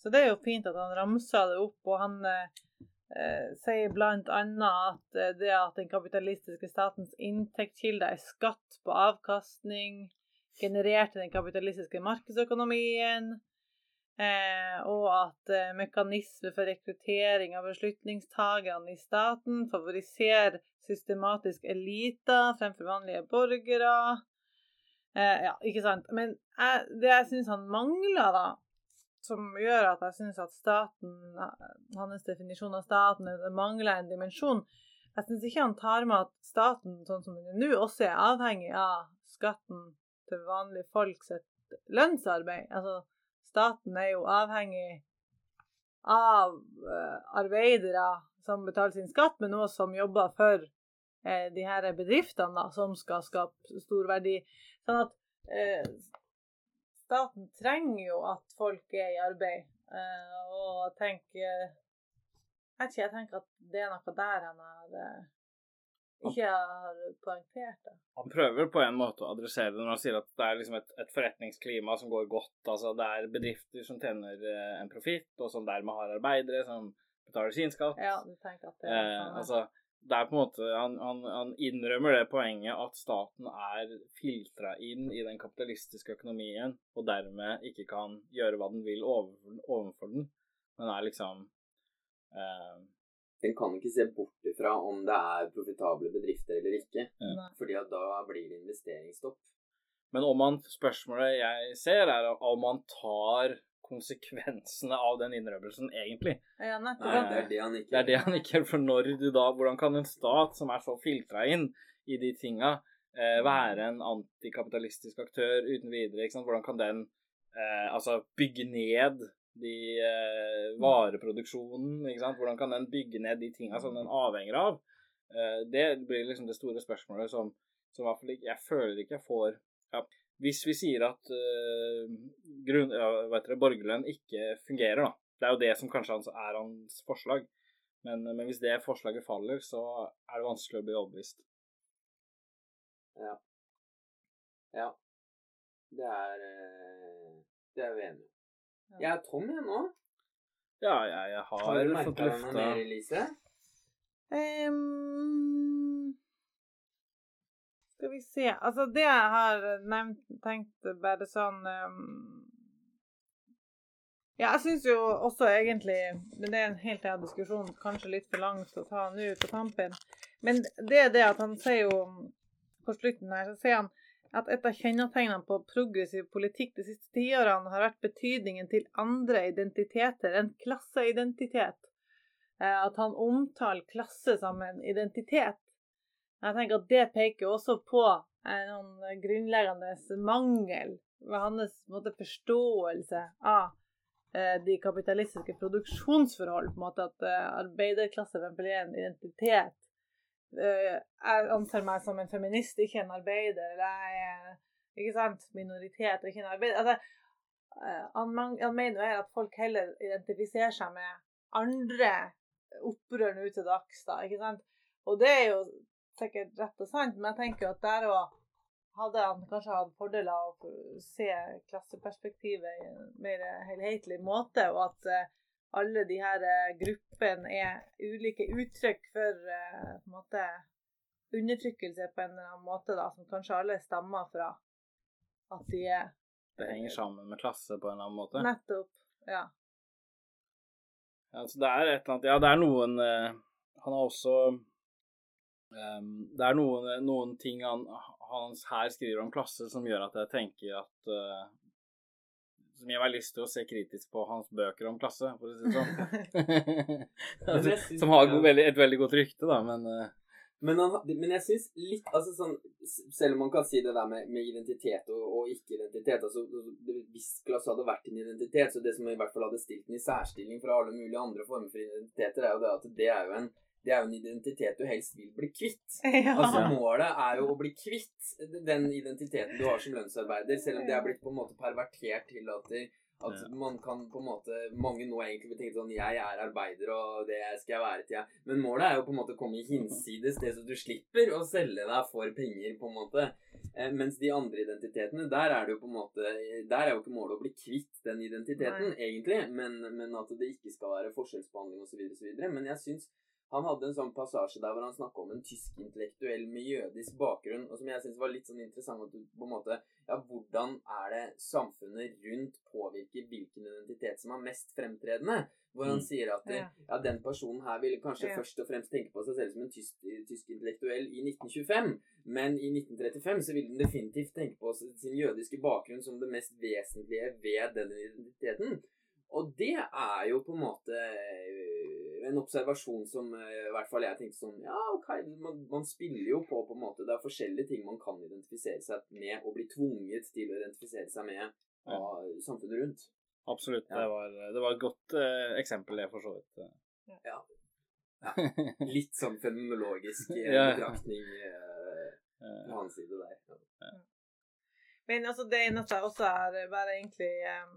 Speaker 3: Så det er jo fint at han ramser det opp, og han eh, sier bl.a. at eh, det at den kapitalistiske statens inntektskilder er skatt på avkastning, generert i den kapitalistiske markedsøkonomien, Eh, og at eh, mekanismer for rekruttering av beslutningstagerne i staten favoriserer systematisk eliter fremfor vanlige borgere. Eh, ja, ikke sant. Men jeg, det jeg syns han mangler, da, som gjør at jeg syns at staten, hans definisjon av staten, mangler en dimensjon Jeg syns ikke han tar med at staten, sånn som den er nå, også er avhengig av skatten til vanlige folk sitt lønnsarbeid. Altså, staten er jo avhengig av uh, arbeidere som betaler sin skatt, men også som jobber for uh, de her bedriftene da, som skal skape stor verdi. Sånn at eh, staten trenger jo at folk er i arbeid. og tenker jeg, ikke, jeg tenker at det er noe der han har ikke har poengtert det.
Speaker 2: Han prøver på en måte å adressere det når han sier at det er liksom et, et forretningsklima som går godt. altså Det er bedrifter som tjener eh, en profitt, og som dermed har arbeidere som betaler sin skatt.
Speaker 3: Ja, du tenker at det er
Speaker 2: eh, sånn, altså, det er på en måte, han, han, han, innrømmer det poenget at staten er filtra inn i den kapitalistiske økonomien, og dermed ikke kan gjøre hva den vil overfor, overfor den, men er liksom eh,
Speaker 1: den kan ikke se bort ifra om det er profitable bedrifter eller ikke.
Speaker 2: Ja.
Speaker 1: fordi at da blir det investeringsstopp.
Speaker 2: Men om man, spørsmålet jeg ser, er om man tar konsekvensene av den innrømmelsen, egentlig.
Speaker 3: Ja,
Speaker 1: Nei, det er det han ikke
Speaker 2: Det er det han ikke gjør. For når du da Hvordan kan en stat som er så filtra inn i de tinga, eh, være en antikapitalistisk aktør uten videre? ikke sant? Hvordan kan den eh, altså bygge ned de eh, vareproduksjonen, ikke sant? Hvordan kan den bygge ned de tinga som den avhenger av? Eh, det blir liksom det store spørsmålet som, som Jeg føler ikke jeg får ja, Hvis vi sier at uh, grunn, ja, vet dere, borgerlønn ikke fungerer, da. Det er jo det som kanskje er hans forslag. Men, men hvis det forslaget faller, så er det vanskelig å bli overbevist.
Speaker 1: Ja. Ja. Det er eh, Det er vi enige om. Jeg er tom, jeg nå.
Speaker 2: Ja, jeg, jeg har,
Speaker 1: Har du
Speaker 2: fått
Speaker 1: merka deg noe mer, Elise?
Speaker 3: Ehm, skal vi se Altså, det jeg har nevnt, tenkt bare sånn um, Ja, jeg syns jo også egentlig Men det er en helt annen diskusjon, kanskje litt for langt å ta nå på tampen. Men det er det at han sier jo På slutten her så sier han at et av kjennetegnene på progressiv politikk de siste tiårene har vært betydningen til andre identiteter enn klasseidentitet. Eh, At han omtaler klasse som en identitet. Jeg tenker at Det peker også på en sånn grunnleggende mangel ved hans måte, forståelse av eh, de kapitalistiske produksjonsforhold. på en måte At eh, arbeiderklasse for er en identitet. Eh, Jeg anser meg som en feminist, ikke en arbeider. Eller jeg er ikke sant, minoritet og ikke en arbeider. Altså, eh, han, mener at folk heller identifiserer seg med andre opprørende til dags. da, ikke sant? Og det er jo sikkert rett og sant, men jeg tenker at der òg hadde han kanskje hatt fordel av å se klasseperspektivet i en mer helhetlig måte, og at eh, alle de her eh, gruppene er ulike uttrykk for eh, på en måte undertrykkelse på en eller annen måte, da, som kanskje alle stammer fra at de er
Speaker 2: Det henger sammen med klasse på en eller annen måte.
Speaker 3: nettopp Ja.
Speaker 2: Ja, så det er et eller annet Ja, det er noen Han har også ehm, Det er noen, noen ting han, han her skriver om klasse som gjør at jeg tenker at uh, Som gir meg lyst til å se kritisk på hans bøker om klasse, for å si det sånn.
Speaker 1: altså,
Speaker 2: som har et veldig, et veldig godt rykte, da, men uh,
Speaker 1: Men, han, men jeg syns litt altså sånn, Selv om man kan si det der med, med identitet og, og ikke-identitet altså, Hvis klasse hadde vært en identitet, så det som i hvert fall hadde stilt den i særstilling fra alle mulige andre former for identiteter, er jo det at det er jo en, det er jo en identitet du helst vil bli kvitt.
Speaker 3: ja.
Speaker 1: Altså Målet er jo å bli kvitt den identiteten du har som lønnsarbeider, selv om det er blitt på en måte pervertert til at, at
Speaker 2: Ja.
Speaker 1: man kan på en måte Mange nå egentlig vil tenke sånn Jeg er arbeider, og det skal jeg være til jeg Men målet er jo på en måte å komme hinsides det så du slipper å selge deg for penger, på en måte. Eh, mens de andre identitetene, der er det jo på en måte Der er jo ikke målet å bli kvitt den identiteten,
Speaker 3: Nei.
Speaker 1: egentlig, men, men at det ikke skal være forskjellsbehandling osv. Men jeg syns Han hadde en sånn passasje der hvor han snakka om en tysk intellektuell med jødisk bakgrunn, og som jeg syns var litt sånn interessant at du på en måte Ja, hvordan er det samfunnet rundt påvirker hvilken identitet som er mest fremtredende? Hvor han
Speaker 2: Mm.
Speaker 1: sier at
Speaker 3: Ja.
Speaker 1: ja, den personen her ville kanskje
Speaker 3: Ja.
Speaker 1: først og fremst tenke på seg selv som en tysk, tysk intellektuell i 1925, men i 1935 så ville den definitivt tenke på sin jødiske bakgrunn som det mest vesentlige ved den identiteten. Og det er jo på en måte øh, en observasjon som øh, i hvert fall jeg tenkte sånn Ja, ok, man, man spiller jo på på en måte Det er forskjellige ting man kan identifisere seg med og bli tvunget til å identifisere seg med av samfunnet rundt.
Speaker 2: Absolutt.
Speaker 1: Ja.
Speaker 2: Det, var, det var et godt uh, eksempel, det, for så vidt.
Speaker 1: Litt sånn fenomenologisk
Speaker 2: Ja.
Speaker 1: betraktning
Speaker 2: Eh,
Speaker 1: på hans side der. Ja.
Speaker 3: Men altså, det eneste jeg også er bare egentlig em,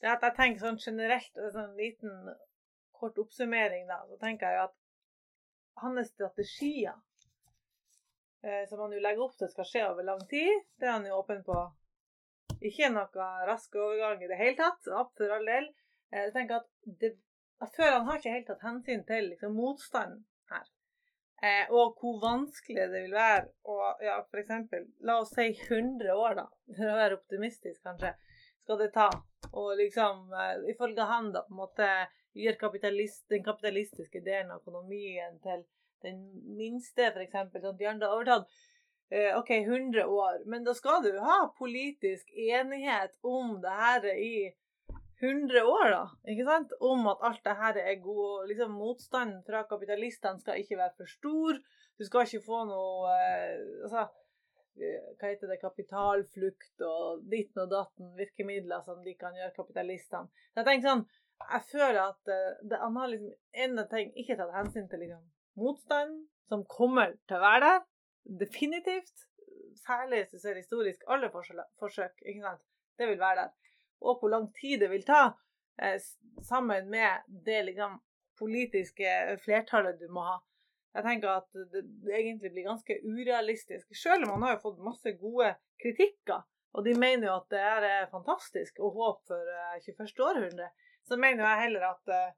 Speaker 3: Er at jeg tenker sånn generelt, og sånn liten kort oppsummering, da, så tenker jeg jo at hans strategier, eh, som han jo legger opp til skal skje over lang tid, det er han jo åpen på. Ikke noe rask overgang i det hele tatt, opp for all del. Eh, Jeg tenker at det, føler han har ikke helt tatt hensyn til liksom, motstanden her. Eh, og hvor vanskelig det vil være å ja, eksempel, la oss si 100 år, da, for å være optimistisk kanskje, skal det ta. Og liksom, eh, ifølge han, da, på en måte gjøre kapitalist, den kapitalistiske delen av økonomien til den minste, eksempel, sånn at andre har overtatt. Eh, OK, 100 år, men da skal du ha politisk enighet om det her i 100 år, da. Ikke sant? Om at alt det her er god liksom Motstanden fra kapitalistene skal ikke være for stor. Du skal ikke få noe eh, Altså, hva heter det, kapitalflukt og ditten og datten, virkemidler som de kan gjøre kapitalistene. Så jeg tenker sånn, jeg føler at eh, det, han har liksom en ting ikke tatt hensyn til liksom motstanden som kommer til å være der. Definitivt. Særlig hvis du ser historisk alle forsøk ikke sant? det vil være der og hvor lang tid det vil ta, eh, sammen med det liksom, politiske flertallet du må ha. Jeg tenker at det, det egentlig blir ganske urealistisk. Selv om han har jo fått masse gode kritikker, og de mener jo at det er fantastisk og håp for eh, 21. århundre, så mener jeg heller at eh,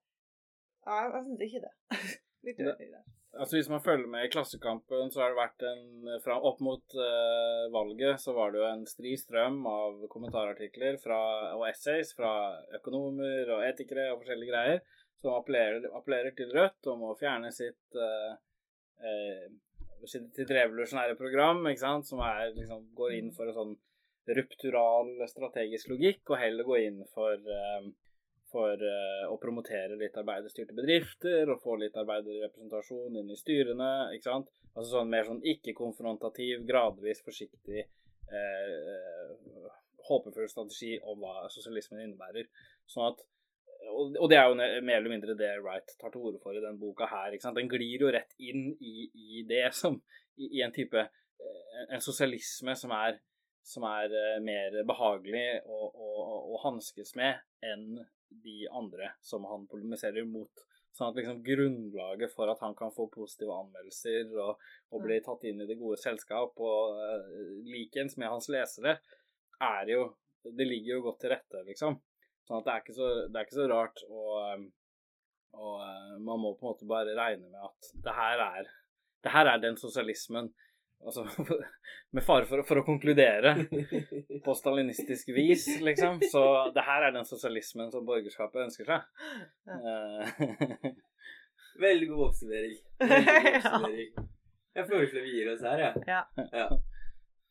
Speaker 3: Ja, jeg, jeg syns ikke det. Litt uenig der.
Speaker 2: Altså Hvis man følger med i Klassekampen, så har det vært en fra, Opp mot uh, valget så var det jo en stri strøm av kommentarartikler fra, og essays fra økonomer og etikere og forskjellige greier som appellerer, appellerer til Rødt om å fjerne sitt eh, eh, sitt revolusjonære program, ikke sant, som er, liksom, går inn for en sånn ruptural strategisk logikk, og heller gå inn for eh, for å promotere litt arbeiderstyrte bedrifter og få litt arbeiderrepresentasjon inn i styrene. ikke sant? Altså sånn mer sånn ikke-konfrontativ, gradvis forsiktig, eh, håpefull strategi om hva sosialismen innebærer. Sånn at, og, det er jo mer eller mindre det Wright tar til orde for i den boka her. ikke sant? Den glir jo rett inn i, i det som i, i en type eh, En sosialisme som er som er eh, mer behagelig å, å, å hanskes med enn de andre som han polemiserer mot. Sånn at liksom grunnlaget for at han kan få positive anmeldelser og, og bli tatt inn i det gode selskap og uh, likens med hans lesere, er jo Det ligger jo godt til rette, liksom. Sånn at det er ikke så, det er ikke så rart å um, Og uh, man må på en måte bare regne med at det her er det her er den sosialismen Altså, med fare for, for å konkludere på stalinistisk vis, liksom. Så det her er den sosialismen som borgerskapet ønsker seg. Ja.
Speaker 1: Veldig god oppsummering. Veldig god oppsummering. Jeg foreslår vi gir oss her, jeg.
Speaker 3: Ja.
Speaker 1: Ja.